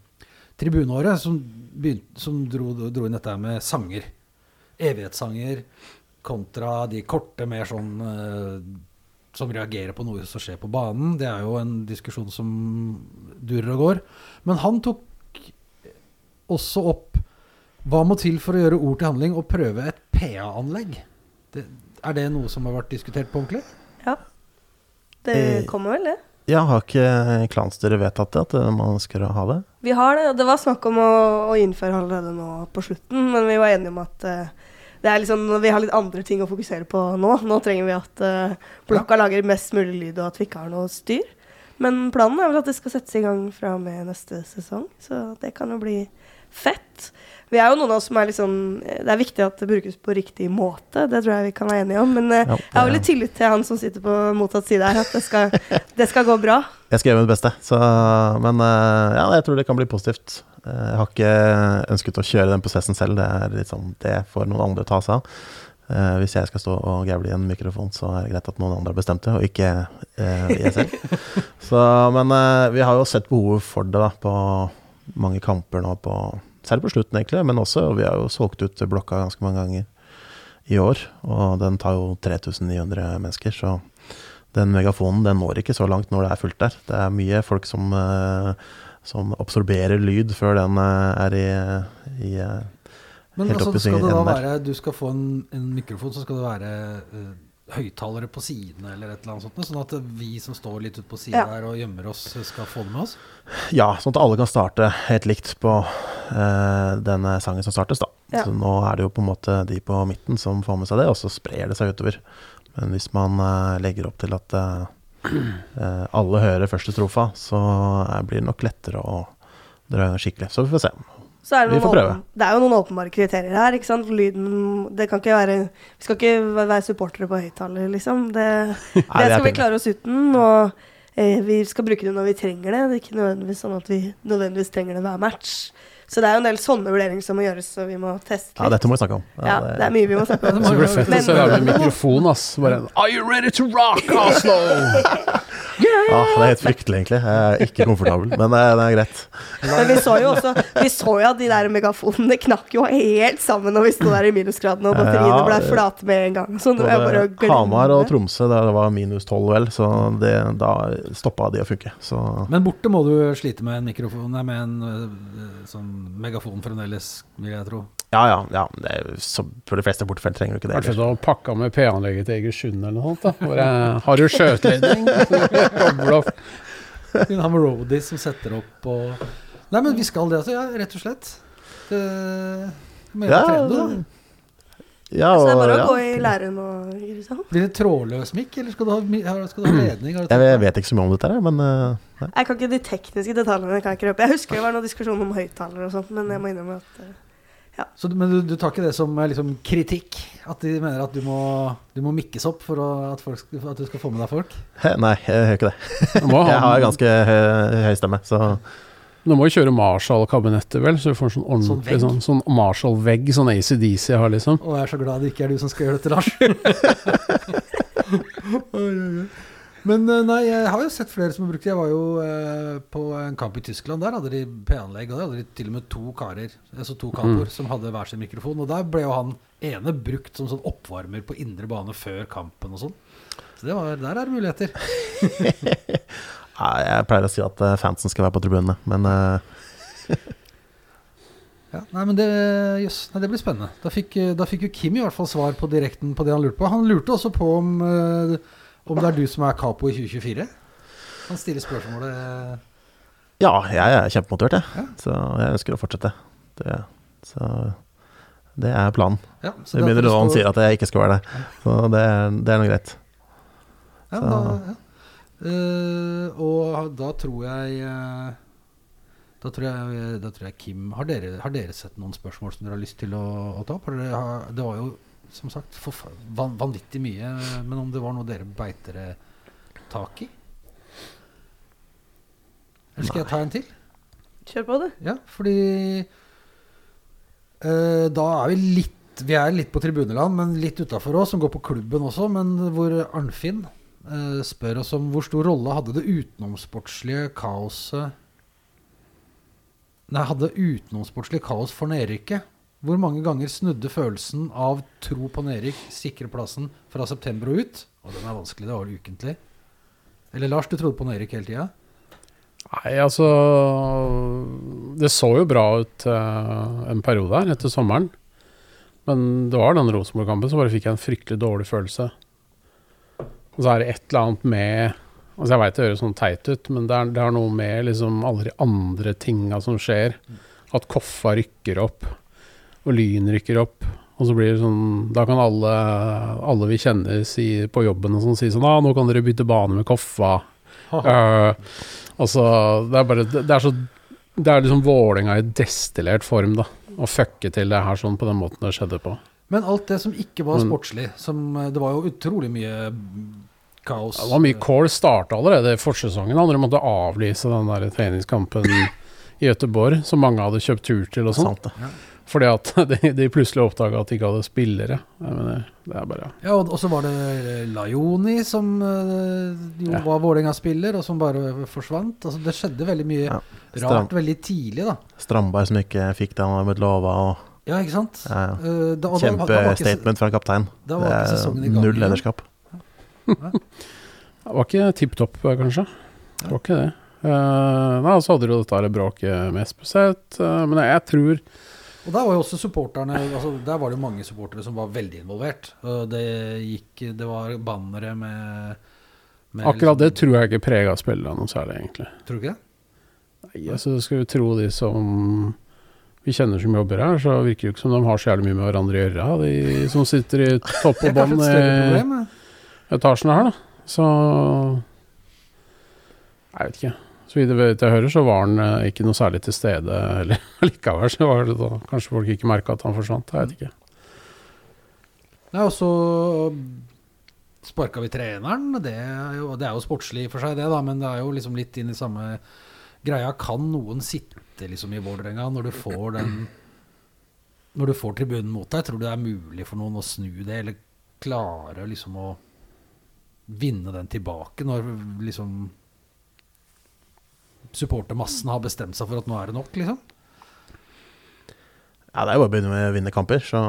Speaker 3: tribuneåret, som, begynte, som dro, dro inn dette med sanger. Evighetssanger kontra de korte, mer sånn uh, som reagerer på noe som skjer på banen. Det er jo en diskusjon som durer og går. Men han tok også opp hva må til for å gjøre ord til handling og prøve et PA-anlegg. Er det noe som har vært diskutert på ordentlig?
Speaker 4: det
Speaker 1: Eh,
Speaker 4: kommer vel, det.
Speaker 1: Ja, har ikke klansstyret vedtatt det, at man ønsker å ha det?
Speaker 4: Vi har det. og Det var snakk om å, å innføre allerede nå på slutten, men vi var enige om at uh, det er liksom, vi har litt andre ting å fokusere på nå. Nå trenger vi at uh, blokka lager mest mulig lyd, og at vi ikke har noe styr. Men planen er vel at det skal settes i gang fra og med neste sesong, så det kan jo bli fett. Vi er jo noen av oss som er litt sånn Det er viktig at det brukes på riktig måte, det tror jeg vi kan være enige om. Men eh,
Speaker 1: Ja,
Speaker 4: jeg har litt tillit til han som sitter på motsatt side her, at det skal, [laughs] det skal gå bra.
Speaker 1: Jeg skal gjøre mitt beste. Så, men eh, ja, jeg tror det kan bli positivt. Eh, Jeg har ikke ønsket å kjøre den prosessen selv. Det er litt sånn, det får noen andre ta seg av. Uh, hvis jeg skal stå og gævle i en mikrofon, så er det greit at noen andre har bestemt det, og ikke uh, jeg selv. [laughs] så, men uh, vi har jo sett behovet for det da, på mange kamper nå, på, særlig på slutten egentlig, men også vi har jo solgt ut blokka ganske mange ganger i år. Og den tar jo 3900 mennesker, så den megafonen den når ikke så langt når det er fullt der. Det er mye folk som, eh, som absorberer lyd før den eh, er i, i eh,
Speaker 3: Men
Speaker 1: Helt
Speaker 3: altså,
Speaker 1: oppe i
Speaker 3: skal det da være Du skal få en, en mikrofon, så skal det være høyttalere på sidene eller et eller annet sånt, sånn at vi som står litt ute på sida
Speaker 4: Ja.
Speaker 3: der og gjemmer oss, skal få det med oss?
Speaker 1: Ja, sånn at alle kan starte helt likt på eh, denne sangen som startes, da.
Speaker 4: Ja.
Speaker 1: Så nå er det jo på en måte de på midten som får med seg det, og så sprer det seg utover. Men hvis man eh, legger opp til at eh, eh, alle hører første strofa, så blir det nok lettere å dra skikkelig. Så vi får se.
Speaker 4: Så er det, noen åpen, det er jo noen åpenbare kriterier her. ikke sant? Lyden det kan ikke være, Vi skal ikke være supportere på høyttaler, liksom. Det, [laughs] det skal vi klare oss uten. Og eh, vi skal bruke det når vi trenger det. Det er ikke nødvendigvis sånn at vi nødvendigvis trenger det hver match. Så det er jo en del sånne vurderinger som må gjøres, så vi må teste litt.
Speaker 1: Ja, dette må vi snakke om.
Speaker 4: Ja, det er mye vi må snakke om. [laughs]
Speaker 5: Så det blir fett å
Speaker 4: Men-
Speaker 5: se deg med mikrofon, ass. Bare Are you ready to rock, Oslo?
Speaker 1: Ja, [laughs] det er helt fryktelig, egentlig. Jeg er ikke komfortabel, men det, det er greit.
Speaker 4: Men vi så jo også Vi så jo at de der megafonene knakk jo helt sammen når vi sto der i minusgradene, og batteriene
Speaker 1: Ja,
Speaker 4: ble flate med en gang. Så nå
Speaker 1: Både Hamar og
Speaker 4: Tromsø,
Speaker 1: Tromsø, det var minus 12 vel, så det, da stoppa de å funke. Så
Speaker 3: Men borte må du slite med en mikrofon, med en øh, sånn megafon fremdeles, vil jeg tro.
Speaker 1: ja, ja. ja det er, jo- så for de fleste bortefelt trenger du ikke det. Kanskje
Speaker 5: du har pakka med P-anlegget til Egersund eller noe sånt. da Bare, Har du skjøteledning? [laughs] Koble har
Speaker 3: Kunne ha med roadies som setter opp og Nei, men vi skal det, altså. Ja, rett og slett. Det mer
Speaker 1: Ja,
Speaker 3: ja, trene, da.
Speaker 1: Ja,
Speaker 4: Så det er bare å
Speaker 1: ja.
Speaker 4: gå i læren og sant?
Speaker 3: Blir det trådløs mikk, eller skal du ha, skal du ha ledning? Du
Speaker 1: Jeg, jeg vet ikke så mye om dette, her, men uh.
Speaker 4: Jeg kan ikke de tekniske detaljene. kan Jeg ikke røpe Jeg husker det var noen diskusjon om høyttalere og sånt, men jeg må innrømme at eh,
Speaker 3: Så, men du, du tar ikke det som eh, liksom, kritikk? At de mener at du må, du må mikkes opp for å, at, folk at du skal få med deg folk? [laughs]
Speaker 1: Nei, jeg gjør ikke det. [laughs] Jeg har ganske høy, høy stemme, så
Speaker 5: du må jo kjøre Marshall-kabinettet, vel, så du får en sånn ordentlig
Speaker 3: vegg.
Speaker 5: sånn, sånn Marshall-vegg, sånn ACDC har, liksom.
Speaker 3: Å, jeg er så glad det ikke er du som skal gjøre dette, Lars. [laughs] Men eh, nei, jeg har jo sett flere som har brukt det. Jeg var jo eh, på en kamp i Tyskland. Der hadde de P-anlegg, og der hadde de til og med to karer, altså to kapoer, som hadde hver sin mikrofon. Og der ble jo han ene brukt som sånn oppvarmer på indre bane før kampen og sånn. Så det var, der er det muligheter. [laughs] [laughs]
Speaker 1: Nei, Jeg pleier å si at eh, fansen skal være på tribunene, men eh, [laughs]
Speaker 3: Ja, nei, men det, yes, nei, det blir spennende. Da fikk, da fikk jo Kim i hvert fall svar på direkten på det han lurte på. Han lurte også på om, eh, om det er du som er capo i 2024. Han stiller spørsmålet
Speaker 1: ja, jeg er kjempemotivert, jeg.
Speaker 3: Ja.
Speaker 1: Så jeg ønsker å fortsette. Det, så det er planen.
Speaker 3: ja,
Speaker 1: Det begynner noen sier at jeg ikke skal være det. Så det, er- det er nå greit.
Speaker 3: ja,
Speaker 1: så-
Speaker 3: da, ja. Eh, Og da tror jeg uh, da tror jeg, da tror jeg Kim har dere, har dere sett noen spørsmål som dere har lyst til å, å ta opp? Har, det var jo som sagt van, vanvittig mye, men om det var noe dere beit dere tak i? Eller skal jeg ta en til?
Speaker 4: kjør på, du.
Speaker 3: Ja, fordi uh, da er vi litt Vi er litt på tribuneland, men litt utafor oss, som går på klubben også. Men hvor Arnfinn spør oss om hvor stor rolle hadde det utenomsportslige kaoset Nei, hadde utenomsportslig kaos for nedrykket? Hvor mange ganger snudde følelsen av tro på nedrykk sikre plassen fra september og ut? Og den er vanskelig, det var ukentlig. Eller Lars, du trodde på nedrykk hele tida?
Speaker 5: Nei, altså Det så jo bra ut eh, en periode her etter sommeren. Men det var den Rosenborg-kampen, så bare fikk jeg en fryktelig dårlig følelse. Og så er det et eller annet med Altså Jeg veit det høres sånn teit ut, men det er, det er noe med liksom alle de andre tinga som skjer. At Koffa rykker opp, og Lyn rykker opp. Og så blir det sånn Da kan alle, alle vi kjenner si, på jobben og sånn si sånn ah, 'Nå kan dere bytte bane med Koffa'. Uh, altså, det er bare Det det er så Det er liksom Vålerenga i destillert form, da. Å fucke til det her sånn på den måten det skjedde på.
Speaker 3: Men alt det som ikke var sportslig som, eh, Det var jo utrolig mye kaos.
Speaker 5: Det var mye call starta allerede i forsesongen. Andre måtte avlyse den der treningskampen i Gøteborg, som mange hadde kjøpt tur til og sånn.
Speaker 1: Sant det.
Speaker 5: Fordi at [laughs] de, de plutselig oppdaga at de ikke hadde spillere. Mener, det er bare
Speaker 3: Ja, og og så var det Lajoni som eh, jo
Speaker 5: Ja.
Speaker 3: var Vålerenga-spiller, og som bare forsvant. Altså, det skjedde veldig mye
Speaker 1: Ja.
Speaker 3: rart veldig tidlig, da.
Speaker 1: Strandberg som ikke fikk det han hadde blitt lova, og
Speaker 3: Ja, ikke sant?
Speaker 1: Ja, ja.
Speaker 3: Eh, var
Speaker 1: Kjempestatement fra kaptein. Det er. Null lederskap.
Speaker 5: Det var ikke tipp topp, kanskje. Det var ikke det. Uh, nei, så hadde du dette bråket med Espeseth, uh, men jeg, jeg tror
Speaker 3: Og der var jo også supporterne altså Der var det jo mange supportere som var veldig involvert. Det gikk Det var bannere med, med
Speaker 5: Akkurat det
Speaker 3: liksom-
Speaker 5: tror jeg ikke prega spillerne noe særlig, egentlig.
Speaker 3: Tror du ikke det?
Speaker 5: Nei, altså skal vi tro de som vi kjenner som jobber her, så virker det jo ikke som de har så jævlig mye med hverandre å gjøre, de som sitter i [laughs] topp og bånn etasjene her, da. Så Jeg vet ikke. Så vidt jeg hører, så var han eh, ikke noe særlig til stede [laughs] eller likevel. Så var det da kanskje folk ikke merka at han forsvant. Jeg vet ikke.
Speaker 3: Nei, og så sparka vi treneren. Det er, jo, det er jo sportslig for seg, det, da, men det er jo liksom litt inn i samme greia. Kan noen sitte liksom i Vålerenga når du får den Når du får tribunen mot deg? Tror du det er mulig for noen å snu det, eller klare liksom å vinne den tilbake når liksom supportermassen har bestemt seg for at nå er det nok, liksom?
Speaker 1: Ja, det er jo bare å begynne med å vinne kamper, så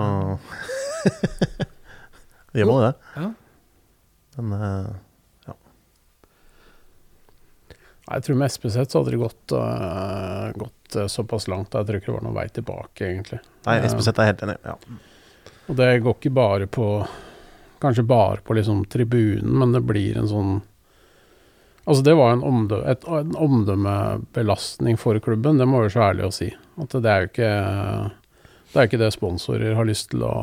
Speaker 1: [laughs] Vi jo det.
Speaker 3: Ja.
Speaker 1: Men ja.
Speaker 5: Jeg tror med Espeseth så hadde det gått, uh, gått eh, såpass langt. Jeg tror ikke det var noen vei tilbake, egentlig.
Speaker 1: Nei. Espeseth er helt enig. Ja.
Speaker 5: Og det går ikke bare på Kanskje bare på liksom tribunen, men det blir en sånn Altså Det var en, omdø et, en omdømmebelastning for klubben, det må jeg være så ærlig å si. At det er jo ikke Det er ikke det sponsorer har lyst til å,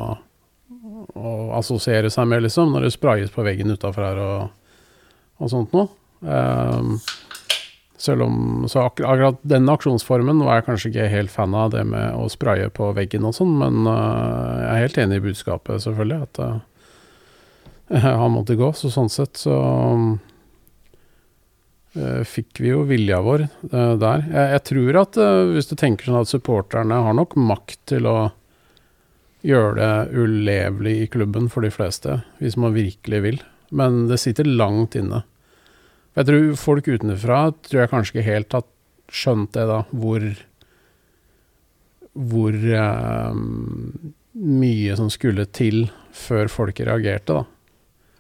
Speaker 5: å assosiere seg med, liksom, når det sprayes på veggen utafor her og, og sånt noe. Um, selv om Så akkur akkurat den aksjonsformen var jeg kanskje ikke helt fan av, det med å spraye på veggen og sånn, men uh, jeg er helt enig i budskapet, selvfølgelig, at øh, [laughs] han måtte gå. Så sånn sett så øh, fikk vi jo vilja vår øh, der. Jeg, jeg tror at øh, hvis du tenker sånn at supporterne har nok makt til å gjøre det ulevelig i klubben for de fleste, hvis man virkelig vil. Men det sitter langt inne. Jeg tror folk utenfra tror jeg kanskje ikke helt har skjønt det, da, hvor Hvor eh, mye som skulle til før folk reagerte, da.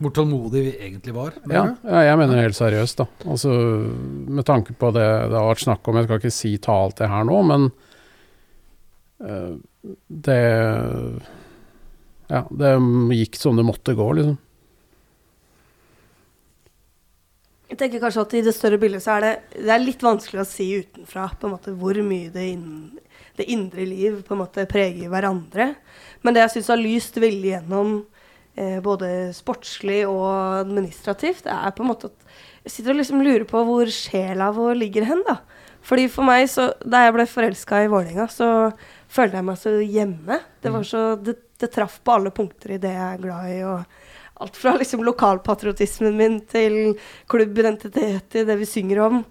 Speaker 3: Hvor tålmodig vi egentlig var.
Speaker 5: Ja, ja, jeg mener helt seriøst, da. Altså, med tanke på det det har vært snakk om, jeg skal ikke si ta alt det her nå, men uh, det Ja, det gikk som det måtte gå, liksom.
Speaker 4: Jeg tenker kanskje at i det større bildet så er det, det er litt vanskelig å si utenfra på en måte hvor mye det, inn, det indre liv på en måte preger hverandre. Men det jeg syns har lyst veldig gjennom både sportslig og administrativt, det er på en måte at jeg sitter og liksom lurer på hvor sjela vår ligger hen, da. Fordi for meg, så Da jeg ble forelska i Vålerenga, så følte jeg meg så hjemme. Det var så Det, det traff på alle punkter i det jeg er glad i. og Alt fra liksom lokalpatriotismen min til klubbidentitet til det vi synger om.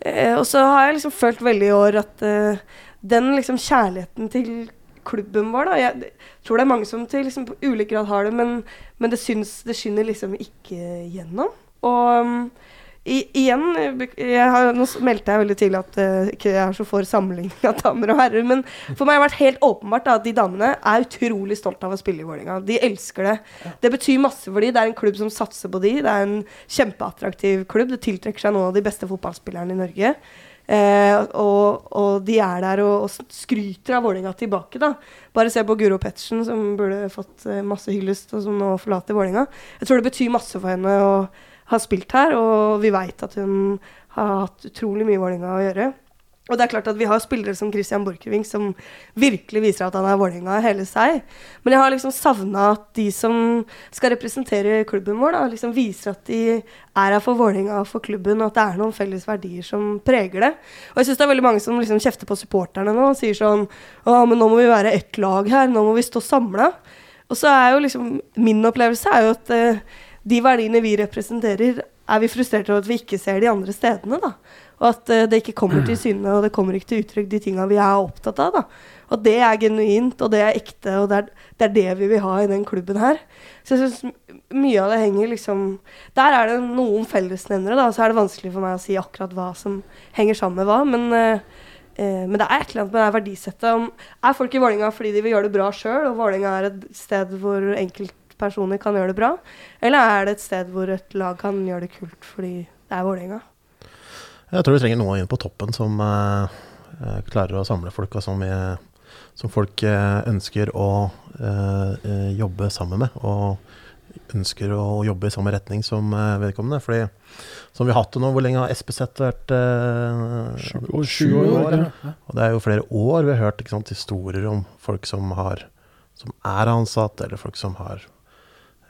Speaker 4: Eh, og så har jeg liksom følt veldig i år at eh, den liksom kjærligheten til klubben vår da, Jeg tror det er mange som til liksom på ulik grad har det, men, men det syns det skinner liksom ikke gjennom. Og um, i, igjen jeg har, Nå meldte jeg veldig tidlig at uh, ikke jeg er så for sammenligning av damer og herrer, men for meg har det vært helt åpenbart da, at de damene er utrolig stolt av å spille i Vålerenga. De elsker det. Det betyr masse for dem. Det er en klubb som satser på de. Det er en kjempeattraktiv klubb. Det tiltrekker seg noen av de beste fotballspillerne i Norge. Eh, og, og de er der og, og skryter av Vålerenga tilbake, da. Bare se på Guro Pettersen, som burde fått eh, masse hyllest, og som nå forlater Vålerenga. Jeg tror det betyr masse for henne å ha spilt her, og vi veit at hun har hatt utrolig mye Vålerenga å gjøre. Og det er klart at vi har spillere som Christian Borchgrevink som virkelig viser at han er Vålerenga hele seg. Men jeg har liksom savna at de som skal representere klubben vår, da, liksom viser at de er her for Vålerenga og for klubben, og at det er noen felles verdier som preger det. Og jeg syns det er veldig mange som liksom kjefter på supporterne nå og sier sånn Å, men nå må vi være ett lag her, nå må vi stå samla. Og så er jo liksom Min opplevelse er jo at uh, de verdiene vi representerer, er vi frustrert over at vi ikke ser de andre stedene. da. Og at eh, det ikke kommer til syne og det kommer ikke til uttrykk de tinga vi er opptatt av. da. Og det er genuint, og det er ekte, og det er, det er det vi vil ha i den klubben her. Så jeg syns mye av det henger liksom Der er det noen fellesnevnere, da. Så er det vanskelig for meg å si akkurat hva som henger sammen med hva. Men eh, eh, Men det er et eller annet med det verdisettet. Er folk i Vålerenga fordi de vil gjøre det bra sjøl, og Vålerenga er et sted hvor enkeltpersoner kan gjøre det bra? Eller er det et sted hvor et lag kan gjøre det kult fordi det er Vålerenga?
Speaker 1: Jeg tror vi trenger noen inn på toppen som eh, eh, klarer å samle folk, og som, som folk eh, ønsker å jobbe sammen med. Og ønsker å jobbe i samme retning som vedkommende. Fordi som vi har hatt det nå, hvor lenge har SPZ vært?
Speaker 5: Sju år, år,
Speaker 1: ja. Og det er jo flere år vi har hørt sant, historier om folk som, har, som er ansatt, eller folk som har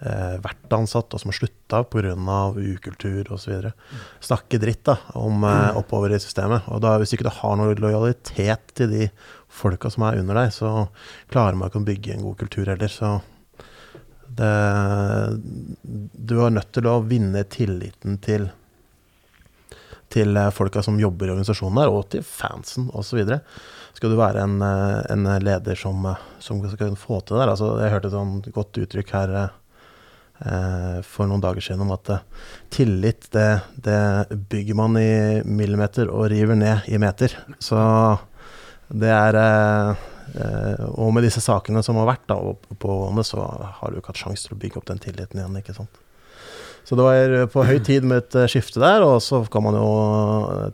Speaker 1: vært ansatt, og som har slutta pga. ukultur osv. Snakke dritt da, om eh, oppover i systemet. Og da, hvis ikke du har noe lojalitet til de folka som er under deg, så klarer man ikke å bygge en god kultur heller. Så det, du er nødt til å vinne tilliten til til eh, folka som jobber i organisasjonen der, og til fansen osv. Skal du være en, eh, en leder som, eh, som skal få til det der altså, Jeg hørte et sånt godt uttrykk her eh, for noen dager siden om at eh, tillit, det, det bygger man i millimeter og river ned i meter. Så det er eh, eh, Og med disse sakene som har vært da, pågående, så har du ikke hatt sjanse til å bygge opp den tilliten igjen. ikke sant? Så det var på høy [clears throat] tid med et eh, skifte der, og så kan man jo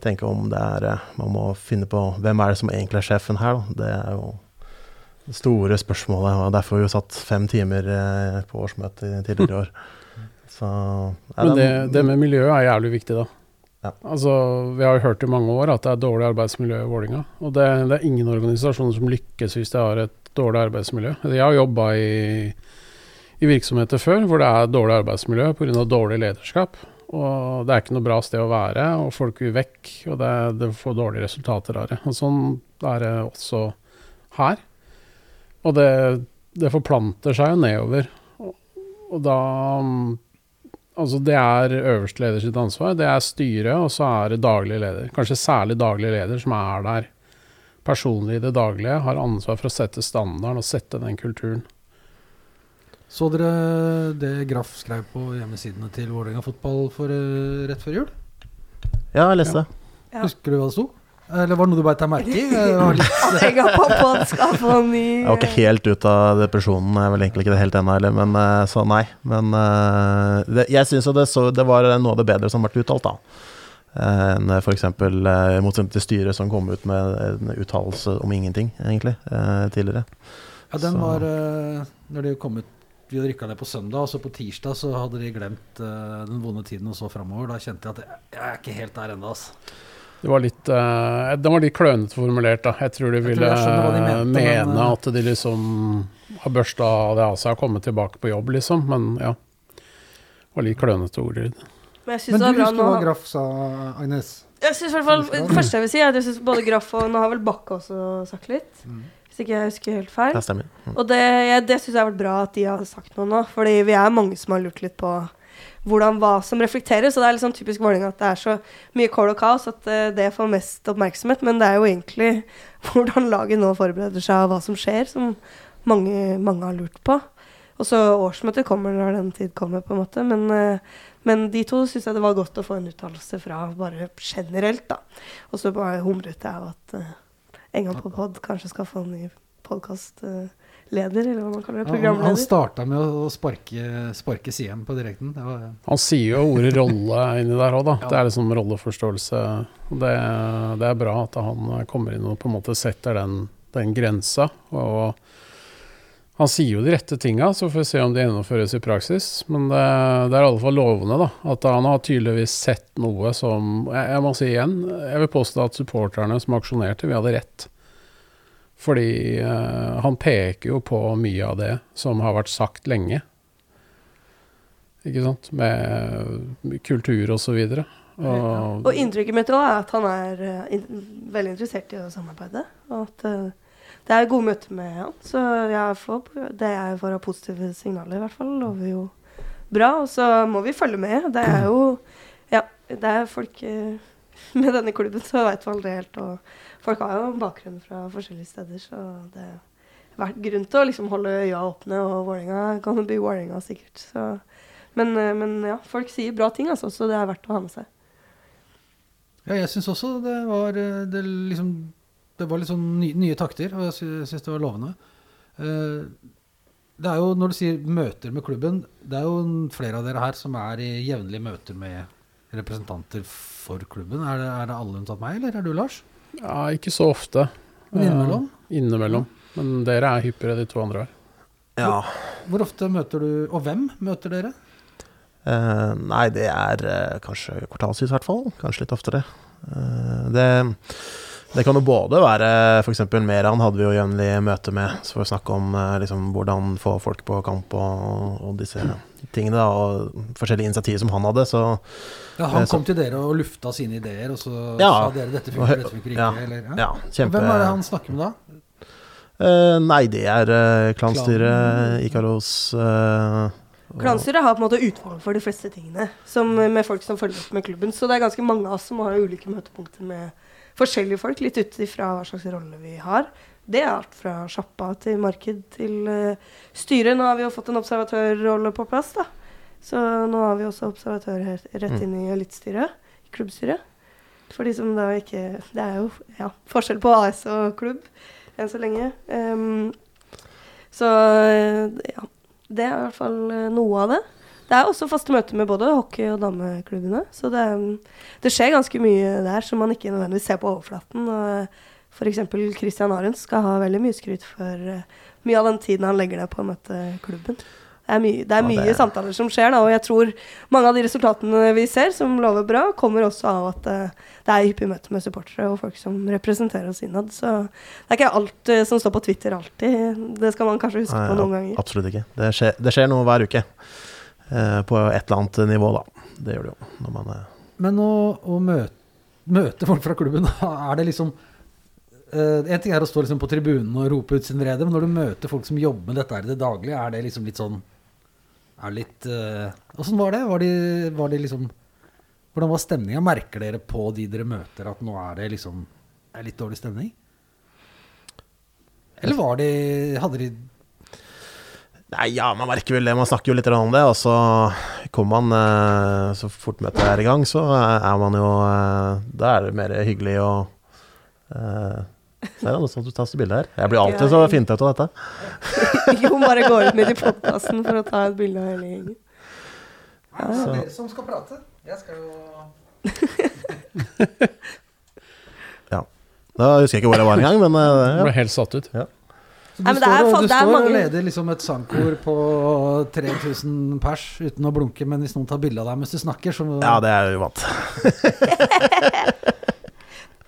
Speaker 1: tenke om det er eh, Man må finne på hvem er det som egentlig er sjefen her, da. Det er jo det store spørsmålet, og derfor har vi jo satt fem timer eh, på årsmøtet tidligere i år. Så, ja,
Speaker 5: Men det, det med miljøet er jævlig viktig, da.
Speaker 1: Ja.
Speaker 5: Altså, Vi har jo hørt i mange år at det er dårlig arbeidsmiljø i Vålinga. Og det, det er ingen organisasjoner som lykkes hvis de har et dårlig arbeidsmiljø. Jeg har jobba i, i virksomheter før hvor det er dårlig arbeidsmiljø pga. dårlig lederskap. Og det er ikke noe bra sted å være, og folk vil vekk, og det, det får dårlige resultater av det. Og sånn er det også her. Og det, det forplanter seg jo nedover. Og, og da Altså, det er øverste leder sitt ansvar. Det er styret, og så er det daglig leder. Kanskje særlig daglig leder, som er der personlig i det daglige, har ansvar for å sette standarden og sette den kulturen.
Speaker 3: Så dere det Graff skrev på hjemmesidene til Vålerenga fotball for eh, rett før jul?
Speaker 1: Ja, jeg leste.
Speaker 4: Ja.
Speaker 3: Husker du hva det sto? Eller var det noe du bare tar merke i?
Speaker 4: At [laughs] jeg har pappa skal få ny
Speaker 1: Jeg var ikke helt ute av depresjonen, jeg er vel egentlig ikke det helt ennå heller, men eh, så nei. Men eh, det, jeg syns jo det, så, det var noe av det bedre som ble uttalt, da. Eh, Enn f.eks. i motsetning til styret som kom ut med en uttalelse om ingenting, egentlig, tidligere.
Speaker 3: Ja, den
Speaker 1: Så-
Speaker 3: var Når de kom ut Vi hadde rykka ned på søndag, og så på tirsdag så hadde de glemt uh, den vonde tiden og så framover. Da kjente jeg at jeg, jeg er ikke helt der ennå, altså.
Speaker 5: Det var litt, uh, den var litt klønete formulert, da. Jeg tror de
Speaker 3: Jeg tror
Speaker 5: ville
Speaker 3: jeg de mente,
Speaker 5: mene
Speaker 3: men, eh,
Speaker 5: at de liksom har børsta det av seg og kommet tilbake på jobb, liksom. Men ja. Det var litt klønete ordlyd.
Speaker 4: Men
Speaker 3: Men du husker hva Graff sa, Agnes?
Speaker 4: Jeg synes i hvert fall, Det første jeg vil si, er at jeg syns både Graff og Nå har vel Bakke også sagt litt. Hvis ikke jeg husker helt feil.
Speaker 1: Det stemmer. Mm.
Speaker 4: Og det, jeg, det syns jeg har vært bra at de har sagt noe nå. Fordi vi er mange som har lurt litt på hvordan hva som reflekteres. Og det er sånn typisk Vålerenga at det er så mye kål og kaos at eh, det får mest oppmerksomhet. Men det er jo egentlig [laughs] hvordan laget nå forbereder seg, og hva som skjer, som mange, mange har lurt på. Og så årsmøtet kommer når den tid kommer, på en måte. Men, eh, men de to syns jeg det var godt å få en uttalelse fra bare generelt, da. Og så bare humret jeg av at uh, en gang på pod kanskje skal få en ny podkastleder, eller hva man kaller det.
Speaker 3: Han, han
Speaker 4: Programleder.
Speaker 3: starta med å sparke, sparke Siem på direkten. Det var,
Speaker 5: Han sier jo ordet rolle inni der òg, da.
Speaker 3: Ja.
Speaker 5: Det er liksom rolleforståelse. Det, det er bra at han kommer inn og på en måte setter den, den grensa. Og han sier jo de rette tinga, så får vi se om det gjennomføres i praksis. Men det, det er i alle fall lovende, da. At han har tydeligvis sett noe som Jeg, jeg må si igjen, jeg vil påstå at supporterne som aksjonerte, vi hadde rett. Fordi eh, han peker jo på mye av det som har vært sagt lenge. Ikke sant? Med kultur og så videre. Og,
Speaker 4: Og inntrykket mitt òg er at han er eh, in veldig interessert i å samarbeide. Og at uh, det er gode møter med han. Så jeg får, det jeg får av positive signaler, i hvert fall, lover jo bra. Og så må vi følge med. Det er jo Ja, det er folk eh, [laughs] med denne klubben, så veit man det helt. Og folk har jo bakgrunn fra forskjellige steder, så det har vært grunn til å liksom holde øya åpne. Og Vålerenga kan bli Vålerenga, sikkert. Så men, eh, men ja, folk sier bra ting, altså, så det er verdt å ha med seg.
Speaker 3: ja, jeg syns også det var eh, Det liksom Det var litt sånn nye, nye takter, og jeg sy- syns det var lovende. Uh, det er jo, når du sier møter med klubben, det er jo flere av dere her som er i jevnlige møter med representanter for klubben. Er det, er det alle unntatt meg, eller er du Lars?
Speaker 5: Ja, ikke så ofte.
Speaker 3: Men innimellom?
Speaker 5: Eh, innimellom. Men dere er hyppigere, de to andre her.
Speaker 1: Ja.
Speaker 3: Hvor ofte møter du, og hvem møter dere?
Speaker 1: Eh, nei, det er eh, kanskje kvartalsvis i hvert fall. Kanskje litt oftere. Eh, det, det kan jo både være f.eks. Meran hadde vi jo jevnlig møte med, så får vi snakke om eh, liksom, hvordan få folk på kamp og, og disse tingene. Da, og forskjellige initiativ som han hadde. Så
Speaker 3: Ja, han
Speaker 1: Eh, så-
Speaker 3: kom til dere og lufta sine ideer, og så
Speaker 1: Ja.
Speaker 3: sa dere dette funker, dette funker ikke.
Speaker 1: Ja.
Speaker 3: Eller, ja.
Speaker 1: ja, kjempe
Speaker 3: Hvem er det han snakker med da?
Speaker 1: Uh, nei, det er uh, klanstyret, Ikaros uh, og-
Speaker 4: Klanstyret har på en måte utvalg for de fleste tingene, som, med folk som følger opp med klubben. Så det er ganske mange av oss som har ulike møtepunkter med forskjellige folk, litt ut ifra hva slags rolle vi har. Det er alt fra sjappa til marked til uh, styret. Nå har vi jo fått en observatørrolle på plass, da. Så nå har vi også observatør rett
Speaker 1: Mm.
Speaker 4: inn i elitestyret, klubbstyret. For de som da ikke Det er jo ja, forskjell på AS og klubb enn så lenge. Um, så eh, ja. Det er i hvert fall eh, noe av det. Det er også faste møter med både hockey- og dameklubbene. Så det, det skjer ganske mye der som man ikke nødvendigvis ser på overflaten. F.eks. Christian Arens skal ha veldig mye skryt for uh, mye av den tiden han legger ned på å møte klubben. Det er, mye, det er mye
Speaker 1: det-
Speaker 4: samtaler som skjer, da, og jeg tror mange av de resultatene vi ser, som lover bra, kommer også av at uh, det er hyppig møte med supportere og folk som representerer oss innad. Så det er ikke alt uh, som står på Twitter alltid. Det skal man kanskje huske
Speaker 1: Nei,
Speaker 4: på noen ganger.
Speaker 1: Absolutt ikke. Det skjer, det skjer noe hver uke. eh, på et eller annet nivå, da. Det gjør det jo. Når man,
Speaker 3: Men å, å møte, møte folk fra klubben, [laughs] er det liksom eh, En ting er å stå liksom på tribunen og rope ut sin vrede, men når du møter folk som jobber med dette her i det daglige, er det liksom litt sånn Er litt, litt Åssen var det? Var de, var de liksom Hvordan var stemninga? Merker dere på de dere møter, at nå er det liksom er litt dårlig stemning? Eller var de Hadde de
Speaker 1: Nei, ja, man merker vel det. Man snakker jo litt om det, og så kommer man eh, Så fort møtet er i gang, så er man jo Da er det mer hyggelig og [laughs] uh, han sånt du tar bilde her. Jeg blir alltid så fintete av dette. [laughs]
Speaker 4: jo, bare går ut midt i podkasten for å ta et bilde av hele gjengen.
Speaker 3: Nei, det er dere som skal prate. Jeg skal jo [laughs] Ja.
Speaker 1: Da husker jeg ikke hvor jeg var engang, men eh,
Speaker 5: Jeg ble helt satt ut.
Speaker 3: Ja. du
Speaker 4: Nei,
Speaker 3: står,
Speaker 4: er
Speaker 3: du står
Speaker 4: mange...
Speaker 3: og leder liksom et sangkor på 3000 pers uten å blunke, men hvis noen tar bilde av deg mens du snakker, så
Speaker 1: ja, det er uvant.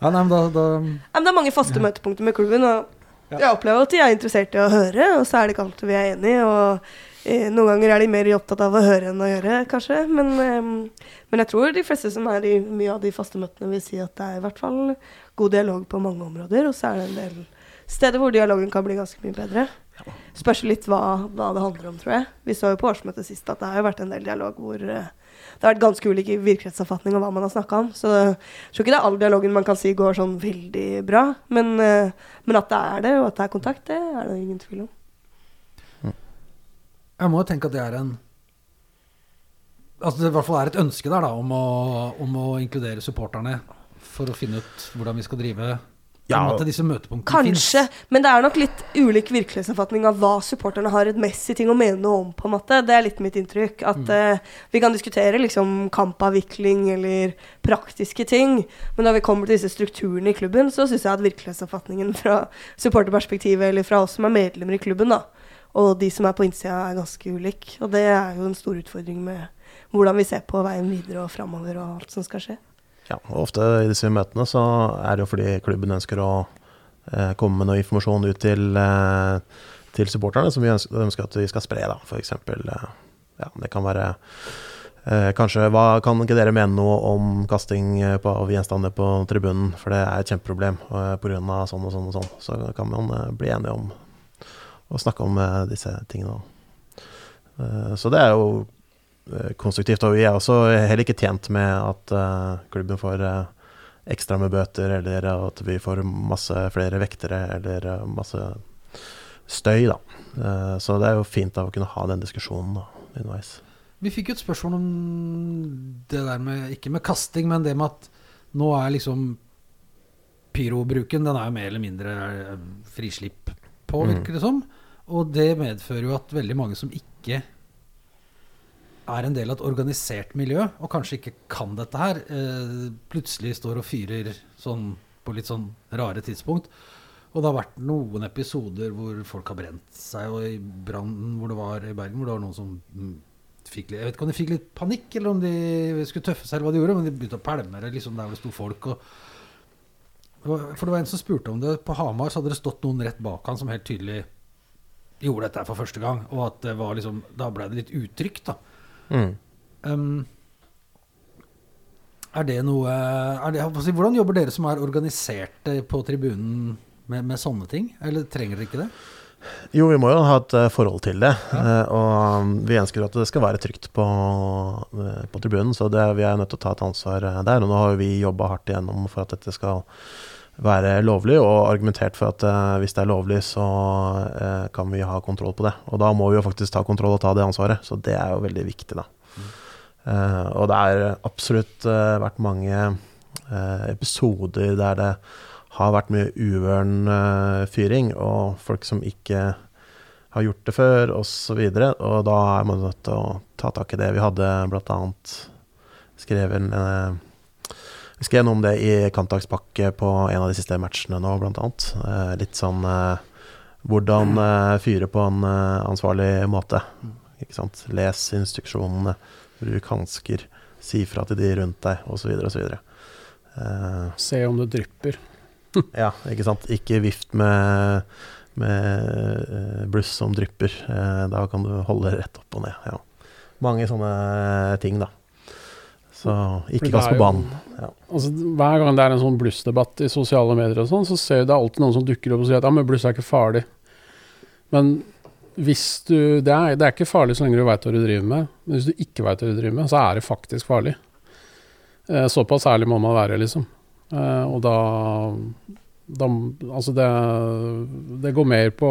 Speaker 3: Ja, nei, men da, da
Speaker 4: Ja, men det er mange faste møtepunkter med klubben, og jeg opplever at de er interessert i å høre, og så er det ikke alltid vi er enige, og eh, noen ganger er de mer opptatt av å høre enn å gjøre, kanskje. Men, eh, men jeg tror de fleste som er i mye av de faste møtene, vil si at det er i hvert fall god dialog på mange områder, og så er det en del steder hvor dialogen kan bli ganske mye bedre. Spørs litt hva, hva det handler om, tror jeg. Vi så jo på årsmøtet sist at det har jo vært en del dialog hvor eh, det har vært ganske ulik virkelighetsoppfatning av hva man har snakka om. Så jeg tror ikke det er all dialogen man kan si går sånn veldig bra. Men, eh, men at det er det, og at det er kontakt, det er det ingen tvil om.
Speaker 3: Jeg må jo tenke at det er en Altså det i hvert fall er et ønske der da om å, om å inkludere supporterne for å finne ut hvordan vi skal drive
Speaker 1: Ja,
Speaker 3: At disse møtepunktene
Speaker 4: Kanskje,
Speaker 3: finnes.
Speaker 4: men det er nok litt ulik virkelighetsoppfatning av hva supporterne har et messig ting å mene noe om, på en måte. Det er litt mitt inntrykk. At eh, vi kan diskutere liksom kampavvikling eller praktiske ting, men når vi kommer til disse strukturene i klubben, så syns jeg at virkelighetsoppfatningen fra supporterperspektivet eller fra oss som er medlemmer i klubben, da, og de som er på innsida, er ganske ulik. Og det er jo en stor utfordring med hvordan vi ser på veien videre og framover og alt som skal skje.
Speaker 1: Ja, ofte i disse møtene så er det jo fordi klubben ønsker å eh, komme med noe informasjon ut til, eh, til supporterne som vi ønsker, at vi skal spre. da, eksempel, eh, ja, det kan være Kanskje hva, Kan ikke dere mene noe om kasting på, av gjenstander på tribunen? For det er et kjempeproblem eh, pga. sånn og sånn og sånn. Så kan man bli enige om å snakke om disse tingene. Så det er jo konstruktivt. Og vi er også heller ikke tjent med at eh, klubben får eh, ekstra med bøter, eller at vi får masse flere vektere, eller eh, masse støy, da. Eh, så det er jo fint da å kunne ha den diskusjonen da, underveis.
Speaker 3: Vi fikk jo et spørsmål om det der med Ikke med kasting, men det med at nå er liksom pyrobruken den er jo mer eller mindre eh, frislipp på,
Speaker 1: Mm.
Speaker 3: virker det som. Og det medfører jo at veldig mange som ikke er en del av et organisert miljø, og kanskje ikke kan dette her, eh, plutselig står og fyrer sånn på litt sånn rare tidspunkt. Og det har vært noen episoder hvor folk har brent seg, og i brannen hvor det var i Bergen, hvor det var noen som mm, fikk litt Jeg vet ikke om de fikk litt panikk, eller om de skulle tøffe seg, eller hva de gjorde, men de begynte å pælme det liksom der hvor det sto folk. Og, for det var en som spurte om det. På Hamar så hadde det stått noen rett bak han som helt tydelig gjorde dette for første gang. Og at det var liksom Da ble det litt utrygt, da.
Speaker 1: Mm.
Speaker 3: Um, er det noe er det, Hvordan jobber dere som er organiserte på tribunen med, med sånne ting? Eller trenger dere ikke det?
Speaker 1: Jo, vi må jo ha et eh, forhold til det. Ja. Og um, vi ønsker at det skal være trygt på, eh, på tribunen, så det, vi er nødt til å ta et ansvar eh, der. Og nå har vi jobba hardt igjennom for at dette skal være lovlig, og argumentert for at eh, hvis det er lovlig, så eh, kan vi ha kontroll på det. Og da må vi jo faktisk ta kontroll og ta det ansvaret, så det er jo veldig viktig, da. Eh, og det er absolutt vært mange episoder der det har vært mye uvøren fyring, og folk som ikke har gjort det før, osv. Og da er man nødt til å ta tak i det. Vi hadde bl.a. skrevet en Vi skrev noe om det i kampdagspakke på en av de siste matchene nå, bl.a. Eh, litt sånn eh, hvordan eh, fyre på en eh, ansvarlig måte. Ikke sant? Les instruksjonene, bruk hansker, si fra til de rundt deg, osv. osv. Uh,
Speaker 5: Se om det drypper. [laughs]
Speaker 1: ja, ikke sant. Ikke vift med, med eh, bluss som drypper. Eh, da kan du holde rett opp og ned. Ja. Mange sånne ting, da. Så ikke
Speaker 5: er
Speaker 1: på banen. Ja.
Speaker 5: Altså, hver gang det er en sånn blussdebatt i sosiale medier, og sånn, så ser det alltid noen som dukker opp og sier at ja, men bluss er ikke farlig. Men hvis du, det, er, det er ikke farlig så lenge du veit hva du driver med. Men hvis du ikke veit hva du driver med, så er det faktisk farlig. Eh, såpass ærlig må man være, liksom. Eh, og da, da Altså, det, det går mer på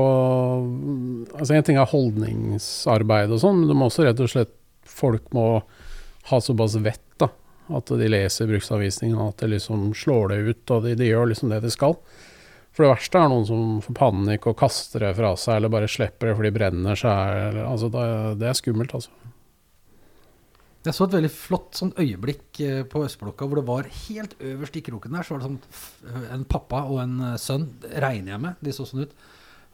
Speaker 5: Altså, en ting er holdningsarbeid og sånn, men du må også rett og slett Folk må ha såpass vett, da. At de leser bruksanvisningen, at det liksom slår det ut, og de, de gjør liksom det de skal. For det verste er noen som får panikk og kaster det fra seg, eller bare slipper det fordi de brenner seg. Altså, det, det er skummelt, altså.
Speaker 3: Jeg så et veldig flott sånn øyeblikk eh, på Østblokka hvor det var helt øverst i kroken der, så var det sånn en pappa og en eh, sønn, regner jeg med, de så sånn ut.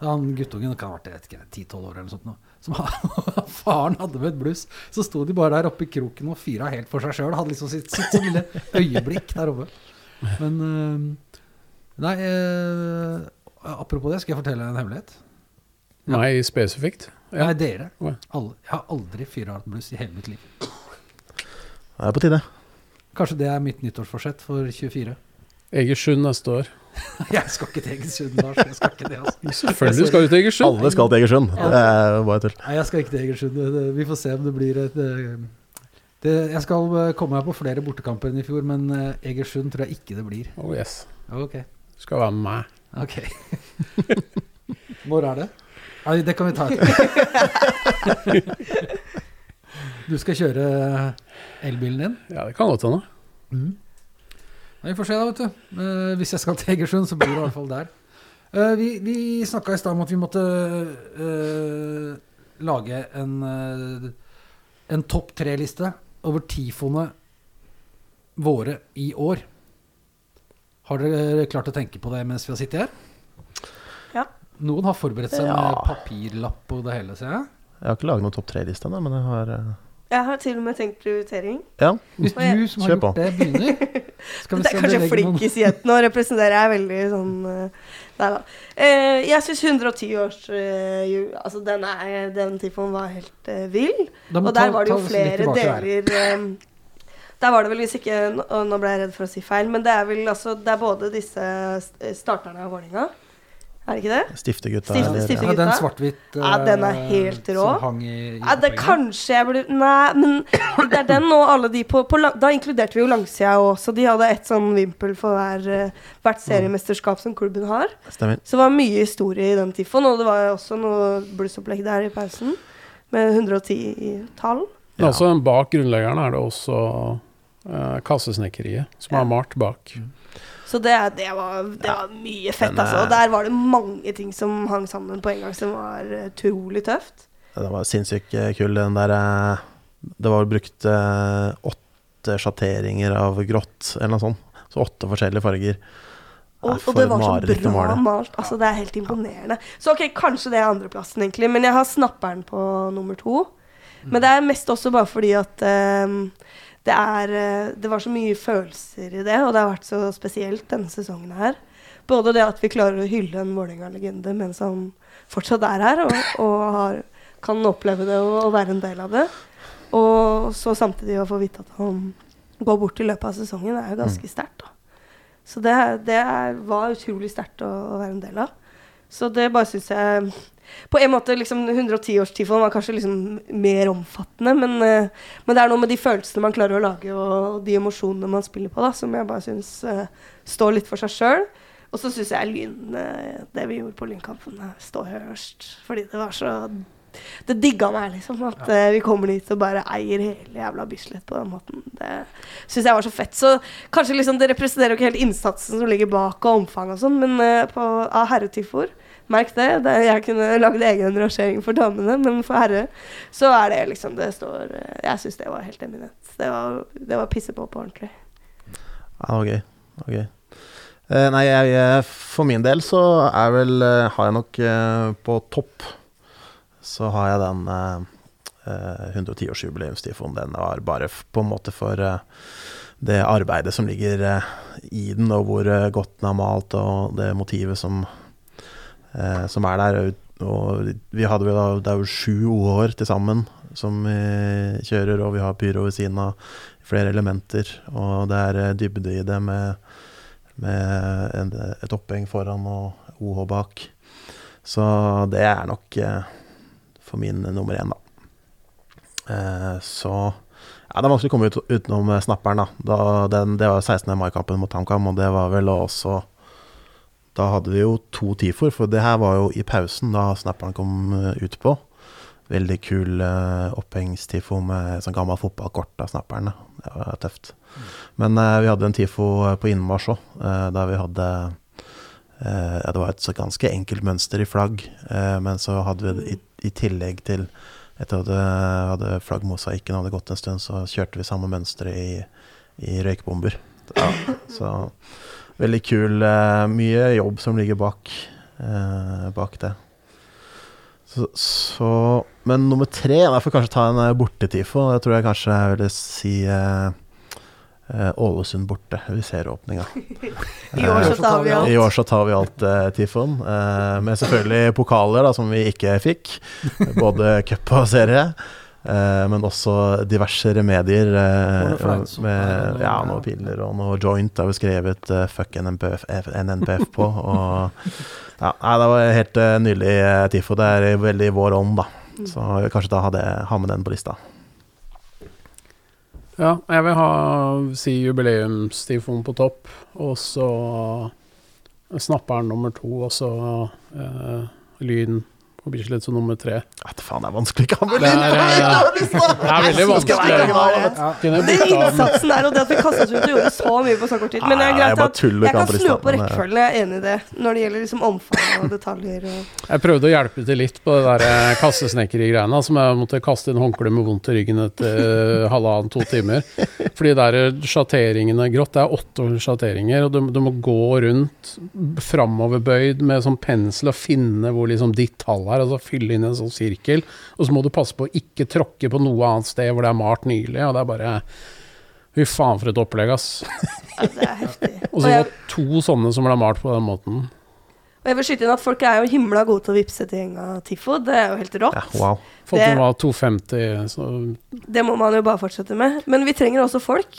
Speaker 3: Han guttungen kan ha vært jeg vet 10-12 år eller noe sånt Noe, Som [laughs] han, faren hadde med et bluss. Så sto de bare der oppe i kroken og fyra helt for seg sjøl. Hadde liksom sitt, sitt sånn lille øyeblikk der oppe. Men eh, Nei, eh, apropos det, skal jeg fortelle en hemmelighet? Ja.
Speaker 5: Nei, spesifikt. Ja.
Speaker 3: Nei, dere. Alle. Jeg har aldri fyra et bluss i hele mitt liv.
Speaker 1: Det er på tide.
Speaker 3: Kanskje det er mitt nyttårsforsett for 24.
Speaker 5: Egersund neste år. [laughs]
Speaker 3: Jeg skal ikke til Egersund, Lars. Jeg skal ikke det, altså.
Speaker 5: Selvfølgelig skal du til Egersund.
Speaker 1: Alle skal til Egersund. Det er bare tull.
Speaker 3: Nei, jeg skal ikke til Egersund. Vi får se om det blir et eh, det, Jeg skal eh, komme meg på flere bortekamper enn i fjor, men eh, Egersund tror jeg ikke det blir.
Speaker 5: Oh yes.
Speaker 3: Ok.
Speaker 5: Du skal være med meg.
Speaker 3: ok Når er det? Nei, det kan vi ta etter. [laughs] Du skal kjøre elbilen din?
Speaker 5: Ja, det kan godt hende.
Speaker 3: Nei, vi får se, da, vet du. Eh, hvis jeg skal til Egersund, så blir det i hvert fall der. Eh, vi vi snakka i stad om at vi måtte eh, lage en, eh, en topp tre-liste over tifoene våre i år. Har dere klart å tenke på det mens vi har sittet her?
Speaker 4: Ja.
Speaker 3: Noen har forberedt seg
Speaker 1: Ja.
Speaker 3: med papirlapp og det hele, ser jeg.
Speaker 1: Jeg har ikke laget noen topp tre-liste ennå, men jeg har eh,
Speaker 4: Jeg har til og med tenkt prioritering.
Speaker 1: Ja.
Speaker 3: Hvis
Speaker 4: du jeg-
Speaker 3: som har
Speaker 1: på.
Speaker 3: gjort det, begynner [laughs] skal vi
Speaker 4: Det
Speaker 3: se
Speaker 4: er
Speaker 3: om
Speaker 4: kanskje
Speaker 3: legger i
Speaker 4: flinkisjenten Nå representerer jeg veldig sånn eh, Nei da. Eh, jeg syns 110-års Altså, den, er, den tifoen var helt eh, vill. Og der
Speaker 3: ta-
Speaker 4: var det jo flere deler eh, Der var det vel hvis ikke Og nå ble jeg redd for å si feil, men det er vel altså Det er både disse starterne av Vålerenga. Er det ikke det?
Speaker 1: Stiftegutta.
Speaker 4: Stifte- stifte-
Speaker 3: Ja, den svart-hvitt
Speaker 4: Ja, den er
Speaker 3: eh,
Speaker 4: helt rå.
Speaker 3: Som hang i, i
Speaker 4: Ja, det kanskje jeg burde Nei, men det er den og alle de på, på Da inkluderte vi jo langsida òg, så de hadde ett sånn vimpel for hver, eh, hvert seriemesterskap som klubben har.
Speaker 1: Stemmer.
Speaker 4: Så det var mye historie i den tifoen, og det var også noe blussopplegg der i pausen. Med 110 i tall.
Speaker 5: Men
Speaker 1: Ja.
Speaker 5: altså, bak grunnleggeren er det også uh, kassesnekkeriet, som er malt bak.
Speaker 4: Så det, det, var, det var mye fett,
Speaker 1: Men,
Speaker 4: altså. Og der var det mange ting som hang sammen på en gang, som var eh, utrolig tøft.
Speaker 1: Den var sinnssykt eh, kul, den der eh, Det var brukt åtte sjatteringer av grått, eller noe sånt. Så åtte forskjellige farger.
Speaker 4: Og, og det var så bra malt. Altså, det er helt imponerende. Så ok, kanskje det er andreplassen, egentlig. Men jeg har snapperen på nummer to. Men det er mest også bare fordi at ehm, det er eh, Det var så mye følelser i det, og det har vært så spesielt denne sesongen her. Både det at vi klarer å hylle en Vålerenga-legende mens han fortsatt er her, og, og har, kan oppleve det og, og være en del av det. Og så samtidig å få vite at han går bort i løpet av sesongen, er jo ganske sterkt. Så det, det er, var utrolig sterkt å, å være en del av. Så det bare syns jeg På en måte liksom 110-årstifoen var kanskje liksom mer omfattende, men, eh, men det er noe med de følelsene man klarer å lage, og de emosjonene man spiller på, da, som jeg bare syns uh, står litt for seg sjøl. Og så syns jeg Lyn, eh, det vi gjorde på Lynkampen, eh, står høyest. Fordi det var så Det digga meg, liksom. At eh, vi kommer dit og bare eier hele jævla Bislett på den måten. Det syns jeg var så fett. Så kanskje liksom det representerer jo ikke helt innsatsen som ligger bak, og omfanget og sånn, men eh, av herretifoer Merk det. det. Jeg kunne lagd egen rangering for damene, men for herre så er det liksom Det står Jeg syns det var helt eminent. Det var, det var pisse på på ordentlig.
Speaker 1: Ja, ok. gøy. Eh, nei, jeg, for min del så er vel eh, Har jeg nok eh, på topp Så har jeg den eh, eh, 110-årsjubileumstifoen. Den var bare på en måte for det arbeidet som ligger i den, og hvor godt den er malt, og det motivet som, som er der. Og vi hadde jo da, det er jo sju OH-er til sammen som vi kjører, og vi har pyro ved siden av flere elementer. Og det er eh, dybde i det med, med en, et oppheng foran og OH bak. Så det er nok eh, for min nummer én, da. Eh, så ja, det er vanskelig å komme ut, utenom eh, snapperen, da. da den, det var 16. mai-kampen mot HamKam, og det var vel også Da hadde vi jo to TIFO-er, for det her var jo i pausen da snapperen kom eh, ut på. Veldig kul uh, opphengstiFO med sånn gammel fotballkort av snapperen. Det var tøft. Men uh, vi hadde en TIFO på innmarsj òg, der vi hadde eh, ja, Det var et så ganske enkelt mønster i flagg, eh, men så hadde vi i, i tillegg til Etter at hadde flaggmosaikken hadde gått en stund, så kjørte vi samme mønsteret i, i røykbomber. Ja, så veldig kul. eh, mye jobb som ligger bak, eh, bak det. Så, så Men nummer tre Jeg får kanskje ta en eh, bortetifo. Det tror jeg kanskje jeg ville si Ålesund borte Vi ser åpninga. [laughs]
Speaker 4: I år så tar vi alt.
Speaker 1: I år så tar vi alt eh, tifoen. Eh, med selvfølgelig pokaler, da, som vi ikke fikk. [laughs] Både cup og serie. Eh, men også diverse remedier. Eh, med ja, noen piller og noe joint har vi skrevet eh, 'fuck NNPF, NNPF' på. Og ja, nei, det var helt eh, nydelig eh, tifo. Det er veldig i vår ånd, da. Så kanskje da ha, det, ha med den på lista.
Speaker 5: Ja, jeg vil ha si jubileumstifoen på topp, og så snapperen nummer to, og så eh, Lyn på Bislett som nummer tre.
Speaker 1: Ja, det faen, det er vanskelig å ha
Speaker 5: Det er, eh, det er veldig vanskelig.
Speaker 4: Den innsatsen der, og det at vi kastet oss ut og gjorde så mye på så kort tid. Men det er greit at jeg
Speaker 1: kan
Speaker 4: slå
Speaker 1: på eh,
Speaker 4: rekkefølgen, jeg er enig i det. Når det gjelder liksom omfang og detaljer og
Speaker 5: Jeg prøvde å hjelpe til litt på det der eh, kassesnekkerigreiene, som jeg måtte kaste inn håndkle med vondt i ryggen etter eh, halvannen, to timer. Fordi der der sjatteringene grått, det er åtte sjatteringer, og du, du må gå rundt framoverbøyd med sånn pensel og finne hvor liksom ditt tall er, og så fylle inn en sånn sirkel. Og så må du passe på å ikke tråkke på noe annet sted hvor det er malt nylig, og det er bare Fy faen, for et opplegg, ass.
Speaker 4: ja, Det er heftig. [laughs]
Speaker 5: Og så var det to sånne som ble malt på den måten.
Speaker 4: og jeg vil skyte inn at folk er jo himla gode til å vippse til gjenga TIFO. Det er jo helt rått.
Speaker 1: Ja, wow.
Speaker 5: Folk
Speaker 4: Det-
Speaker 5: som var 250, så
Speaker 4: Det må man jo bare fortsette med. Men vi trenger også folk.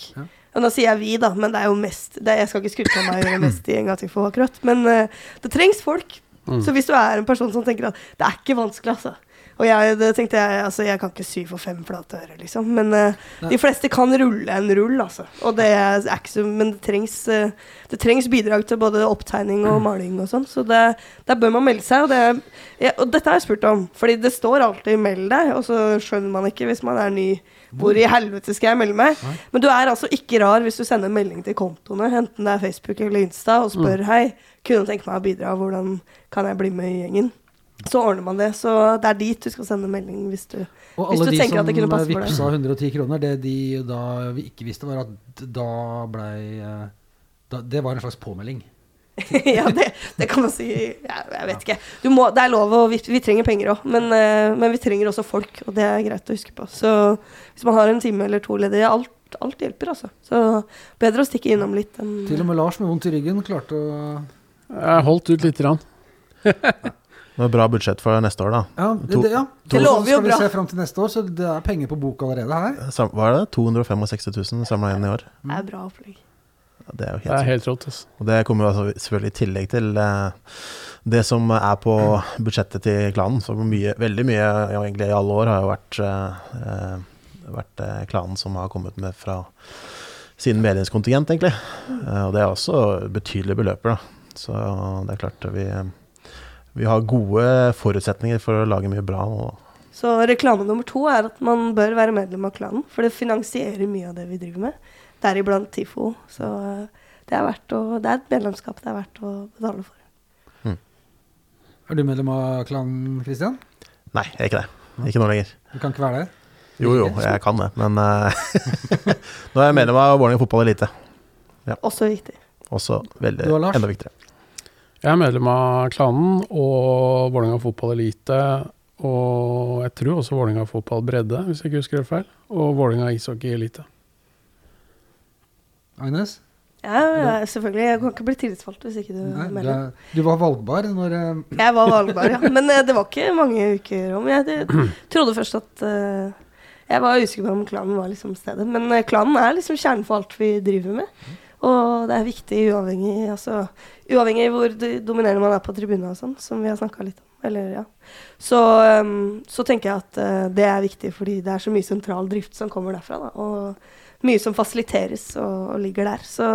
Speaker 4: Og nå sier jeg vi, da, men det er jo mest det, Jeg skal ikke skryte av meg å gjøre mest i gjenga TIFO, akkurat. Men uh, det trengs folk.
Speaker 5: Mm.
Speaker 4: Så hvis du er en person som tenker at det er ikke vanskelig, altså. Og jeg, det tenkte jeg, altså jeg kan ikke sy for fem flate ører, liksom. Men uh, de fleste kan rulle en rull, altså. Og det er ikke Men det trengs, uh, det trengs bidrag til både opptegning og maling og sånn, så det, der bør man melde seg. Og, det, ja, og dette har jeg spurt om, fordi det står alltid 'meld deg', og så skjønner man ikke hvis man er ny. Hvor i helvete skal jeg melde meg? Men du er altså ikke rar hvis du sender melding til kontoene, enten det er Facebook eller Insta, og spør 'hei, kunne tenke meg å bidra, hvordan kan jeg bli med i gjengen'? Så ordner man det. Så det er dit du skal sende melding hvis du
Speaker 3: Og
Speaker 4: Hvis
Speaker 3: alle
Speaker 4: du
Speaker 3: de
Speaker 4: tenker at det kunne passe for deg.
Speaker 3: vippsa 110 kroner, det de da vi ikke visste, var at da blei eh, Det var en slags påmelding. [laughs]
Speaker 4: ja, det, det kan man si. Ja, jeg vet ikke. Du må, det er lov, og vi, vi trenger penger òg. Men, eh, men vi trenger også folk, og det er greit å huske på. Så hvis man har en time eller to ledige, alt, alt hjelper, altså. Så bedre å stikke innom litt enn
Speaker 3: Til og med Lars med vondt i ryggen klarte å
Speaker 5: Jeg holdt ut lite grann.
Speaker 1: Det var bra budsjett for neste år, da.
Speaker 3: Ja, det,
Speaker 1: To-
Speaker 3: det, ja.
Speaker 4: Det lover jo
Speaker 3: skal vi se fram til neste år, så det er penger på bok allerede her.
Speaker 1: Sam- Hva er det? 265 000 samla inn i år.
Speaker 4: Det er bra opplegg.
Speaker 1: Ja, Det er jo
Speaker 5: Det
Speaker 1: helt
Speaker 5: er helt rått. Altså.
Speaker 1: Og det kommer jo altså selvfølgelig i tillegg til uh, det som er på budsjettet til klanen. Så mye, veldig mye, ja, egentlig i alle år, har jo vært, eh, vært uh, klanen som har kommet med fra sin medlemskontingent, egentlig. Og det er også betydelige beløper, da. Så det er klart vi, vi har gode forutsetninger for å lage mye bra. nå.
Speaker 4: Så reklame nummer to er at man bør være medlem av klanen. For det finansierer mye av det vi driver med. Deriblant TIFO. Så det er, verdt å, det er et medlemskap det er verdt å betale for.
Speaker 3: Er du medlem av klanen, Christian?
Speaker 1: nei, jeg er ikke det. Ikke nå lenger.
Speaker 3: Du kan ikke være det?
Speaker 1: Jo, jo, jeg kan det, men eh, [laughs] nå er jeg medlem av Vålerenga fotball elite.
Speaker 4: Også viktig.
Speaker 1: Også veldig, enda viktigere.
Speaker 5: Jeg er medlem av klanen og Vålerenga fotball elite. Og jeg tror også Vålerenga fotball bredde, hvis jeg ikke husker helt feil. Og Vålerenga ishockey elite.
Speaker 3: Agnes?
Speaker 4: Ja, ja, selvfølgelig. Jeg kan ikke bli tillitsvalgt hvis ikke du
Speaker 3: Nei,
Speaker 4: er
Speaker 3: du,
Speaker 4: medlem.
Speaker 3: du var valgbar når uh...
Speaker 4: Jeg var valgbar, ja. Men uh, det var ikke mange uker om. Jeg trodde først at uh, Jeg var usikker på om klanen var liksom stedet. Men klanen er liksom kjernen for alt vi driver med. Og det er viktig uavhengig altså, Uavhengig hvor dominerende man er på tribunen og sånn, som vi har snakka litt om. Eller, ja. så, um, så tenker jeg at uh, det er viktig fordi det er så mye sentral drift som kommer derfra. Da, og mye som fasiliteres og, og ligger der. Så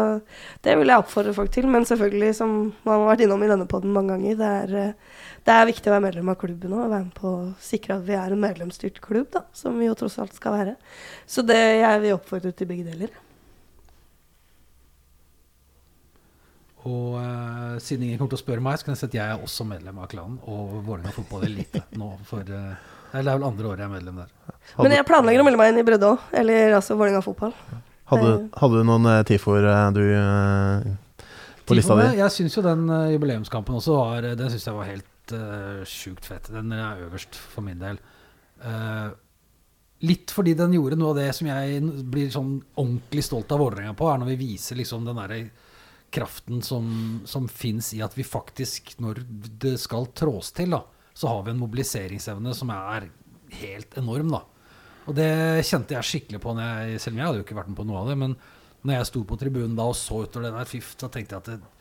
Speaker 4: det vil jeg oppfordre folk til. Men selvfølgelig, som man har vært innom i denne poden mange ganger, det er, uh, det er viktig å være medlem av klubben og være med på å sikre at vi er en medlemsstyrt klubb, da, som vi jo tross alt skal være. Så det jeg vil oppfordre til begge deler.
Speaker 3: Og uh, siden ingen kommer til å spørre meg, så kan jeg si at jeg er også medlem av klanen og Vålerenga fotball elite nå for eh, Det er vel andre året jeg er medlem der.
Speaker 4: Men jeg planlegger å melde meg inn i Brødå, òg, eller altså Vålerenga fotball.
Speaker 1: Hadde,
Speaker 4: Eh.
Speaker 1: hadde du noen uh, tifoer du på lista di?
Speaker 3: Jeg syns jo den jubileumskampen også var Den synes jeg var helt uh, sjukt fett. Den er øverst for min del. Eh, litt fordi den gjorde noe av det som jeg blir sånn ordentlig stolt av Vålerenga på, er når vi viser liksom den derre kraften som, som fins i at vi faktisk, når det skal trås til, da, så har vi en mobiliseringsevne som er helt enorm, da. Og det kjente jeg skikkelig på, jeg, selv om jeg hadde jo ikke vært med på noe av det. Men når jeg sto på tribunen da og så utover den der fiff, så tenkte jeg at det,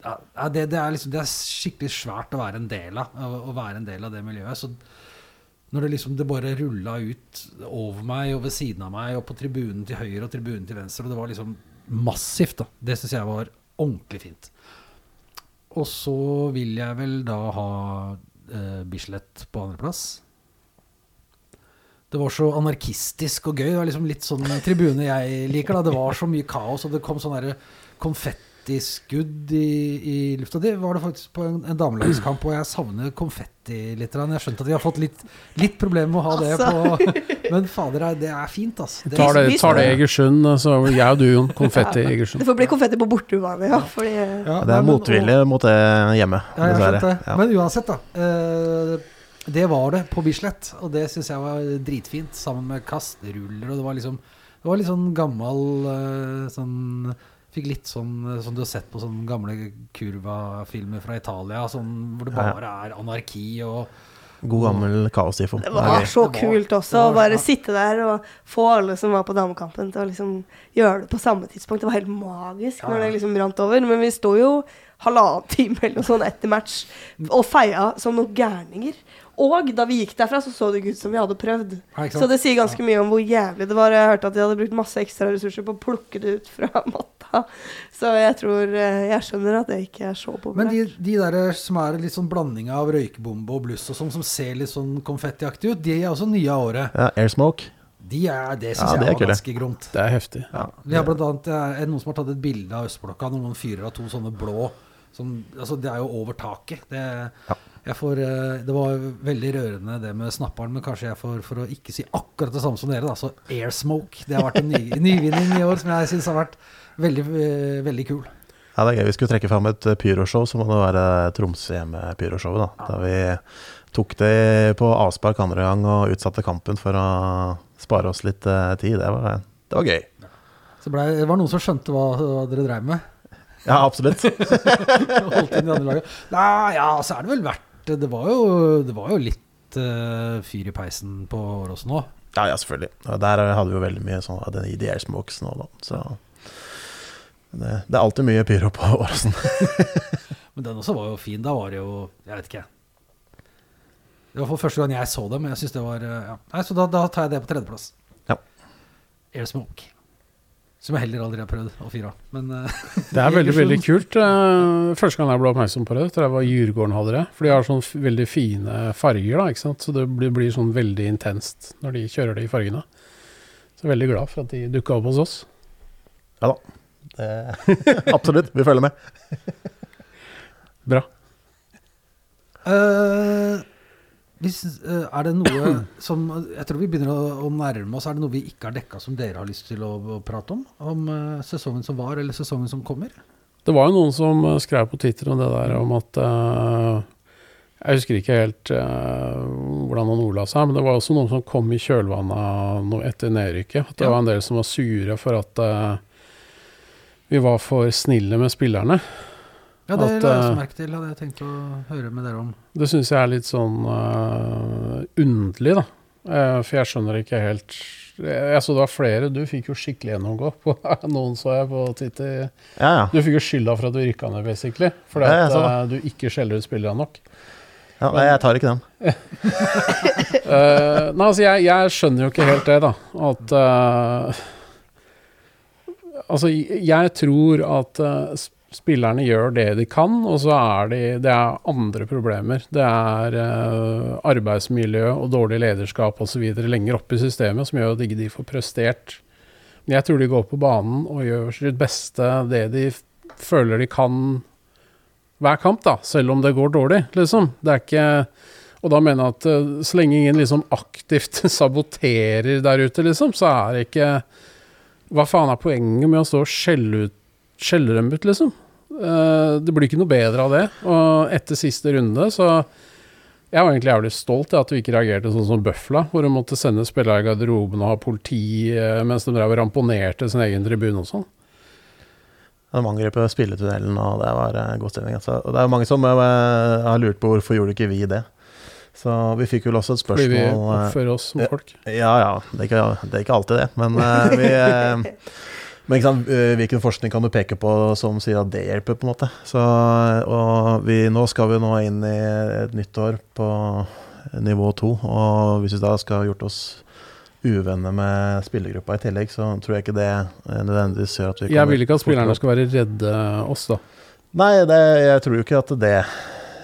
Speaker 3: ja, det, det, er liksom, det er skikkelig svært å være en del av. Å være en del av det miljøet. Så når det liksom det bare rulla ut over meg og ved siden av meg og på tribunen til høyre og tribunen til venstre, og det var liksom massivt, da. Det syns jeg var ordentlig fint. Og så vil jeg vel da ha eh, Bislett på andreplass. Det var så anarkistisk og gøy. Det var liksom litt sånn tribune jeg liker. da Det var så mye kaos, og det kom sånn derre konfettiskudd i, i lufta. Det var det faktisk på en, en damelagskamp, og jeg savner konfetti litt. Jeg Jeg skjønte at de har fått litt, litt problemer med å ha det på Men fader, det er fint, altså.
Speaker 5: Tar det, tar det Egersund, så jeg og du, Jon. Konfetti i Egersund.
Speaker 4: Det får bli konfetti på bortebane, ja. Fordi
Speaker 3: Ja,
Speaker 1: Det er
Speaker 3: men-
Speaker 1: motvilje mot det hjemme,
Speaker 3: Ja, jeg
Speaker 1: dessverre.
Speaker 3: det.
Speaker 1: Ja.
Speaker 3: Men uansett, da. Uh, det var det på Bislett, og det syns jeg var dritfint. Sammen med kasteruller, og det var liksom Det var litt sånn gammel eh, sånn Fikk litt sånn eh, som du har sett på sånne gamle kurva-filmer fra Italia, sånn hvor det bare er anarki og
Speaker 1: God gammel kaos-tifo.
Speaker 4: Det
Speaker 1: Det
Speaker 4: var så kult også å bare sitte der og få alle som var på damekampen til å liksom gjøre det på samme tidspunkt. Det var helt magisk når det liksom rant over. Men vi sto jo halvannen time eller noe sånt etter match og feia som noen gærninger. Og da vi gikk derfra, så så det ikke ut som vi hadde prøvd. Så det sier ganske mye om hvor jævlig det var. Jeg hørte at de hadde brukt masse ekstra ressurser på å plukke det ut fra [laughs] matta. [laughs] Så jeg tror eh, Jeg skjønner at det ikke er så
Speaker 3: Men de, de der som er litt sånn blanding av røykebombe og bluss og sånn, som ser litt sånn konfettiaktig ut, de er også nye av året.
Speaker 1: Ja, Airsmoke.
Speaker 3: De er, det syns
Speaker 1: Ja, det er
Speaker 3: jeg var ganske gromt.
Speaker 5: Det er heftig.
Speaker 3: Ja. Vi har blant annet eh, er noen som har tatt et bilde av Østblokka når noen fyrer av to sånne blå som, altså Det er jo over taket. Det, jeg får, eh, det var veldig rørende det med snapperen, men kanskje jeg får, for å ikke si akkurat det samme som dere, da, så Airsmoke. Det har vært en ny, nyvinning i år som jeg syns har vært veldig, eh, veldig kul.
Speaker 1: Ja, det er gøy. Vi skulle trekke fram et eh, pyroshow, så må være Tromsø hjemme-pyroshowet. da. Da vi tok det på avspark andre gang og utsatte kampen for å spare oss litt eh, tid. Det var, det var gøy.
Speaker 3: Så ble, det var noen som skjønte hva, hva dere drev med.
Speaker 1: Ja, absolutt. [laughs]
Speaker 3: Holdt inn i andre laget. Nei, ja, så er det vel verdt Det var jo, det var jo litt uh, fyr i peisen på Åråsen òg.
Speaker 1: Ja, ja, selvfølgelig. Der hadde vi jo veldig mye sånn den i de airsmokes nå, da. Så det, det er alltid mye pyro på Åråsen. [laughs]
Speaker 3: Men den også var jo fin. Da var det jo Jeg vet ikke. Det var for første gang jeg så det, men jeg synes det var eh, ja. Nei, Så da, da tar jeg det på tredjeplass.
Speaker 1: Ja.
Speaker 3: Airsmoke. Som jeg heller aldri har prøvd å fyre av. Eh, [laughs]
Speaker 5: Det er veldig veldig kult. Eh, Første gang jeg ble oppmerksom på det, tror jeg var Djurgården hadde det. For de har sånn veldig fine farger, da, ikke sant. Så det blir, blir sånn veldig intenst når de kjører det i fargene. Så jeg er veldig glad for at de dukka opp hos oss.
Speaker 1: Ja da. Det, [laughs] absolutt. Vi følger med.
Speaker 5: Bra.
Speaker 3: Uh, hvis, uh, Er det noe [clears throat] som Jeg tror vi begynner å, å nærme oss. Er det noe vi ikke har dekka som dere har lyst til å, å prate om? Om uh, sesongen som var, eller sesongen som kommer?
Speaker 5: Det var jo noen som eh, skrev på Twitter om det der om at eh, Jeg husker ikke helt eh, hvordan han ordla seg, men det var også noen som kom i kjølvannet etter nedrykket. At det
Speaker 3: Ja.
Speaker 5: var en del som var sure for at eh, vi var for snille med spillerne.
Speaker 3: Ja, det la jeg
Speaker 5: eh,
Speaker 3: også merke til. Hadde jeg tenkt å høre med dere om.
Speaker 5: Det syns jeg er litt sånn uh, underlig, da. Uh, for jeg skjønner ikke helt jeg, jeg så det var flere. Du fikk jo skikkelig gjennomgå på [laughs] noen, så jeg på Titti.
Speaker 1: Ja, ja.
Speaker 5: Du fikk jo skylda for at du rykka ned, basically. Fordi
Speaker 1: Ja,
Speaker 5: at uh, du ikke skjeller ut spillerne nok.
Speaker 1: ja nei, jeg tar ikke den.
Speaker 5: uh, [laughs] nei, altså, jeg, jeg skjønner jo ikke helt det, da. At Altså, jeg tror at uh, spillerne gjør det de kan, og så er de Det er andre problemer. Det er uh, arbeidsmiljø og dårlig lederskap osv. lenger oppe i systemet som gjør at de ikke får prestert. Men jeg tror de går på banen og gjør sitt beste, det de føler de kan hver kamp, da, selv om det går dårlig, liksom. Det er ikke Og da mener jeg at eh, så lenge ingen liksom aktivt [laughs] saboterer der ute, liksom, så er det ikke Hva faen er poenget med å stå og skjelle ut skjelle dem ut, liksom? Eh, det blir ikke noe bedre av det. Og etter siste runde, så Jeg var egentlig jævlig stolt av at du ikke reagerte sånn som Bøfla, hvor hun måtte sende spillere i garderoben og ha politi eh, mens de drev og ramponerte sin egen tribune og sånn.
Speaker 1: De angrep spilletunnelen, og det var eh, god stemning. Altså. Og det er mange som har lurt på hvorfor gjorde ikke vi det. Så vi fikk vel også et spørsmål
Speaker 5: Fordi vi
Speaker 1: eh,
Speaker 5: oppfører oss som folk.
Speaker 1: Ja ja, det er ikke, det er ikke alltid det. Men eh, vi eh, men sant, hvilken forskning kan du peke på som sier at det hjelper, på en måte? Så, og vi, nå skal vi nå inn i et nytt år på nivå to. Og hvis vi da skal ha gjort oss uvenner med spillergruppa i tillegg, så tror jeg ikke det nødvendigvis gjør at vi
Speaker 5: Jeg vil ikke at spillerne skal være redde oss, da.
Speaker 1: Nei, det, jeg tror jo ikke at det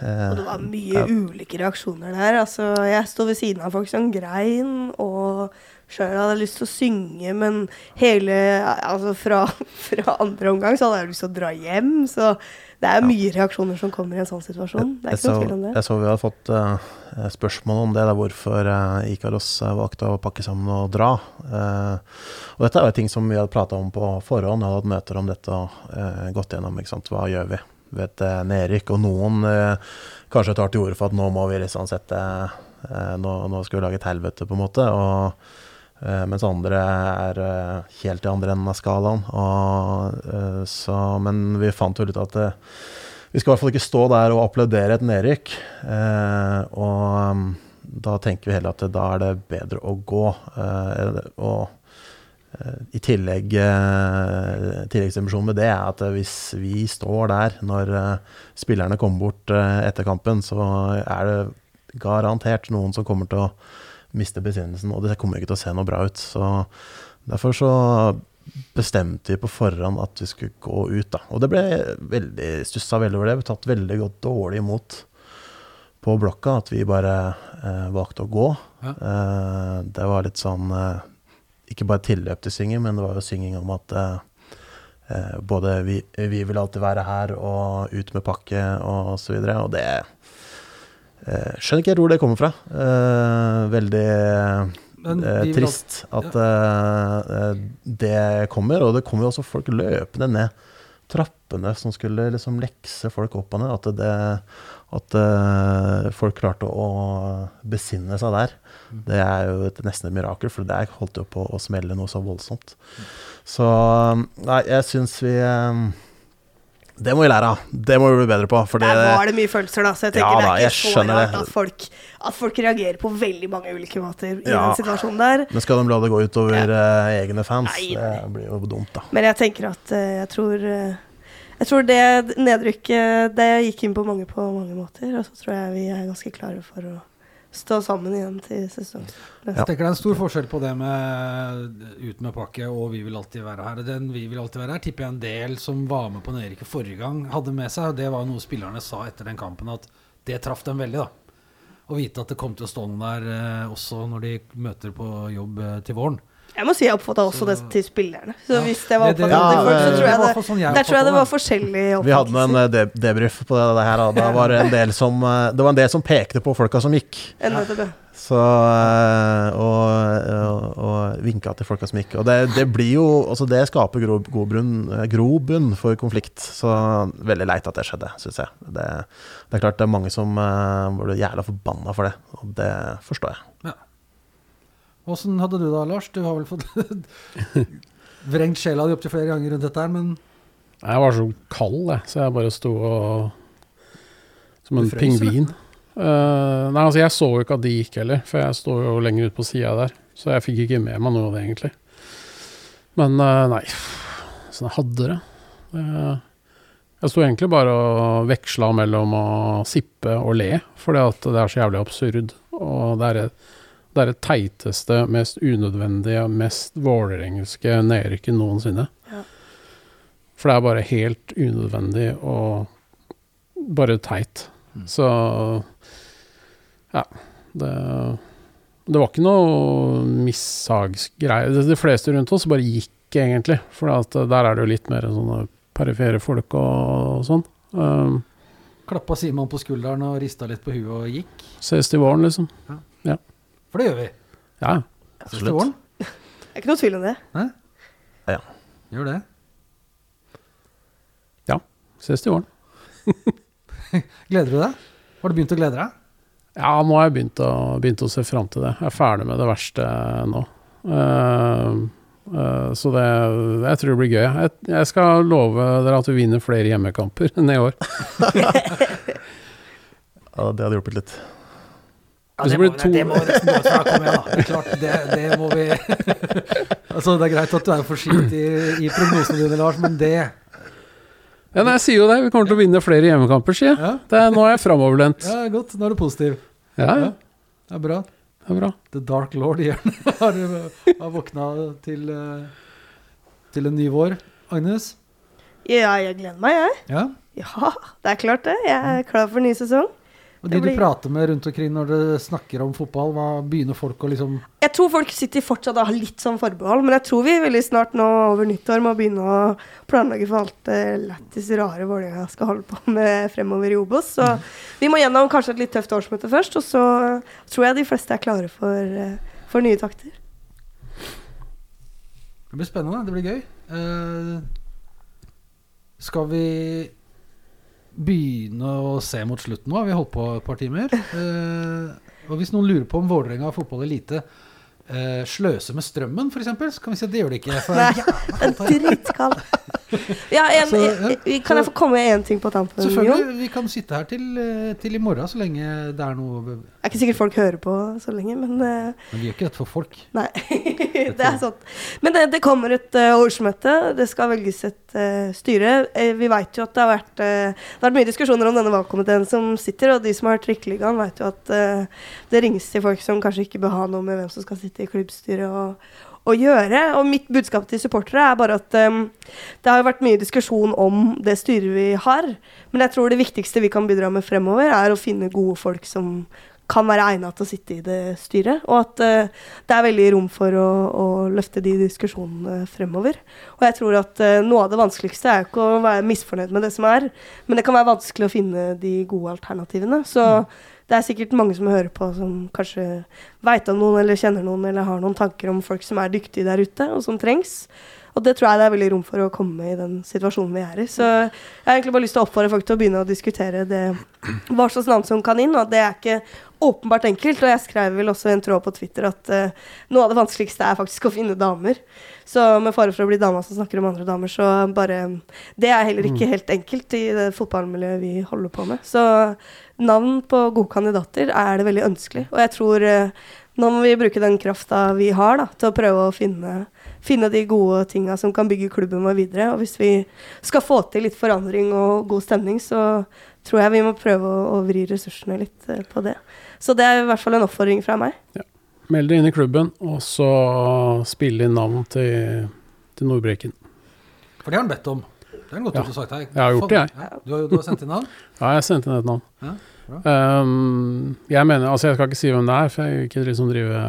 Speaker 4: Og det var mye
Speaker 1: ja.
Speaker 4: ulike reaksjoner der. Altså, jeg sto ved siden av folk som grein, og sjøl hadde jeg lyst til å synge, men hele Altså, fra, [laughs] fra andre omgang så hadde jeg lyst til å dra hjem, så det er
Speaker 1: Ja.
Speaker 4: mye reaksjoner som kommer i en sånn situasjon. Det er ikke noe tvil om det.
Speaker 1: jeg så vi hadde fått uh, spørsmål om det, da, hvorfor uh, Ikaros eh, valgte å pakke sammen og dra. Uh, og dette er jo ting som vi hadde prata om på forhånd, hadde hatt møter om dette og eh, gått gjennom. ikke sant, Hva gjør vi ved et eh, nedrykk? Og noen eh, kanskje tar til orde for at nå må vi liksom sette eh, nå, nå skal vi lage et helvete, på en måte. og mens andre er helt i andre enden av skalaen. Og, så, men vi fant jo ut at vi skal i hvert fall ikke stå der og applaudere et nedrykk. Og um, da tenker vi heller at da er det bedre å gå. Og i tillegg eh, Tilleggsdimensjonen med det er at hvis vi står der når eh, spillerne kommer bort eh, etter kampen, så er det garantert noen som kommer til å miste besinnelsen, og det kommer ikke til å se noe bra ut. Så derfor så bestemte vi på forhånd at vi skulle gå ut, da. Og det ble veldig stussa veldig over det. Vi tatt veldig godt dårlig imot på blokka, at vi bare eh, valgte å gå.
Speaker 3: Ja.
Speaker 1: Eh, det var litt sånn eh, Ikke bare tilløp til synging, men det var jo synging om at eh, eh, både vi, vi vil alltid være her, og ut med pakke, og så videre. Og det eh, Skjønner ikke helt hvor det kommer fra. Eh, veldig eh, trist at ja. eh, det kommer, og det kommer jo også folk løpende ned trappene som skulle liksom lekse folk opp og ned. At, det, at folk klarte å besinne seg der. Det er jo et, nesten et mirakel, for det holdt jo på å smelle noe så voldsomt. Så nei, jeg syns vi eh, Det må vi lære av. Det må vi bli bedre på.
Speaker 4: Der var det mye følelser, da, så jeg tenker
Speaker 1: Ja
Speaker 4: det er ikke så rart at folk, at folk reagerer på veldig mange ulike måter i
Speaker 1: Ja.
Speaker 4: den situasjonen der.
Speaker 1: men skal de la det gå utover eh, egne fans?
Speaker 4: Nei,
Speaker 1: Det blir jo dumt, da.
Speaker 4: Men jeg tenker at uh, jeg tror uh, Jeg tror det nedrykket Det gikk inn på mange på mange måter. Og så tror jeg vi er ganske klare for å stå sammen igjen til sesong.
Speaker 3: Jeg tenker det er en stor forskjell på det med ut med pakke og vi vil alltid være her. Den vi vil alltid være her, tipper jeg en del som var med på nedrykket forrige gang, hadde med seg. Og det var noe spillerne sa etter den kampen, at det traff dem veldig, da. Å vite at det kom til å stå noen der eh, også når de møter på jobb eh, til våren.
Speaker 4: Jeg må si jeg oppfatta også
Speaker 3: Så-
Speaker 4: det til spillerne. Så hvis det var
Speaker 3: Det- det-
Speaker 4: oppfattet til
Speaker 1: Ja,
Speaker 4: folk, så tror jeg det
Speaker 3: sånn jeg
Speaker 4: Der tror jeg det var forskjellig oppfattelse.
Speaker 1: Vi hadde en eh, de debrief på det, her, Da. Det var det en del som eh, Det var en del som pekte på folka som gikk. Så eh, Og, og, og vinka til folka som gikk. Og det, det blir jo Altså, det skaper gro, grobunn, for konflikt. Så veldig leit at det skjedde, syns jeg. Det, det er klart det er mange som uh, ble jævla forbanna for det, og det forstår jeg.
Speaker 3: Åssen hadde du det, Lars? Du har vel fått [laughs] vrengt sjela di opptil flere ganger rundt dette her, men
Speaker 5: Jeg var så kald, jeg, så jeg bare sto og Som en pingvin. Uh, nei, altså jeg så jo ikke at de gikk heller, for jeg står jo lenger ut på sida der. Så jeg fikk ikke med meg noe av det, egentlig. Men uh, nei, sånn jeg hadde det. Uh, jeg sto egentlig bare og veksla mellom å sippe og le, fordi at det er så jævlig absurd. Og det er det, det, er det teiteste, mest unødvendige, mest vålerengelske nedrykket noensinne.
Speaker 4: Ja.
Speaker 5: For det er bare helt unødvendig og bare teit. Så ja. Det, det var ikke noe mishagsgreie. De, de fleste rundt oss bare gikk, egentlig. For at der er det jo litt mer sånne perifere folk og sånn. Um,
Speaker 3: klappa Simon på skulderen og rista litt på huet og gikk.
Speaker 5: ses til våren, liksom.
Speaker 3: For det gjør vi.
Speaker 5: Ja.
Speaker 3: absolutt. [laughs]
Speaker 4: Det er ikke noe tvil om det.
Speaker 3: Gjør det. Ja.
Speaker 5: Ses til våren. [laughs]
Speaker 3: Gleder du deg? Har du begynt å glede deg?
Speaker 5: Ja, nå har jeg begynt å, begynt å se fram til det. Jeg er ferdig med det verste nå. Uh, uh, så det Jeg tror det blir gøy. Jeg, jeg skal love dere at vi vinner flere hjemmekamper [laughs] enn i år.
Speaker 1: Ja, det hadde hjulpet litt.
Speaker 5: Hvis
Speaker 3: det,
Speaker 5: det
Speaker 3: må,
Speaker 5: blir to-
Speaker 3: det, må, det må Kom igjen, da. Det klart, det, det må vi [laughs] Altså, Det er greit at du er forsiktig i, i prognosene dine, Lars, men det
Speaker 5: Ja, nei, jeg sier jo det. Vi kommer til å vinne flere hjemmekamper, sier jeg.
Speaker 3: Ja,
Speaker 5: er, nå er jeg framoverlent.
Speaker 3: ja godt. Nå er du positiv.
Speaker 5: Ja, ja.
Speaker 3: Det er bra.
Speaker 5: Det er bra.
Speaker 3: The Dark Lord igjen [laughs] har, har våkna til, eh, til en ny vår. Agnes?
Speaker 4: Ja, jeg gleder meg, jeg.
Speaker 3: Ja?
Speaker 4: Ja, det er klart det. Jeg er klar for ny sesong.
Speaker 3: Og de
Speaker 4: blir...
Speaker 3: du prater med rundt omkring når du snakker om fotball, hva begynner folk å liksom
Speaker 4: Jeg tror folk sitter fortsatt og har litt sånn forbehold, men jeg tror vi veldig snart nå over nyttår må begynne å planlegge for alt det lættis rare Vålerenga skal holde på med fremover i Obos. Så vi må gjennom kanskje et litt tøft årsmøte først, og så tror jeg de fleste er klare for, eh, for nye takter.
Speaker 3: Det blir spennende. Det blir gøy. Uh, skal vi begynne å se mot slutten nå? Vi Har holdt på et par timer? Eh, og hvis noen lurer på om Vålerenga fotball elite eh, sløser med strømmen, f.eks., så kan vi si at det gjør de ikke. For
Speaker 4: Nei,
Speaker 3: det er jævla
Speaker 4: Det er dritkald. Ja, en,
Speaker 3: Så, ja.
Speaker 4: i- kan jeg få komme med én ting på tampen?
Speaker 3: Selvfølgelig. Vi kan sitte her til, eh, til i morgen så lenge det er noe
Speaker 4: Det er ikke sikkert folk hører på så lenge, men uh,
Speaker 3: Men vi gjør ikke dette for folk.
Speaker 4: Nei, [laughs] det er sant. Men det, det kommer et uh, årsmøte. Det skal velges et uh, styre. Eh, vi veit jo at det har vært eh, Det har vært mye diskusjoner om denne valgkomiteen som sitter, og de som har trikkeligaen, veit jo at eh, det ringes til folk som kanskje ikke bør ha noe med hvem som skal sitte i klubbstyret og, å gjøre. Og mitt budskap til supportere er bare at um, det har vært mye diskusjon om det styret vi har, men jeg tror det viktigste vi kan bidra med fremover, er å finne gode folk som kan være egnet til å sitte i det styret, og at uh, det er veldig rom for å, å løfte de diskusjonene fremover. Og jeg tror at uh, noe av det vanskeligste er ikke å være misfornøyd med det som er, men det kan være vanskelig å finne de gode alternativene. Så det er sikkert mange som hører på, som kanskje veit om noen, eller kjenner noen, eller har noen tanker om folk som er dyktige der ute, og som trengs. Og det tror jeg det er veldig rom for å komme i den situasjonen vi er i. Så jeg har egentlig bare lyst til å oppfordre folk til å begynne å diskutere det, hva slags navn som kan inn, og det er ikke åpenbart enkelt. Og jeg skrev vel også i en tråd på Twitter at uh, noe av det vanskeligste er faktisk å finne damer. Så med fare for å bli dama som snakker om andre damer, så bare Det er heller ikke helt enkelt i det fotballmiljøet vi holder på med. Så navn på gode kandidater er det veldig ønskelig. Og jeg tror eh, nå må vi bruke den krafta vi har, da, til å prøve å finne finne de gode tinga som kan bygge klubben vår videre. Og hvis vi skal få til litt forandring og god stemning, så tror jeg vi må prøve å, å vri ressursene litt eh, på det. Så det er i hvert fall en oppfordring fra meg.
Speaker 5: Meld deg inn i klubben, og så spille inn navn til, til Nordbreken.
Speaker 3: For det har han bedt om. Det er godt
Speaker 5: Ja.
Speaker 3: du har sagt her.
Speaker 5: Jeg har gjort det, jeg.
Speaker 3: Ja, du, har, du har sendt inn navn? [laughs]
Speaker 5: Ja, jeg sendte inn et navn.
Speaker 3: Ja.
Speaker 5: Ehm, jeg mener, altså jeg skal ikke si hvem det er, for jeg vil ikke liksom drive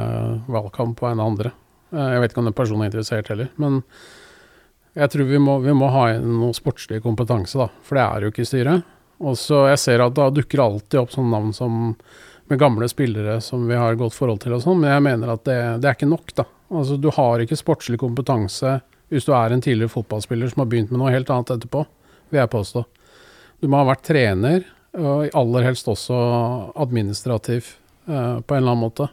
Speaker 5: valgkamp på en av andre. Eh, jeg vet ikke om den personen er interessert heller, men jeg tror vi må, vi må ha inn noe sportslig kompetanse, da, for det er jo ikke i styret. Og så jeg ser at da dukker alltid opp sånne navn som med gamle spillere som vi har godt forhold til og sånn, men jeg mener at det, det er ikke nok, da. Altså du har ikke sportslig kompetanse hvis du er en tidligere fotballspiller som har begynt med noe helt annet etterpå, vil jeg påstå. Du må ha vært trener, og aller helst også administrativ eh, på en eller annen måte.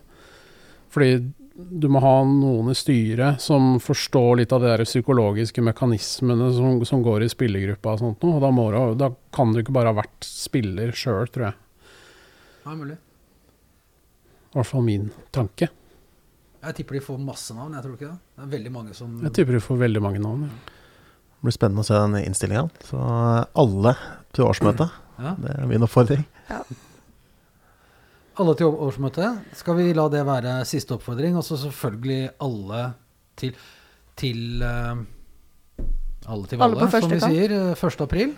Speaker 5: Fordi du må ha noen i styret som forstår litt av de der psykologiske mekanismene som, som går i spillergruppa og sånt noe, og da, må du, da kan du ikke bare ha vært spiller sjøl, tror jeg.
Speaker 3: Ja, mulig.
Speaker 5: I hvert fall min tanke.
Speaker 3: Jeg tipper de får masse navn, jeg tror ikke det. Det er veldig mange som
Speaker 5: Jeg tipper de får veldig mange navn. Ja.
Speaker 1: Det blir spennende å se den innstillinga. Så alle til årsmøtet. [clears throat]
Speaker 3: Ja.
Speaker 1: Det er min oppfordring. [clears throat]
Speaker 3: Alle til årsmøtet. Skal vi la det være siste oppfordring? Og så selvfølgelig alle til til eh, Alle til
Speaker 4: valget,
Speaker 3: Valle, som vi sier. eh, 1. april.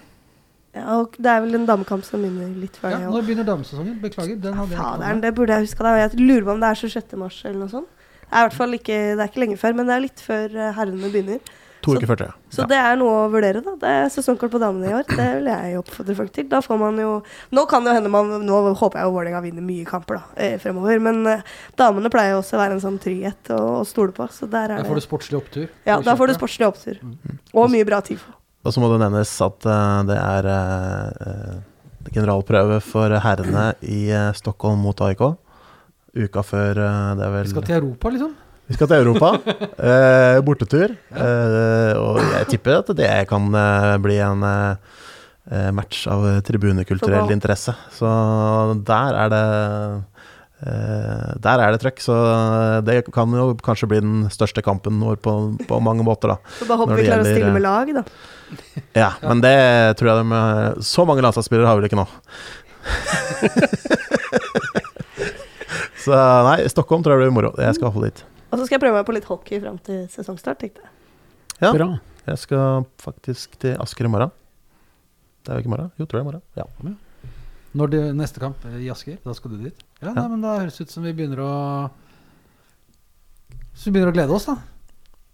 Speaker 4: Ja, og det er vel en damekamp som begynner litt før
Speaker 3: Ja,
Speaker 4: det
Speaker 3: når
Speaker 4: òg.
Speaker 3: begynner damesesongen? Beklager. Den hadde jeg ikke
Speaker 4: det burde jeg huska. Jeg lurer på om det er 26. mars eller noe sånt. Det er i hvert fall ikke, det er ikke lenge før, men det er litt før eh, herrene begynner.
Speaker 1: To uker før, jeg.
Speaker 4: Så det er noe å vurdere, da. Det er sesongkort på damene i år. Det vil jeg oppfordre folk til. Da får man jo Nå kan det jo hende man Nå håper jeg jo Vålerenga vinner mye kamper, da, eh, fremover. Men eh, damene pleier jo også å være en sånn trygghet å, å stole på. Så der
Speaker 3: Da
Speaker 4: er
Speaker 3: får du sportslig opptur.
Speaker 4: Ja, da får du sportslig opptur.
Speaker 3: Mm.
Speaker 4: Og mye bra tid.
Speaker 1: Og så må det nevnes at det er generalprøve for herrene i Stockholm mot AIK. Uka før eh, det er vel
Speaker 3: Vi skal til Europa, liksom.
Speaker 1: Vi skal til Europa. [laughs] eh, bortetur. Eh, og jeg tipper at det kan eh, bli en eh, match av tribunekulturell interesse. Så der er det eh, Der er det trøkk. Så det kan jo kanskje bli den største kampen vår på, på mange måter, da.
Speaker 4: Så bare håper vi
Speaker 1: klarer
Speaker 4: klarer å stille med lag, da. [laughs]
Speaker 1: Ja, men det tror jeg de Så mange landslagsspillere har vi vel ikke nå. [laughs] Så nei, Stockholm tror jeg blir moro. Jeg skal holde dit.
Speaker 4: Og så skal jeg prøve meg på litt hockey fram til sesongstart, tenkte jeg.
Speaker 1: Ja.
Speaker 5: Bra.
Speaker 1: Jeg skal faktisk til Asker i morgen. Det er jo ikke i morgen? Jo, tror jeg i morgen. Ja.
Speaker 3: Når det neste kamp i Asker, da skal du dit? Ja, Nei, men da høres det ut som vi begynner å Så vi begynner å glede oss, da.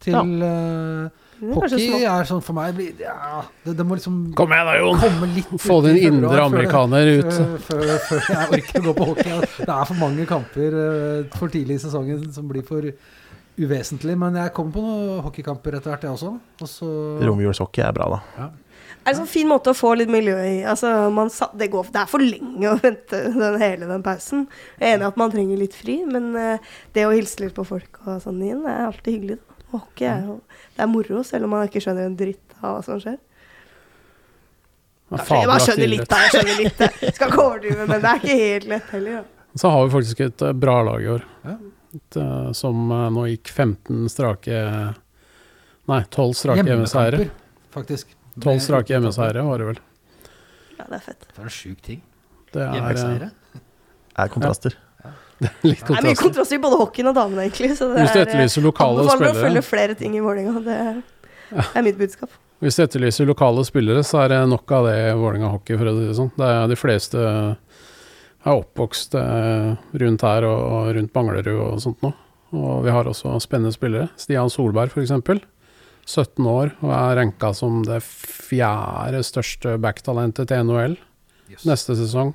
Speaker 3: Til
Speaker 1: Ja.
Speaker 4: Det kanskje
Speaker 3: hockey er sånn for meg ja, det, det må liksom
Speaker 5: Kom igjen da, Jon!
Speaker 3: komme litt [laughs]
Speaker 5: Få din indre amerikaner ut.
Speaker 3: Før, før, før jeg orker å gå på hockey. Det er for mange kamper eh, for tidlig i sesongen som blir for uvesentlig. Men jeg kommer på noen hockeykamper etter hvert, jeg også. Og så
Speaker 1: Romjulshockey er bra, da.
Speaker 4: Det er en sånn fin måte å få litt miljø i. Altså, man, sa- det, går, det er for lenge å vente den, hele den pausen. Jeg er enig i at man trenger litt fri, men eh, det å hilse litt på folk og sånn igjen er alltid hyggelig. Da. Hockey er jo det er moro, selv om man ikke skjønner en dritt av hva som skjer.
Speaker 5: Er
Speaker 4: Jeg bare skjønner litt da, jeg skjønner litt. Jeg skal ikke overdrive, men det er ikke helt lett heller. Da. [laughs]
Speaker 5: Så har vi faktisk et eh, bra lag i år. Et, eh, som eh, nå gikk 15 strake Nei, 12 strake hjemmeseiere.
Speaker 3: Faktisk.
Speaker 5: 12 strake hjemmeseiere var det vel.
Speaker 4: Ja, det er fett.
Speaker 3: Det er en sjuk ting.
Speaker 5: Det er
Speaker 1: er kontraster.
Speaker 5: Litt
Speaker 4: Det er mye
Speaker 5: kontrast.
Speaker 4: i både hockeyen og damene, egentlig. Så det
Speaker 5: Hvis du
Speaker 4: er, eh,
Speaker 5: etterlyser lokale
Speaker 4: anbefaler å
Speaker 5: spillere
Speaker 4: følge flere ting i Vålerenga. Det er mitt budskap.
Speaker 5: Hvis du etterlyser lokale spillere, så er det nok av det i Vålerenga hockey, for å si det sånn. Det er de fleste er oppvokst eh, rundt her og, og rundt Manglerud og sånt nå. Og vi har også spennende spillere. Stian Solberg, f.eks. 17 år og er ranka som det fjerde største backtalentet til NHL
Speaker 3: Yes.
Speaker 5: neste sesong.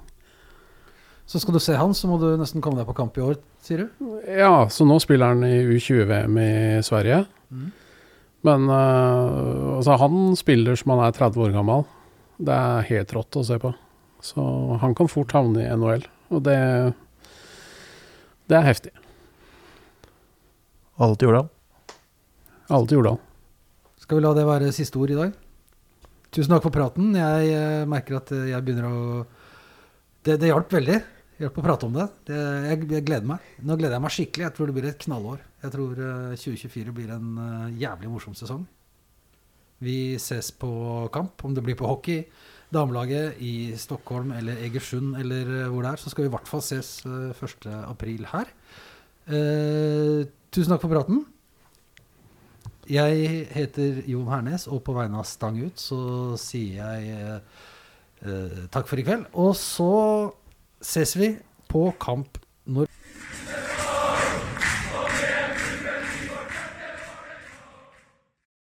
Speaker 3: Så skal du se han, så må du nesten komme deg på kamp i år, sier du?
Speaker 5: Ja, så nå spiller han i U20-VM i Sverige.
Speaker 3: Mm.
Speaker 5: Men uh, altså, han spiller som han er 30 år gammel. Det er helt rått å se på. Så han kan fort havne i NHL, og det Det er heftig.
Speaker 1: Alle til Jordal.
Speaker 5: Alle til Jordal.
Speaker 3: Skal vi la det være siste ord i dag? Tusen takk for praten. Jeg eh, merker at eh, jeg begynner å Det, det hjalp veldig. Hjalp å prate om det. det jeg, jeg gleder meg. Nå gleder jeg meg skikkelig. Jeg tror det blir et knallår. Jeg tror eh, 2024 blir en eh, jævlig morsom sesong. Vi ses på kamp, om det blir på hockey, damelaget i Stockholm eller Egersund eller eh, hvor det er, så skal vi i hvert fall ses eh, 1. april her. Eh, tusen takk for praten. Jeg heter Jon Hernes, og på vegne av Stang ut så sier jeg eh, eh, takk for i kveld. Og så ses vi på kamp når